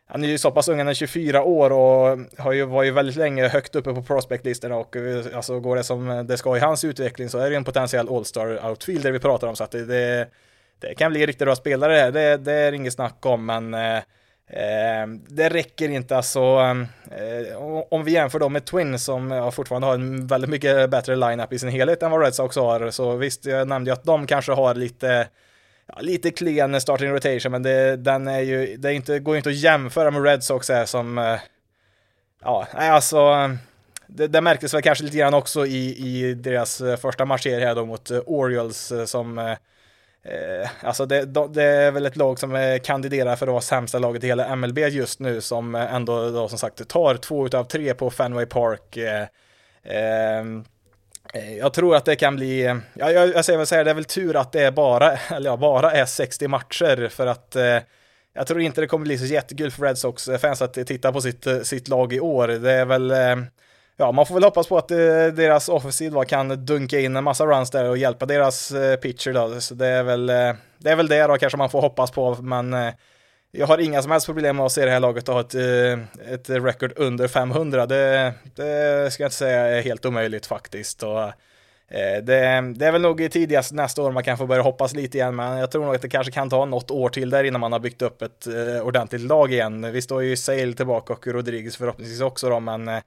han är ju så pass ung, han är 24 år och har ju, var ju väldigt länge högt uppe på prospectlistorna och eh, alltså går det som eh, det ska i hans utveckling så är det ju en potentiell All-Star outfielder vi pratar om. Så att det, det, det kan bli riktigt bra spelare det, det är inget snack om men eh, eh, det räcker inte. Alltså, eh, om vi jämför dem med Twin som ja, fortfarande har en väldigt mycket bättre lineup i sin helhet än vad Red Sox har, så visst, jag nämnde ju att de kanske har lite ja, lite klen starting rotation, men det, den är ju, det är inte, går ju inte att jämföra med Red Sox är som, eh, Ja, ja, alltså, det, det märktes väl kanske lite grann också i, i deras eh, första matchserie här då mot eh, Orioles som Eh, alltså det, det, är väl ett lag som kandiderar för att vara sämsta laget i hela MLB just nu som ändå då som sagt tar två utav tre på Fenway Park. Ehm, Eh, jag tror att det kan bli, eh, ja, jag, jag säger väl så här, det är väl tur att det är bara, eller ja, bara är 60 matcher för att eh, jag tror inte det kommer bli så jättekul för Red Sox-fans att titta på sitt, eh, sitt lag i år. Det är väl eh, ja, man får väl hoppas på att eh, deras offensiv då kan dunka in en massa runs där och hjälpa deras eh, pitcher då. Så det är väl eh, det, är väl det då kanske man får hoppas på, men eh, jag har inga som helst problem med att se det här laget ha ett, eh, ett record under 500. Det, det ska jag inte säga är helt omöjligt faktiskt. Och, eh, det, det, är väl nog tidigast nästa år man kan få börja hoppas lite igen, men jag tror nog att det kanske kan ta något år till där innan man har byggt upp ett eh, ordentligt lag igen. Vi står ju Sale tillbaka och Rodriguez förhoppningsvis också då, men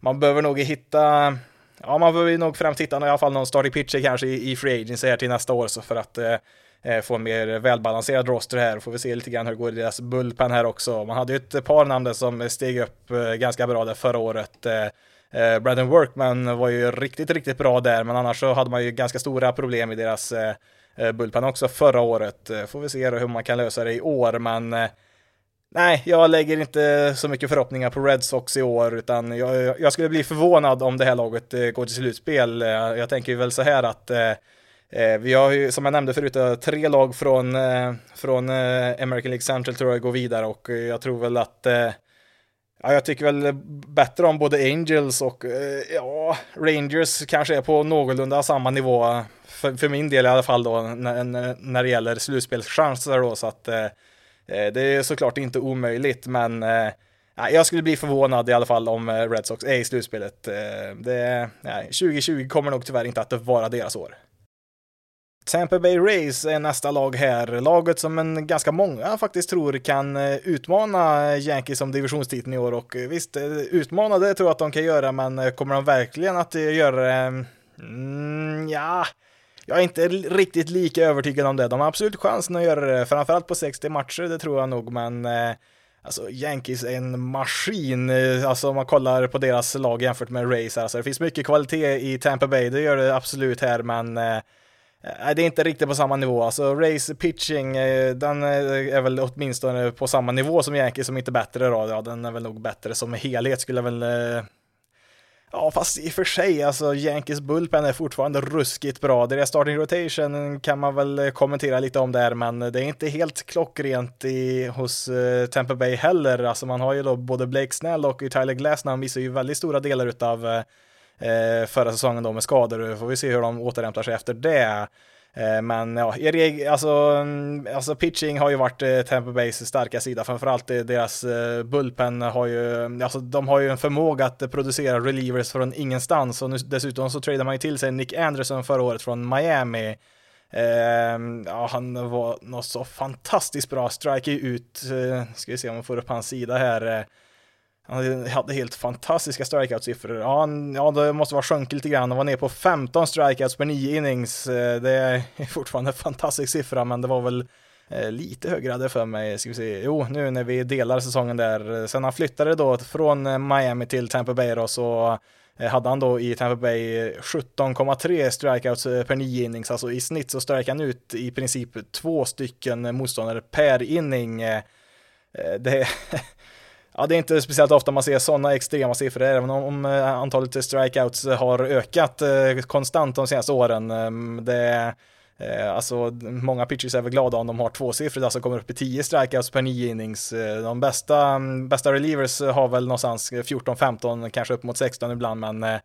man behöver nog hitta, ja man behöver nog främst hitta i alla fall någon starting pitcher kanske i, i free agency här till nästa år så för att eh, Eh, få en mer välbalanserad roster här. Får vi se lite grann hur det går i deras bullpen här också. Man hade ju ett par namn där som steg upp eh, ganska bra där förra året. Eh, Brandon Workman var ju riktigt, riktigt bra där, men annars så hade man ju ganska stora problem i deras bullpen också förra året. Får vi se hur man kan lösa det i år, men Nej, jag lägger inte så mycket förhoppningar på Red Sox i år, utan jag, jag skulle bli förvånad om det här laget går till slutspel. Jag tänker väl så här att eh, Eh, vi har ju, som jag nämnde förut, eh, tre lag från, eh, från eh, American League Central tror jag går vidare och eh, jag tror väl att Ja, jag tycker väl bättre om både Angels och ja, Rangers kanske är på någorlunda samma nivå för, för min del i alla fall då när, när det gäller slutspelschanser då så att Eh, det är såklart inte omöjligt, men eh, jag skulle bli förvånad i alla fall om Red Sox är i slutspelet. Det, nej, 2020 kommer nog tyvärr inte att vara deras år. Tampa Bay Rays är nästa lag här. Laget som en ganska många faktiskt tror kan eh, utmana Yankees om divisionstiteln i år och eh, visst, eh, utmana det tror jag att de kan göra, men kommer de verkligen att göra det? Mm, ja, jag är inte riktigt lika övertygad om det. De har absolut chansen att göra det, framförallt på 60 matcher, det tror jag nog, men Alltså Yankees är en maskin, alltså om man kollar på deras lag jämfört med Rays, alltså det finns mycket kvalitet i Tampa Bay, det gör det absolut här, men eh, Eh, det är inte riktigt på samma nivå. Alltså Rays pitching, eh, den eh, är väl åtminstone på samma nivå som Yankees, som inte bättre då. Ja, den är väl nog bättre som helhet skulle jag väl Ja, fast i och för sig, alltså Yankees bullpen är fortfarande ruskigt bra. Deras starting rotation kan man väl kommentera lite om där, men det är inte helt klockrent i, hos uh, Tampa Bay heller. Alltså man har ju då både Blake Snell och Tyler Glasnow missar ju väldigt stora delar utav eh, förra säsongen då med skador. Får vi se hur de återhämtar sig efter det. Eh, men ja, alltså, mm, alltså pitching har ju varit eh, Tampa Bays starka sida, framförallt eh, deras bullpen har ju, mm, alltså de har ju en förmåga att producera relievers från ingenstans och nu, dessutom så tradar man ju till sig Nick Anderson förra året från Miami. Eh, ja, han var något så fantastiskt bra, strike ut, ska vi se om vi får upp hans sida här. Han hade helt fantastiska strikeout-siffror. Ja, ja, det måste vara sjunkit lite grann. Han var ner på 15 strikeouts per 9 innings. Eh, det är fortfarande en fantastisk siffra, men det var väl eh, lite högre hade för mig. Ska vi se. Jo, nu när vi delar säsongen där. Sen han flyttade då från eh, Miami till Tampa Bay då, så hade han då i Tampa Bay 17,3 strikeouts per 9 innings. Alltså i snitt så strike han ut i princip två stycken motståndare per inning. Det Ja, det är inte speciellt ofta man ser sådana extrema siffror, även om eh, antalet strikeouts har ökat eh, konstant de senaste åren. Ehm, det är, Alltså många pitchers är väl glada om de har tvåsiffrigt, alltså kommer upp i 10 strikeouts per nio innings. De bästa, bästa relievers har väl någonstans 14-15, kanske upp mot 16 ibland, men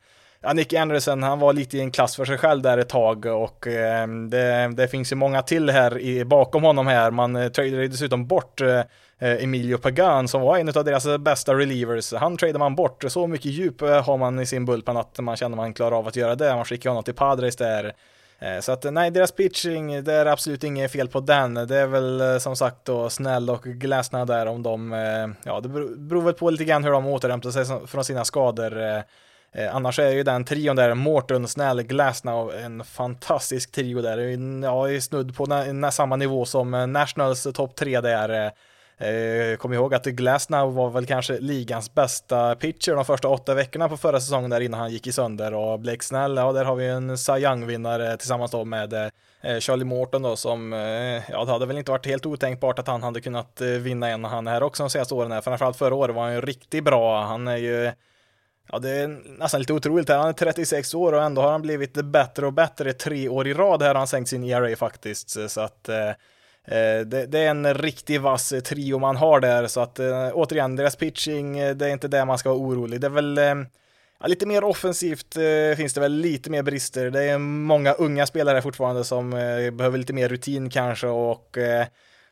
ja, Nick Anderson, han var lite i en klass för sig själv där ett tag och eh, det, det, finns ju många till här i, bakom honom här. Man eh, dessutom bort eh, Eh, Emilio Pagan som var en av deras bästa relievers. Han tradar man bort. Så mycket djup eh, har man i sin bullpen att man känner man klarar av att göra det. Man skickar honom till Padres där. Eh, så att nej, deras pitching, det är absolut inget fel på den. Det är väl som sagt då Snäll och Glasna där om de, ja det beror väl på lite grann hur de återhämtar sig från sina skador. Annars är ju den trion där, Mårten, Snäll, Glasnow, en fantastisk trio där. Ja, i snudd på nä, nä, samma nivå som Nationals topp tre där. Eh, kom ihåg att Glasnow var väl kanske ligans bästa pitcher de första åtta veckorna på förra säsongen där innan han gick i sönder och Blake Snell, ja där har vi en Cy Young-vinnare tillsammans då med eh, eh, Charlie Morton då som, eh, ja det hade väl inte varit helt otänkbart att han hade kunnat eh, vinna en han här också de senaste åren här, framförallt förra året var han ju riktigt bra, han är ju Ja, det är nästan lite otroligt. Han är 36 år och ändå har han blivit bättre och bättre tre år i rad. Här har han sänkt sin ERA faktiskt. Så att eh, Eh, det, det, är en riktig vass eh, trio man har där. Så att eh, återigen, deras pitching, det är inte det man ska vara orolig. Det är väl ja, lite mer offensivt finns det väl lite mer brister. Det är många unga spelare fortfarande som behöver lite mer rutin kanske och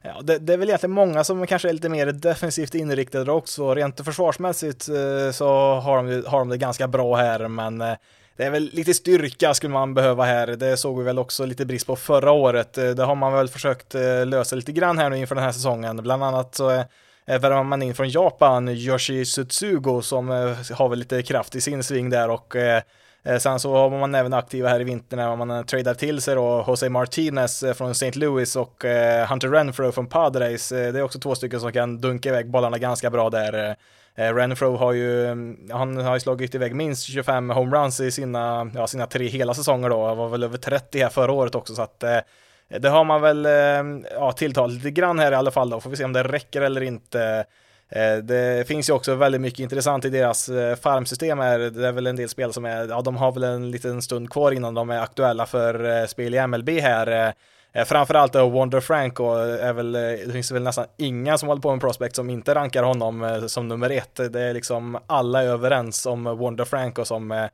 Ja, det, det, är väl egentligen många som kanske är lite mer defensivt inriktade också. Rent försvarsmässigt så har de, har de det ganska bra här, men det är väl lite styrka skulle man behöva här. Det såg vi väl också lite brist på förra året. Eh, det har man väl försökt eh, lösa lite grann här nu inför den här säsongen. Bland annat så eh, värvar man in från Japan Yoshi Sutsugo som har väl lite kraft i sin sving där och sen så har man även aktiva här i vinter när man tradar till sig då Jose Martinez från St. Louis och Hunter Renfro från Padres. Det är också två stycken som kan dunka iväg bollarna ganska bra där. Eh, Renfro har ju, han har ju slagit iväg minst 25 homeruns i sina, ja, sina tre hela säsonger då. Han var väl över 30 här förra året också så att eh, det har man väl eh, ja, tilltalat lite grann här i alla fall då. Får vi se om det räcker eller inte. Det finns ju också väldigt mycket intressant i deras farmsystem här. Det är väl en del spel som är, ja de har väl en liten stund kvar innan de är aktuella för spel i MLB här. Eh, framförallt eh, då Frank och eh, är väl, det finns väl nästan inga som håller på med prospect som inte rankar honom som nummer ett. Det är liksom alla är överens om Wonder och som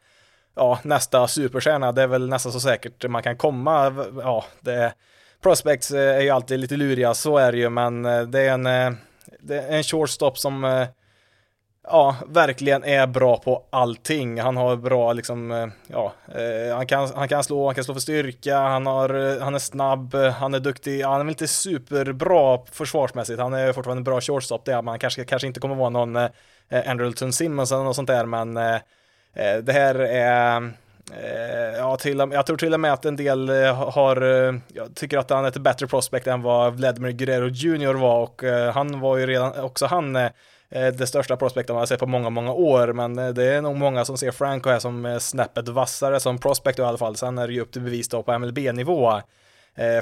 ja, nästa superstjärna. Det är väl nästan så säkert man kan komma. Ja, det, prospects är ju alltid lite luriga, så är det ju, men det är en det är en shortstop som ja, verkligen är bra på allting. Han har bra liksom, eh, ja, eh, han kan, han kan slå, han kan slå för styrka, han, har, eh, han är snabb, han är duktig, han är väl inte superbra försvarsmässigt, han är fortfarande en bra shortstop det, är man kanske, kanske inte kommer vara någon eh, Andrelton Simmons eller något sånt där, men eh, det här är ja, till, jag tror till och med att en del har, jag tycker att han är ett bättre prospect än vad Vladimir Guerrero Jr var och han var ju redan, också han Eh, det största prospekten man har sett på många, många år, men eh, det är nog många som ser Franco här som eh, snäppet vassare som prospect i alla fall. Sen är det ju upp till bevis då på MLB-nivå.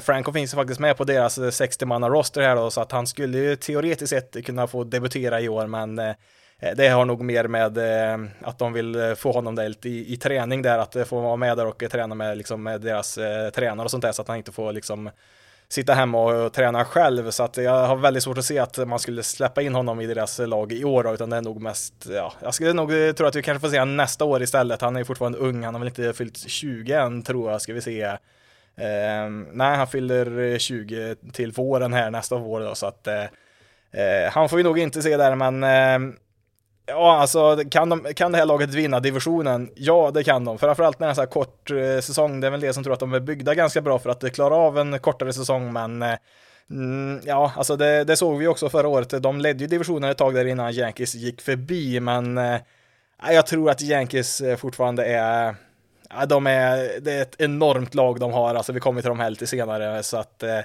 Franco finns ju faktiskt med på deras 60-manna roster här då, så att han skulle ju teoretiskt sett kunna få debutera i år, men det har nog mer med att de vill få honom där lite i, i träning där, att få vara med där och träna med, liksom, med deras tränare och sånt där så att han inte får liksom sitta hemma och träna själv. Så att jag har väldigt svårt att se att man skulle släppa in honom i deras lag i år, utan det är nog mest, ja, jag skulle nog eh, tro att vi kanske får se honom nästa år istället. Han är fortfarande ung, han har väl inte fyllt 20 än tror jag, ska vi se. Eh, nej, han fyller eh, 20 till våren här nästa vår då, så att eh, eh han får vi nog inte se där, men eh, Ja, alltså kan, de, kan det här laget vinna divisionen? Ja, det kan de. Framförallt när det är en så här kort eh, säsong. Det är väl det som tror att de är byggda ganska bra för att klara av en kortare säsong, men eh, mm, ja, alltså det, det, såg vi också förra året. De ledde ju divisionen ett tag där innan Yankees gick förbi, men eh, jag tror att Yankees eh, fortfarande är Ja, de är, det är ett enormt lag de har, alltså vi kommer till dem här lite senare, så att eh,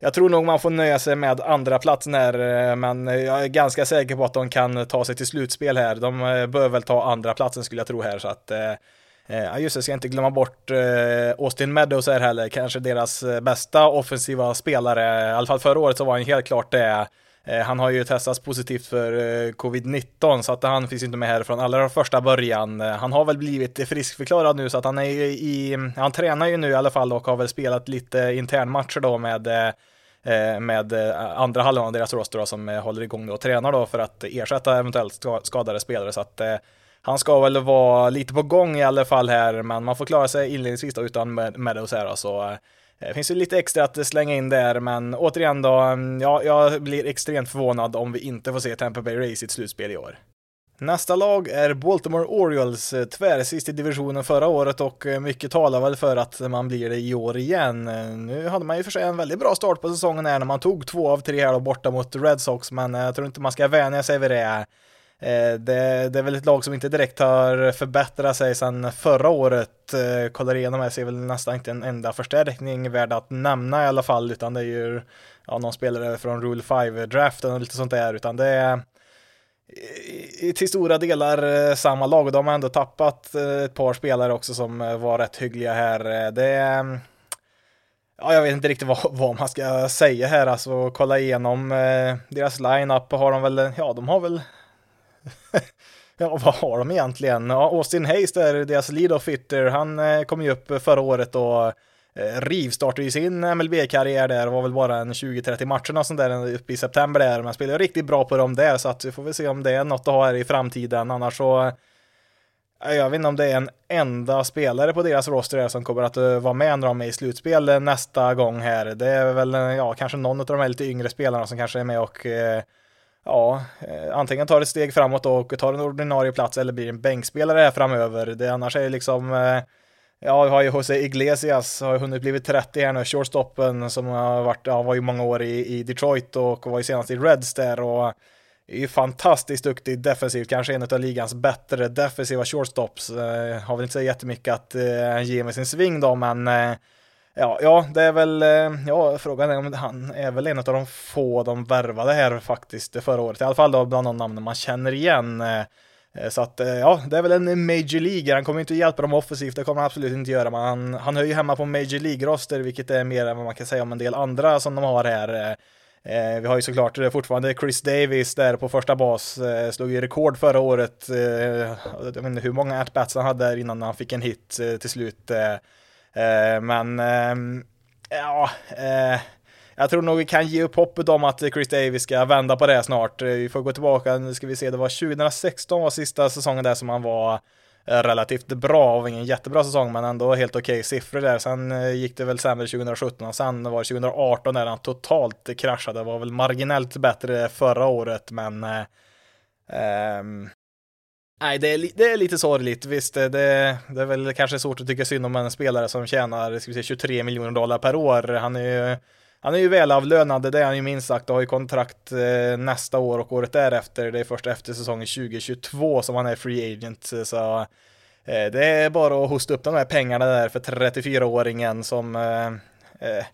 jag tror nog man får nöja sig med andra platsen här, eh, men jag är ganska säker på att de kan ta sig till slutspel här. De eh, bör väl ta andra platsen skulle jag tro här, så att eh, Ja just det, ska inte glömma bort Austin Meadows här heller, kanske deras bästa offensiva spelare. I alla fall förra året så var han helt klart det. Eh, han har ju testats positivt för eh, covid-19 så att han finns inte med här från allra första början. Eh, han har väl blivit friskförklarad nu så att han är i, han tränar ju nu i alla fall och har väl spelat lite internmatcher då med med andra halvan av deras roster då, som håller igång och tränar då för att ersätta eventuellt skadade spelare. Så att han ska väl vara lite på gång i alla fall här, men man får klara sig inledningsvis då utan Meadows här. Så det finns ju lite extra att slänga in där, men återigen då, mm, ja, jag blir extremt förvånad om vi inte får se Tampa Bay Race i ett slutspel i år. Nästa lag är Baltimore Orioles, eh, tvärsist i divisionen förra året och eh, mycket talar väl för att man blir det i år igen. Nu hade man ju för sig en väldigt bra start på säsongen här när man tog två av tre här borta mot Red Sox, men jag tror inte man ska vänja sig vid det. Eh, det, det är väl ett lag som inte direkt har förbättrat sig sedan förra året. Eh, kollar igenom här ser väl nästan inte en enda förstärkning värd att nämna i alla fall, utan det är ju ja, någon spelare från Rule 5-draften och lite sånt där, utan det är till stora delar eh, samma lag. och De har ändå tappat ett par spelare också som var rätt hyggliga här. Det är, ja, jag vet inte riktigt vad, vad man ska säga här, alltså kolla igenom deras line-up har de väl, ja, de har väl Ja, vad har de egentligen? Ja, Austin Hayes där, deras lead-off hitter, han eh, kom ju upp förra året och Eh, rivstartade ju sin MLB-karriär där, var väl bara en 20-30 matcher och sånt där eh, uppe i september där, men spelade riktigt bra på dem där, så att vi får väl se om det är något att ha här i framtiden, annars så eh, jag vet inte om det är en enda spelare på deras roster som kommer att vara med när de är i slutspel nästa gång här. Det är väl, ja, kanske någon av de här lite yngre spelarna som kanske är med och ja, eh, antingen tar ett steg framåt och tar en ordinarie plats eller blir en bänkspelare här framöver. Det annars är liksom eh, Ja, vi har ju Jose Iglesias, har ju hunnit blivit 30 här nu, shortstoppen som har varit, ja, var ju många år i, i Detroit och var ju senast i Reds där och är ju fantastiskt duktig defensivt, kanske en av ligans bättre defensiva shortstops. Eh, har väl inte så jättemycket att eh, ge med sin sving då, men ja, ja, det är väl, eh, ja, frågan är om han är väl en av de få de värvade här faktiskt förra året, i alla fall då bland de namnen man känner igen. Eh, eh, så att ja, det är väl en Major League. Han kommer inte hjälpa dem offensivt, det kommer han absolut inte göra, men han, han hör ju hemma på Major League-roster, vilket är mer än vad man kan säga om en del andra som de har här. Vi har ju såklart fortfarande Chris Davis där på första bas, slog ju rekord förra året. jag vet inte hur många at-bats han hade där innan han fick en hit till slut. Eh, men ehm, ja, eh, jag tror nog vi kan ge upp hoppet om att Chris Davis ska vända på det snart. Eh, vi får gå tillbaka, nu ska vi se, det var 2016 var sista säsongen där som han var relativt bra, av ingen jättebra säsong men ändå helt okej okay siffror där. Sen gick det väl sämre 2017 och sen var det 2018 där han totalt kraschade. Det var väl marginellt bättre förra året men eh, ehm, Nej, det är, det är lite sorgligt. Visst, det, det är väl kanske svårt att tycka synd om en spelare som tjänar ska vi säga, 23 miljoner dollar per år. Han är ju han är ju välavlönad, det är han ju minst sagt och har ju kontrakt eh, nästa år och året därefter. Det är först efter säsongen 2022 som han är free agent. Så eh, det är bara att hosta upp de här pengarna där för 34-åringen som eh, eh,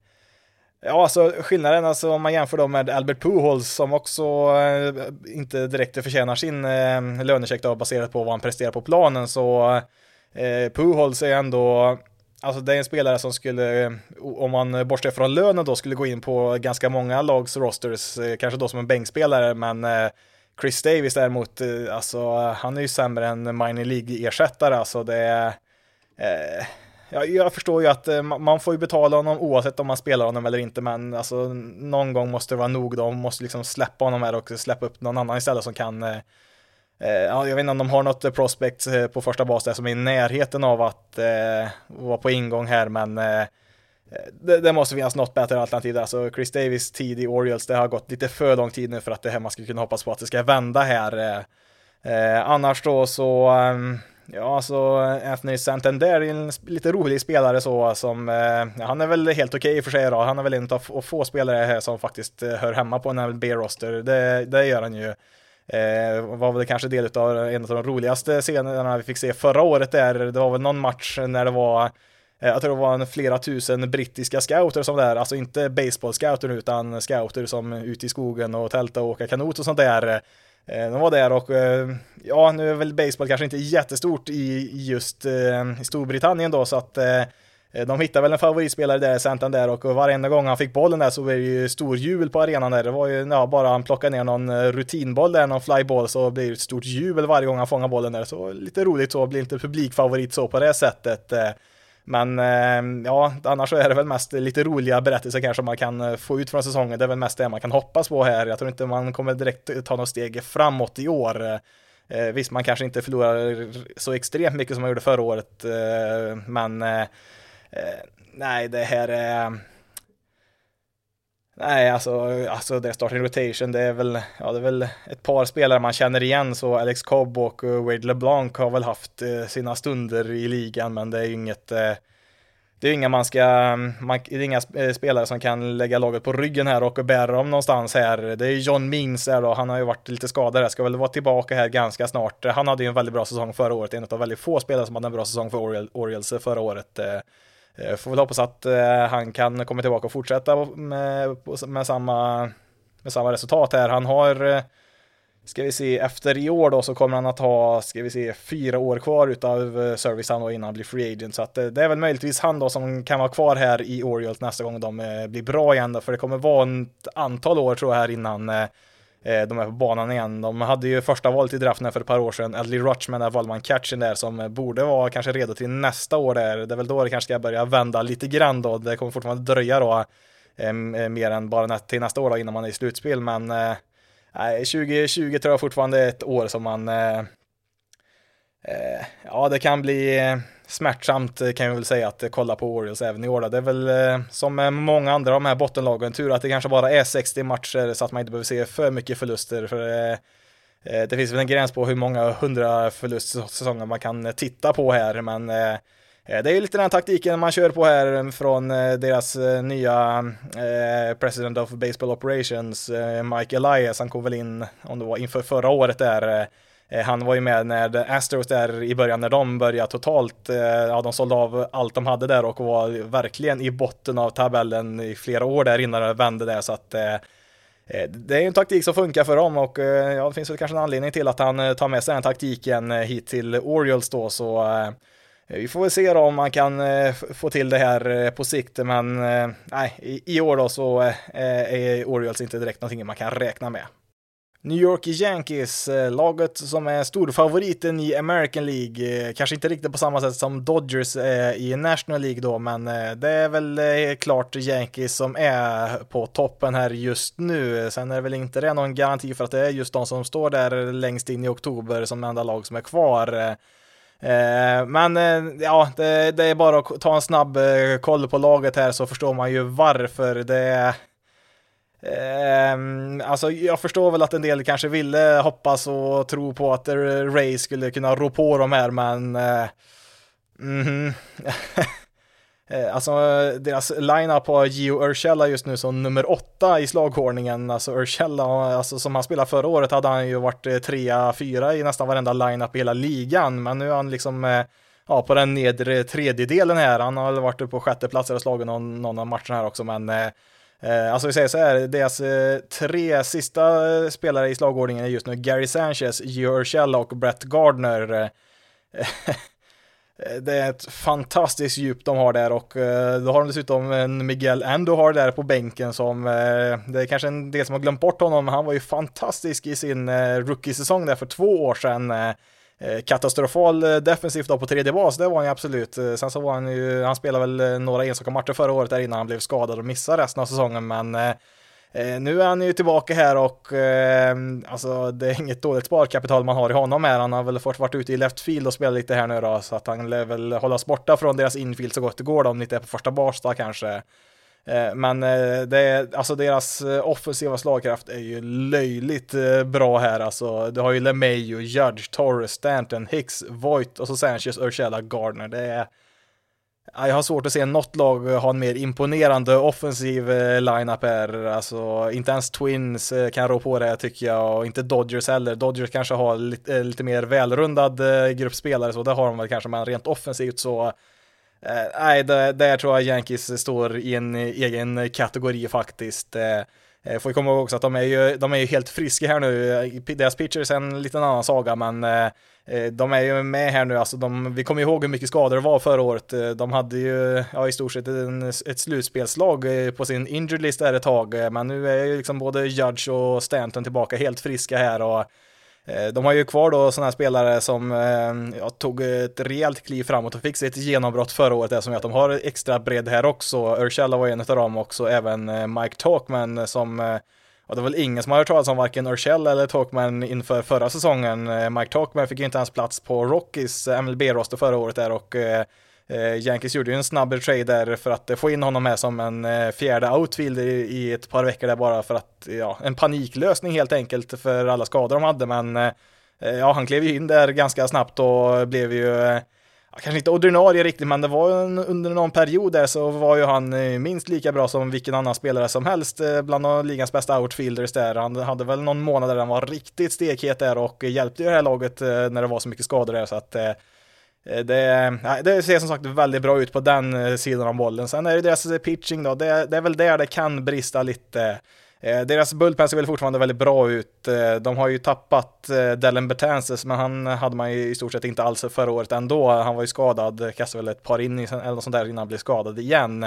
Ja, alltså skillnaden, alltså om man jämför dem med Albert Pujols som också eh, inte direkt förtjänar sin eh, lönecheck då, baserat på vad han presterar på planen så eh, Pujols är ändå Alltså det är en spelare som skulle, eh, om man bortser från lönen då, skulle gå in på ganska många lags rosters, eh, kanske då som en bänkspelare, men eh, Chris Davis däremot, alltså han är ju sämre än minor League-ersättare, alltså det är eh, jag, jag förstår ju att eh, man får ju betala honom oavsett om man spelar honom eller inte, men alltså någon gång måste det vara nog De måste liksom släppa honom här och släppa upp någon annan istället som kan Eh, eh ja, jag vet inte om de har något eh, prospect på första bas där som är i närheten av att eh, vara på ingång här, men eh, det, det, måste finnas något bättre alternativ där. Alltså Chris Davis tid i Orioles, det har gått lite för lång tid nu för att det här man skulle kunna hoppas på att det ska vända här. Eh, annars då så, ehm, ja alltså Anthony Santander är en lite rolig spelare så som, eh, han är väl helt okej okay för sig då. Han är väl en av få spelare här som faktiskt eh, hör hemma på en B-roster. Det, det gör han ju. Eh, var väl kanske del av en av de roligaste scenerna vi fick se förra året där. Det var väl någon match när det var eh, jag tror det var en flera tusen brittiska scouter som där, alltså inte baseball-scouter utan scouter som ute i skogen och tälta och åka kanot och sånt där. Eh, de var där och eh, ja, nu är väl baseball kanske inte jättestort i just eh, i Storbritannien då så att de hittade väl en favoritspelare där, Santander, och varenda gång han fick bollen där så var det ju stor jubel på arenan där. Det var ju, ja, bara han plockade ner någon rutinboll där, någon flyboll, så blir det ett stort jubel varje gång han fångar bollen där. Så lite roligt så, blir inte publikfavorit så på det sättet. Men ehm, ja, annars så är det väl mest lite roliga berättelser kanske man kan eh, få ut från säsongen. Det är väl mest det man kan hoppas på här. Jag tror inte man kommer direkt ta något steg framåt i år. Eh, eh, visst, man kanske inte förlorar så extremt mycket som man gjorde förra året, men nej, det här är... Nej, alltså, alltså det starting rotation, det är väl, ja, det är väl ett par spelare man känner igen, så Alex Cobb och eh, Wade LeBlanc har väl haft eh, sina stunder i ligan, men det är ju inget eh, det är inga man ska, man, det är inga spelare som kan lägga laget på ryggen här och bära dem någonstans här. Det är John Means där då, han har ju varit lite skadad här, ska väl vara tillbaka här ganska snart. Han hade ju en väldigt bra säsong förra året, en av väldigt få spelare som hade en bra säsong för Orioles förra året. Eh, får väl hoppas att eh, han kan komma tillbaka och fortsätta med, med, samma, med samma resultat här. Han har eh, ska vi se, efter i år då så kommer han att ha, ska vi se, fyra år kvar utav service han då innan han blir free agent. Så att det är väl möjligtvis han då som kan vara kvar här i Orioles nästa gång de blir bra igen då, för det kommer vara ett antal år tror jag här innan Eh, de är på banan igen. De hade ju första valet i draften för ett par år sedan, Adley Rutschman, där valde man catchen där som eh, borde vara kanske redo till nästa år där. Det är väl då det kanske ska börja vända lite grann då. Det kommer fortfarande dröja då eh, mer än bara till nästa år då innan man är i slutspel, men 2020 tror jag fortfarande är ett år som man eh, ja, det kan bli eh, smärtsamt eh, kan jag väl säga att eh, kolla på Orioles även i år. Det är väl som med många andra av de här bottenlagen, tur att det kanske bara är 60 matcher så att man inte behöver se för mycket förluster. För eh, det finns väl en gräns på hur många hundra förlustsäsonger man kan titta på här, men eh, det är ju lite den taktiken man kör på här från deras eh, nya President of Baseball Operations, Mike Elias. Han kom väl in, om det var inför förra året där, Eh, han var ju med när Astros där i början när de började totalt, eh, ja de sålde av allt de hade där och var verkligen i botten av tabellen i flera år där innan det vände där. Så att eh, det är en taktik som funkar för dem och ja, det finns väl kanske en anledning till att han tar med sig den taktiken hit till Orioles då. Så vi får väl se då om man kan få till det här på sikt, men nej, i år då så är Orioles inte direkt någonting man kan räkna med. New York Yankees, eh, laget som är storfavoriten i American League, eh, kanske inte riktigt på samma sätt som Dodgers eh, i National League då, men det är väl klart Yankees som är på toppen här just nu. Sen är det väl inte det någon garanti för att det är just de som står där längst in i oktober som enda lag som är kvar. Men ja, det, är bara att ta en snabb koll på laget här så förstår man ju varför det är. Eh, alltså jag förstår väl att en del kanske ville hoppas och tro på att Ray skulle kunna rå på de här men eh, mm, alltså deras line-up har Gio Urshela just nu som nummer åtta i slagordningen. Alltså Urshela, alltså som han spelade förra året hade han ju varit eh, trea, fyra i nästan varenda line-up i hela ligan. Men nu är han liksom eh, ja, på den nedre tredjedelen här. Han har väl varit uppe på sjätte plats och slagit någon, någon av matcherna här också. Men eh, Eh, alltså vi säger så här, deras eh, tre sista eh, spelare i slagordningen är just nu Gary Sanchez, Gio Urshela och Brett Gardner. Eh, det är ett fantastiskt djup de har där och eh, då har de dessutom en Miguel Andujar där på bänken som eh, det är kanske en del som har glömt bort honom. Han var ju fantastisk i sin rookie-säsong där för två år sedan. Eh, katastrofal eh, defensivt då på tredje bas, det var han ju absolut. Eh, sen så var han ju, han spelade väl några enstaka matcher förra året där innan han blev skadad och missade resten av säsongen men nu är han ju tillbaka här och eh, alltså det är inget dåligt sparkapital man har i honom här. Han har väl fått varit ute i left field och spelat lite här nu då, så att han lär väl hållas borta från deras infield så gott det går då, om det inte är på första bas då kanske. Eh, men eh, det är, alltså deras eh, offensiva slagkraft är ju löjligt bra här alltså. Du har ju LeMayo, Judge, Torres, Stanton, Hicks, Voigt och så Sanchez, Urshela, Gardner. Det är jag har svårt att se något lag ha en mer imponerande offensiv lineup här. Alltså, inte ens Twins kan rå på det tycker jag och inte Dodgers heller. Dodgers kanske har lite, lite mer välrundad grupp spelare så det har de väl kanske, men rent offensivt så Eh, nej, där, där tror jag Yankees står i en egen kategori faktiskt. Eh, eh, får ju komma ihåg också att de är ju, de är ju helt friska här nu. Deras pitchers är en liten annan saga, men Eh, de är ju med här nu, alltså de, vi kommer ihåg hur mycket skador det var förra året. De hade ju ja, i stort sett en, ett slutspelslag på sin injured list där ett tag, men nu är ju liksom både Judge och Stanton tillbaka helt friska här och Eh, de har ju kvar då sådana här spelare som eh, ja, tog ett rejält kliv framåt och fick sig ett genombrott förra året, där som gör att de har extra bredd här också. Urshela var en av dem också, även eh, Mike Talkman som och det var väl ingen som har hört talas om varken Urshell eller Talkman inför förra säsongen. Mike Talkman fick ju inte ens plats på Rockies MLB-roster förra året där och eh, Yankees gjorde ju en snabb trade där för att eh, få in honom här som en eh, fjärde outfielder i ett par veckor där bara för att, ja, en paniklösning helt enkelt för alla skador de hade, men eh, ja, han klev ju in där ganska snabbt och blev ju kanske inte ordinarie riktigt, men det var en, under någon period där så var ju han minst lika bra som vilken annan spelare som helst bland ligans bästa outfielders där. Han hade väl någon månad där han var riktigt stekhet där och hjälpte ju det här laget när det var så mycket skador där så att Eh, det, det ser som sagt väldigt bra ut på den eh, sidan av bollen. Sen är det deras eh, pitching då, det, det är väl där det kan brista lite. Deras bullpen ser väl fortfarande väldigt bra ut. De har ju tappat Dellen Betances, men han hade man ju i stort sett inte alls förra året ändå. Han var ju skadad, kastade väl ett par in eller något sånt där innan han blev skadad igen.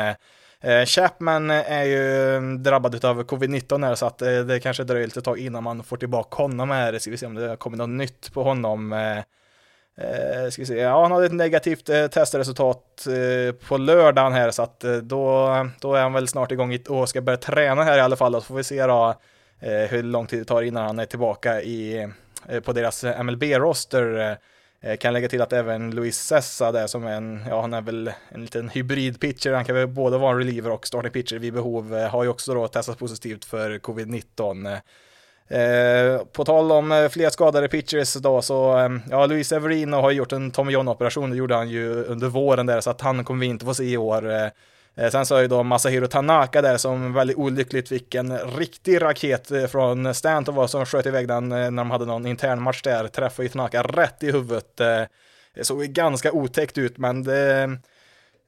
Chapman är ju mm, drabbad av covid-19 här så att det kanske dröjer lite tag innan man får tillbaka honom här. Ska vi se om det kommer något nytt på honom. Eh, ska vi se. Ja, han hade ett negativt eh, testresultat eh, på lördagen här så att eh, då, då är han väl snart igång och ska börja träna här i alla fall. Så får vi se då eh, hur lång tid det tar innan han är tillbaka i, eh, på deras eh, MLB-roster. Eh, kan lägga till att även Luis Sessa där som är en, ja han är väl en liten hybrid-pitcher, han kan väl både vara en reliever och starting pitcher vid behov, eh, har ju också då testat positivt för covid-19. Eh, på tal om eh, fler skadade pitchers då så, eh, ja, Luis Severino har gjort en Tommy John-operation, det gjorde han ju under våren där, så att han kommer vi inte få se i år. Eh, eh sen så har ju då Masahiro Tanaka där som väldigt olyckligt fick en riktig raket eh, från Stanton som sköt iväg den eh, när de hade någon intern match där, träffade ju Tanaka rätt i huvudet. Det såg ganska otäckt ut, men det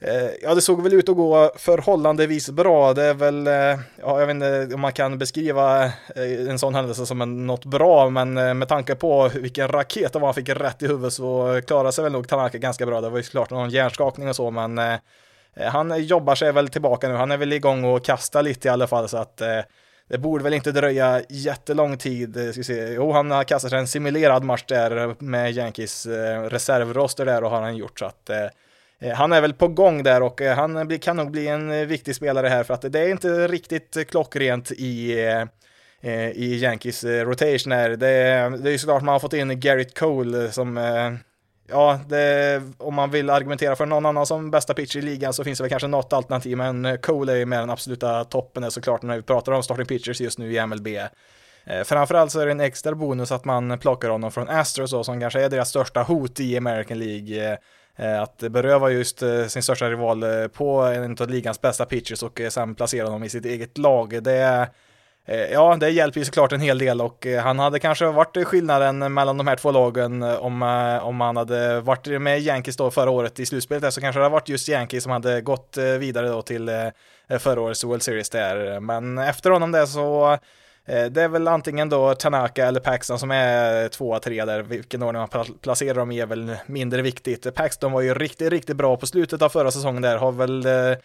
Eh, ja, det såg väl ut att gå förhållandevis bra. Det är väl, eh, ja, jag vet inte om man kan beskriva eh, en sån händelse som en, något bra, men med tanke på vilken raket det var han fick rätt i huvudet så klarade sig väl nog Tanaka ganska bra. Det var ju klart någon hjärnskakning och så, men han jobbar sig väl tillbaka nu. Han är väl igång och kastar lite i alla fall, så att det borde väl inte dröja jättelång tid. Ska se. Jo, han har kastat sig en simulerad match där med Yankees reservroster där och har han gjort så att Eh, han är väl på gång där och eh, han kan nog bli en eh, viktig spelare här för att det är inte riktigt klockrent i i Yankees rotation här. Det, det är ju såklart man har fått in Garrett Cole som Ja, det, om man vill argumentera för någon annan som bästa pitcher i ligan så finns det väl kanske något alternativ, men Cole är ju med den absoluta toppen är såklart när vi pratar om starting pitchers just nu i MLB. Framförallt så är det en extra bonus att man plockar honom från Astros då, som kanske är deras största hot i American League. Eh, att beröva just eh, sin största rival eh, på en av ligans bästa pitchers och sen placera honom i sitt eget lag, det Ja, det hjälper ju såklart en hel del och han hade kanske varit skillnaden mellan de här två lagen om, om han hade varit med Yankees då förra året i slutspelet så kanske det hade varit just Yankees som hade gått vidare då till förra årets World Series där. Men efter honom det så Eh, det är väl antingen då Tanaka eller Paxton som är tvåa, trea där. Vilken ordning man placerar dem i är väl mindre viktigt. Paxton var ju riktigt, riktigt bra på slutet av förra säsongen där. Har väl eh,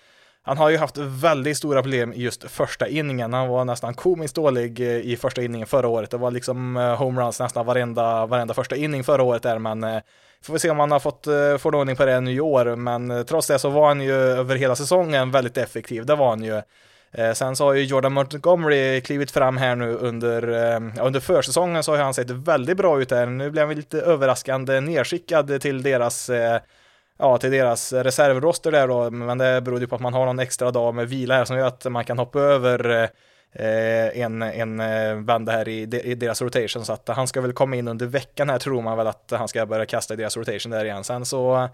han har ju haft väldigt stora problem just första inningen. Han var nästan komiskt dålig eh, i första inningen förra året. Det var liksom homeruns nästan varenda, varenda första inning förra året där, men får vi se om han har fått få ordning på det nu i år. Men trots det så var han ju över hela säsongen väldigt effektiv. Det var han ju. Eh, sen så har ju Jordan Montgomery klivit fram här nu under, eh, under försäsongen så har han sett väldigt bra ut här. Nu blev han lite överraskande nedskickad till deras eh, ja, till deras reservroster där då, men det beror ju på att man har någon extra dag med vila här som gör att man kan hoppa över eh, en, en eh, vända här i, i deras rotation, så att han ska väl komma in under veckan här tror man väl att han ska börja kasta i deras rotation där igen. Sen så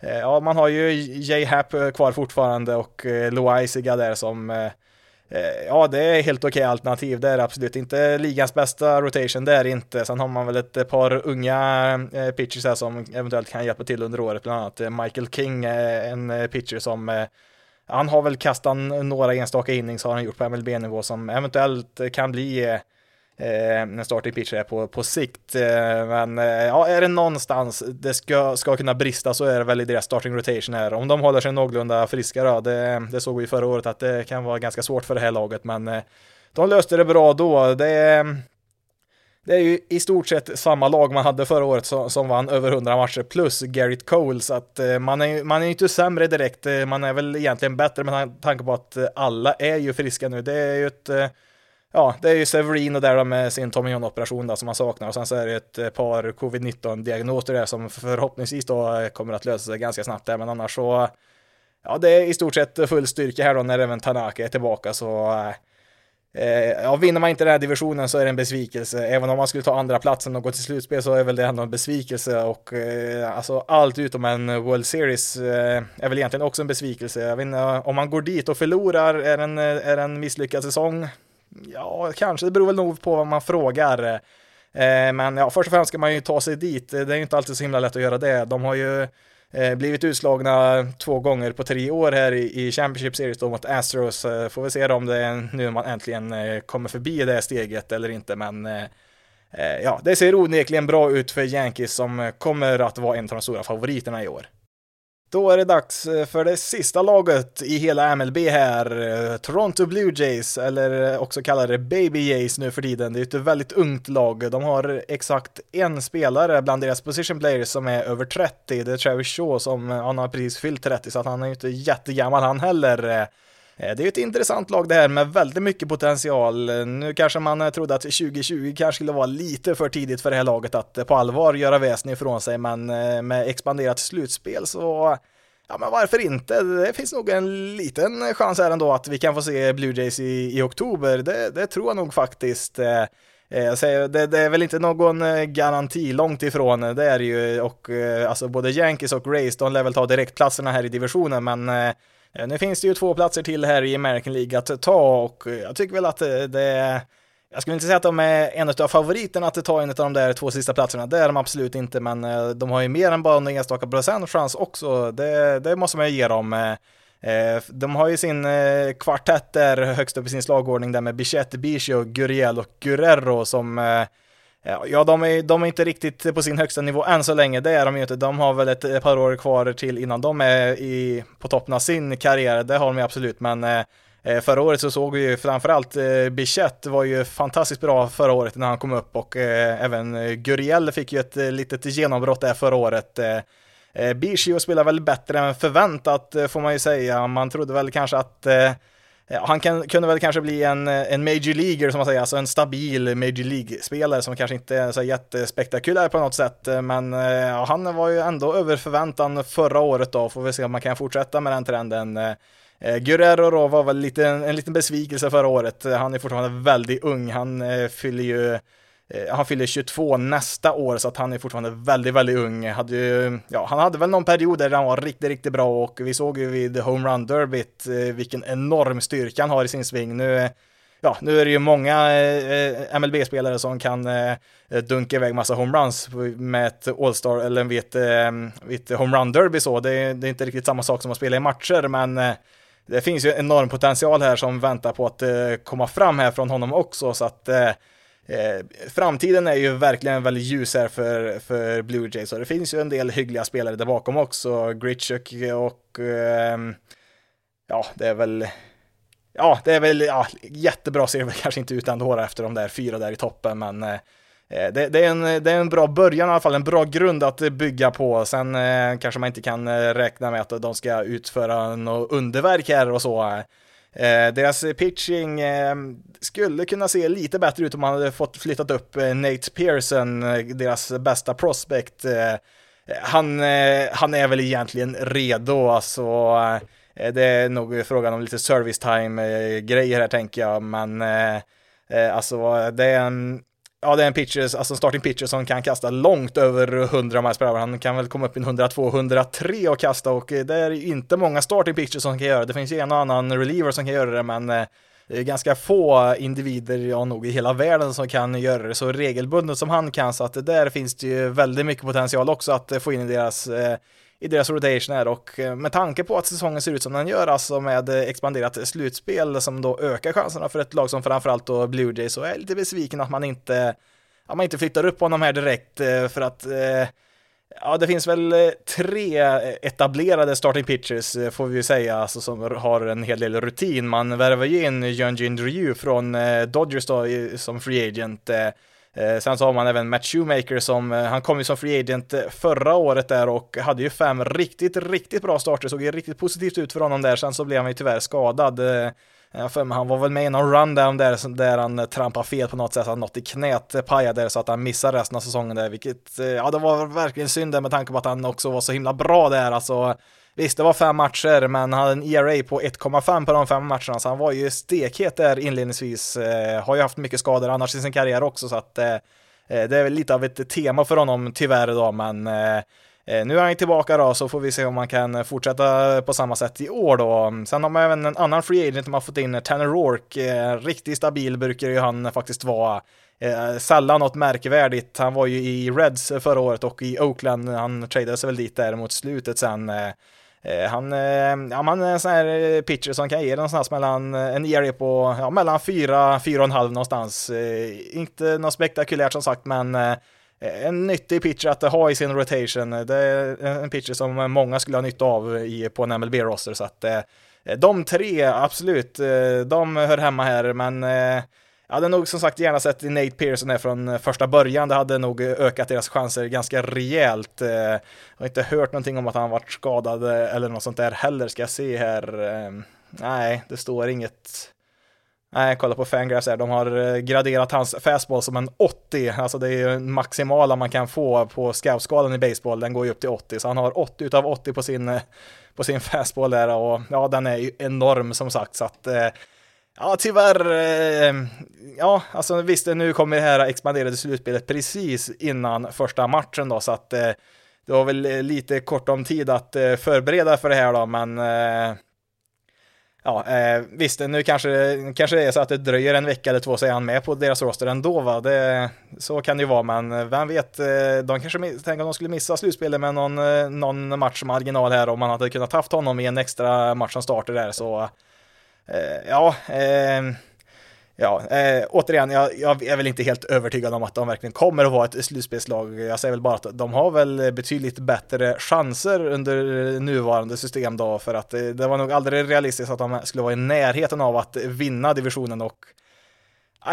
eh, Ja, man har ju J-Hap kvar fortfarande och Loaisiga där som Eh, Eh, ja, det är helt okej okay alternativ. Det är absolut inte ligans bästa rotation, det är det inte. Sen har man väl ett par unga eh, pitchers här som eventuellt kan hjälpa till under året, bland annat eh, Michael King, en pitcher som han har väl kastat några enstaka innings har han gjort på MLB-nivå som eventuellt kan bli Eh, en starting pitcher är på, på sikt. Eh, men eh, ja, är det någonstans det ska, ska kunna brista så är det väl i deras starting rotation här. Om de håller sig någorlunda friska då, det, det såg vi förra året att det kan vara ganska svårt för det här laget, men eh, de löste det bra då. Det, det är ju i stort sett samma lag man hade förra året som, som vann över 100 matcher plus Garrett Cole, så att eh, man är, man är inte sämre direkt. Eh, man är väl egentligen bättre med tanke på att alla är ju friska nu. Det är ju ett ja, det är ju Severino där med sin Tommy John-operation som man saknar och sen så är det ett eh, par covid-19-diagnoser där som förhoppningsvis då eh, kommer att lösa sig ganska snabbt där, men annars så ja, det är i stort sett full styrka här då när även Tanaka är tillbaka så eh, eh, ja, vinner man inte den här divisionen så är det en besvikelse. Även om man skulle ta andra platsen och gå till slutspel så är väl det ändå en besvikelse och eh, alltså allt utom en World Series eh, är väl egentligen också en besvikelse. Jag vet inte, om man går dit och förlorar, är en, är en misslyckad säsong? Ja, kanske. Det beror väl nog på vad man frågar. Eh, men ja, först och främst ska man ju ta sig dit. Det är ju inte alltid så himla lätt att göra det. De har ju eh, blivit utslagna två gånger på tre år här i, Championship Series då mot Astros. Eh, får vi se om det är nu man äntligen kommer förbi det steget eller inte, men ja, det ser onekligen bra ut för Yankees som kommer att vara en av de stora favoriterna i år. Då är det dags eh, för det sista laget i hela MLB här, eh, Toronto Blue Jays, eller eh, också kallade Baby Jays nu för tiden. Det är ett väldigt ungt lag. De har exakt en spelare bland deras position players som är över 30. Det är Travis Shaw som, han har precis fyllt 30 så att han är ju inte jättegammal han heller. Eh, det är ett intressant lag det här med väldigt mycket potential. Eh, nu kanske man eh, trodde att 2020 kanske skulle vara lite för tidigt för det här laget att på allvar göra väsen ifrån sig, men med expanderat slutspel så Ja, men varför inte? Det finns nog en liten chans här ändå att vi kan få se Blue Jays i, i oktober. Det, det tror jag nog faktiskt. Jag säger, det, det, är väl inte någon garanti långt ifrån, det är ju, och alltså både Yankees och Rays, de lär väl ta direktplatserna här i divisionen, men Eh, nu finns det ju två platser till här i American League att ta och eh, jag tycker väl att eh, det är jag skulle inte säga att de är en av favoriterna att ta en av de där två sista platserna, det är de absolut inte, men de har ju mer än bara en enstaka procent chans också, det, det måste man ju ge dem. De har ju sin kvartett där högst upp i sin slagordning där med Bichette, Bichio, Guriel och Guerrero som Eh, ja, de är, de är inte riktigt på sin högsta nivå än så länge, det är de ju inte. De har väl ett, par år kvar till innan de är i, på toppen av sin karriär, det har de ju absolut, men eh, eh, Förra året så såg vi ju framförallt eh, Bichette var ju fantastiskt bra förra året när han kom upp och eh, även eh, Guriel fick ju ett litet genombrott där förra året. Eh, Bichio spelar väl bättre än förväntat får man ju säga. Man trodde väl kanske att Eh, han kan, kunde väl kanske bli en, eh, en Major Leaguer som man säger, alltså en stabil Major League-spelare som kanske inte är så jättespektakulär på något sätt, eh, men ja, han var ju ändå över förväntan förra året då, får vi se om man kan fortsätta med den trenden. Guerrero då var väl lite, en liten besvikelse förra året, han är fortfarande väldigt ung, han fyller ju Eh, han fyller 22 nästa år så att han är fortfarande väldigt, väldigt ung. Hade ju, ja, han hade väl någon period där han var riktigt, riktigt bra och vi såg ju vid Home Run Derbyt eh, vilken enorm styrka han har i sin sving. Nu, ja, nu är det ju många eh, MLB-spelare som kan dunka iväg massa homeruns med ett All-Star eller vid ett, vid ett Home Run Derby så. Det är, det är inte riktigt samma sak som att spela i matcher, men det finns ju enorm potential här som väntar på att komma fram här från honom också, så att Eh, framtiden är ju verkligen väldigt ljus här för, för Blue Jays och det finns ju en del hyggliga spelare där bakom också. Gritchuk och eh, ja, det är väl ja, det är väl ja, jättebra ser det väl kanske inte ut ändå efter de där fyra där i toppen, men eh, eh, det, det, är en, det är en bra början i alla fall, en bra grund att bygga på. Sen eh, kanske man inte kan eh, räkna med att de ska utföra något underverk här och så. Eh, Eh, deras pitching eh, skulle kunna se lite bättre ut om man hade fått flyttat upp eh, Nate Pearson, deras bästa prospect. Han, han är väl egentligen redo, alltså. det är nog frågan om lite service time-grejer här tänker jag, men alltså det är en Ja, det är en pitcher, alltså starting pitcher som kan kasta långt över 100 miles per hour. Han kan väl komma upp i 102-103 och kasta och eh, det är inte många starting pitchers som kan göra det. Det finns ju en och annan reliever som kan göra det, men eh, det är ganska få individer, ja nog i hela världen som kan göra det så regelbundet som han kan, så att där finns det ju väldigt mycket potential också att eh, få in i deras eh, i deras rotation här och eh, med tanke på att säsongen ser ut som den gör, alltså med eh, expanderat slutspel som då ökar chanserna för ett lag som framförallt då Blue Jays så är jag lite besviken att man inte, att man inte flyttar upp honom här direkt eh, för att Ja, det finns väl tre etablerade starting pitchers får vi ju säga, alltså som har en hel del rutin. Man värvar ju in Jönjin Ryu från Dodgers då som free agent. Eh, sen så har man även Matt Shoemaker som, eh, han kom ju som free agent eh, förra året där och hade ju fem riktigt, riktigt bra starter, såg ju riktigt positivt ut för honom där, sen så blev han ju tyvärr skadad. Jag för mig, han var väl med i någon rundown där, där han trampade fel på något sätt, han något i knät pajade så att han missade resten av säsongen där, vilket, ja det var verkligen synd där med tanke på att han också var så himla bra där, alltså Visst, det var fem matcher, men han hade en ERA på 1,5 på de fem matcherna, så han var ju stekhet där inledningsvis. Eh, har ju haft mycket skador annars i sin karriär också, så att eh, eh det är väl lite av ett tema för honom tyvärr då, men eh, eh, nu är han tillbaka då, så får vi se om man kan fortsätta på samma sätt i år då. Sen har man även en annan free agent man har fått in, Tanner Rourke. Eh, riktigt stabil brukar ju han faktiskt vara. Eh, sällan något märkvärdigt. Han var ju i Reds förra året och i Oakland. Han tradades väl dit där mot slutet sen. Eh, Eh, han, eh, ja, han är en eh, sån här pitcher som kan ge någonstans mellan en ERA på ja, mellan 4, 4,5 någonstans. Inte något spektakulärt som sagt, men en nyttig pitcher att ha i sin rotation. Det är en pitcher som många skulle ha nytta av i, på en MLB-roster, så att de tre, absolut, de hör hemma här, men jag hade nog som sagt gärna sett Nate Pearson här från eh, första början. Det hade nog eh, ökat deras chanser ganska rejält. Eh, jag har inte hört någonting om att han varit skadad eller något sånt där heller, ska jag se här. Ehm, nej, det står inget. Nej, kolla på Fangraphs här. De har graderat hans fastball som en 80. Alltså det är ju maximala man kan få på scoutskalan i baseball. Den går ju upp till 80, så han har 80 utav 80 på sin, på sin fastball där och ja, den är ju enorm som sagt. Så att Ja, tyvärr. Eh, ja, alltså visst, nu kommer det här expanderade slutspelet precis innan första matchen då, så att eh, det var väl eh, lite kort om tid att förbereda för det här då, men ja, visst, nu kanske, kanske det är så att det dröjer en vecka eller två så är han med på deras roster ändå, va? Det, så kan det ju vara, men vem vet, de kanske, tänker om de skulle missa slutspelet med någon, någon match marginal här om man hade kunnat haft honom i en extra match som startar där, så Eh, ja, eh, ja, eh, återigen, jag, jag, är väl inte helt övertygad om att de verkligen kommer att vara ett slutspelslag. Jag säger väl bara att de har väl betydligt bättre chanser under nuvarande system då, för att det, det var nog aldrig realistiskt att de skulle vara i närheten av att vinna divisionen och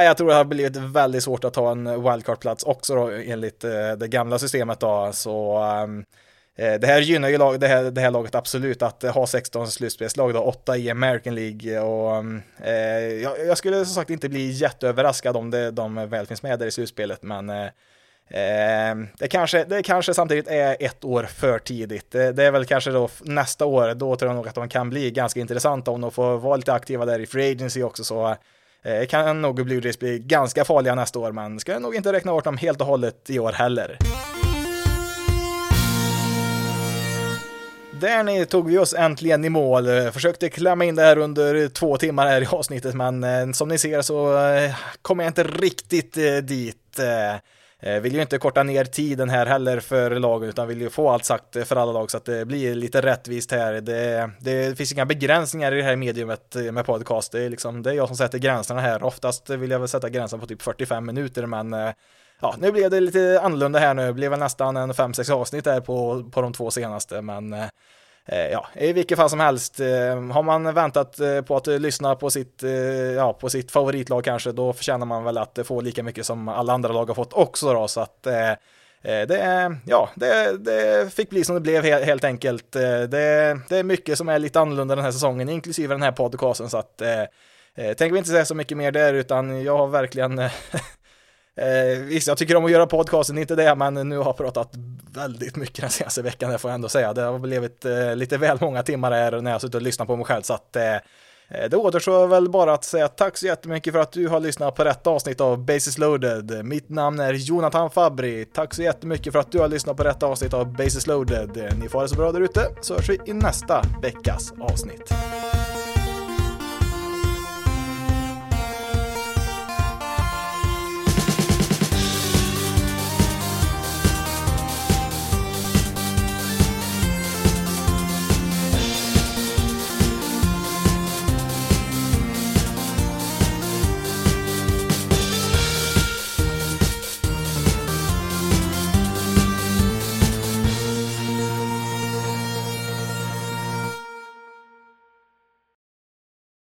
jag tror det har blivit väldigt svårt att ta en wildcard-plats också då, enligt eh, det gamla systemet då, så ehm, Eh, det här gynnar ju lag, det, här, det här laget absolut att ha 16 slutspelslag, då, 8 i American League. Och, mm, eh, jag, jag, skulle som sagt inte bli jätteöverraskad om det, de väl finns med där i slutspelet, men eh, eh det, kanske, det kanske samtidigt är ett år för tidigt. Det, det, är väl kanske då nästa år, då tror jag nog att de kan bli ganska intressanta om de får vara lite aktiva där i Free Agency också. Så eh, kan nog Blue Jays bli ganska farliga nästa år, men ska nog inte räkna bort dem helt och hållet i år heller. Där tog vi oss äntligen i mål. Försökte klämma in det här under två timmar här i avsnittet, men eh, som ni ser så eh, kom kommer jag inte riktigt eh, dit. Vill ju inte korta ner tiden här heller för lagen utan vill ju få allt sagt för alla lag så att det blir lite rättvist här. Det, det finns inga begränsningar i det här mediumet med podcast. Det är, liksom, det är jag som sätter gränserna här. Oftast vill jag väl sätta gränsen på typ 45 minuter men ja, nu blev det lite annorlunda här nu. Det blev väl nästan en 5-6 avsnitt där på, på de två senaste, men eh, eh, ja, i vilket fall som helst, eh, har man väntat eh, på att eh, lyssna på sitt, eh, ja, på sitt favoritlag kanske, då förtjänar man väl att få lika mycket som alla andra lag har fått också då, så att eh, det, ja, det, det, fick bli som det blev helt enkelt. Det, det, är mycket som är lite annorlunda den här säsongen, inklusive den här podcasten, så att eh, tänker vi inte säga så mycket mer där, utan jag har verkligen Eh, visst, jag tycker om att göra podcasten, inte det, men nu har jag pratat väldigt mycket den senaste veckan, det får jag ändå säga. Det har blivit eh, lite väl många timmar här när jag suttit och lyssnat på mig själv, så att eh, eh, det återstår väl bara att säga tack så jättemycket för att du har lyssnat på detta avsnitt av Basis loaded. Mitt namn är Jonathan Fabri. Tack så jättemycket för att du har lyssnat på detta avsnitt av Basis loaded. Ni får ha det så bra där ute, så hörs vi i nästa veckas avsnitt.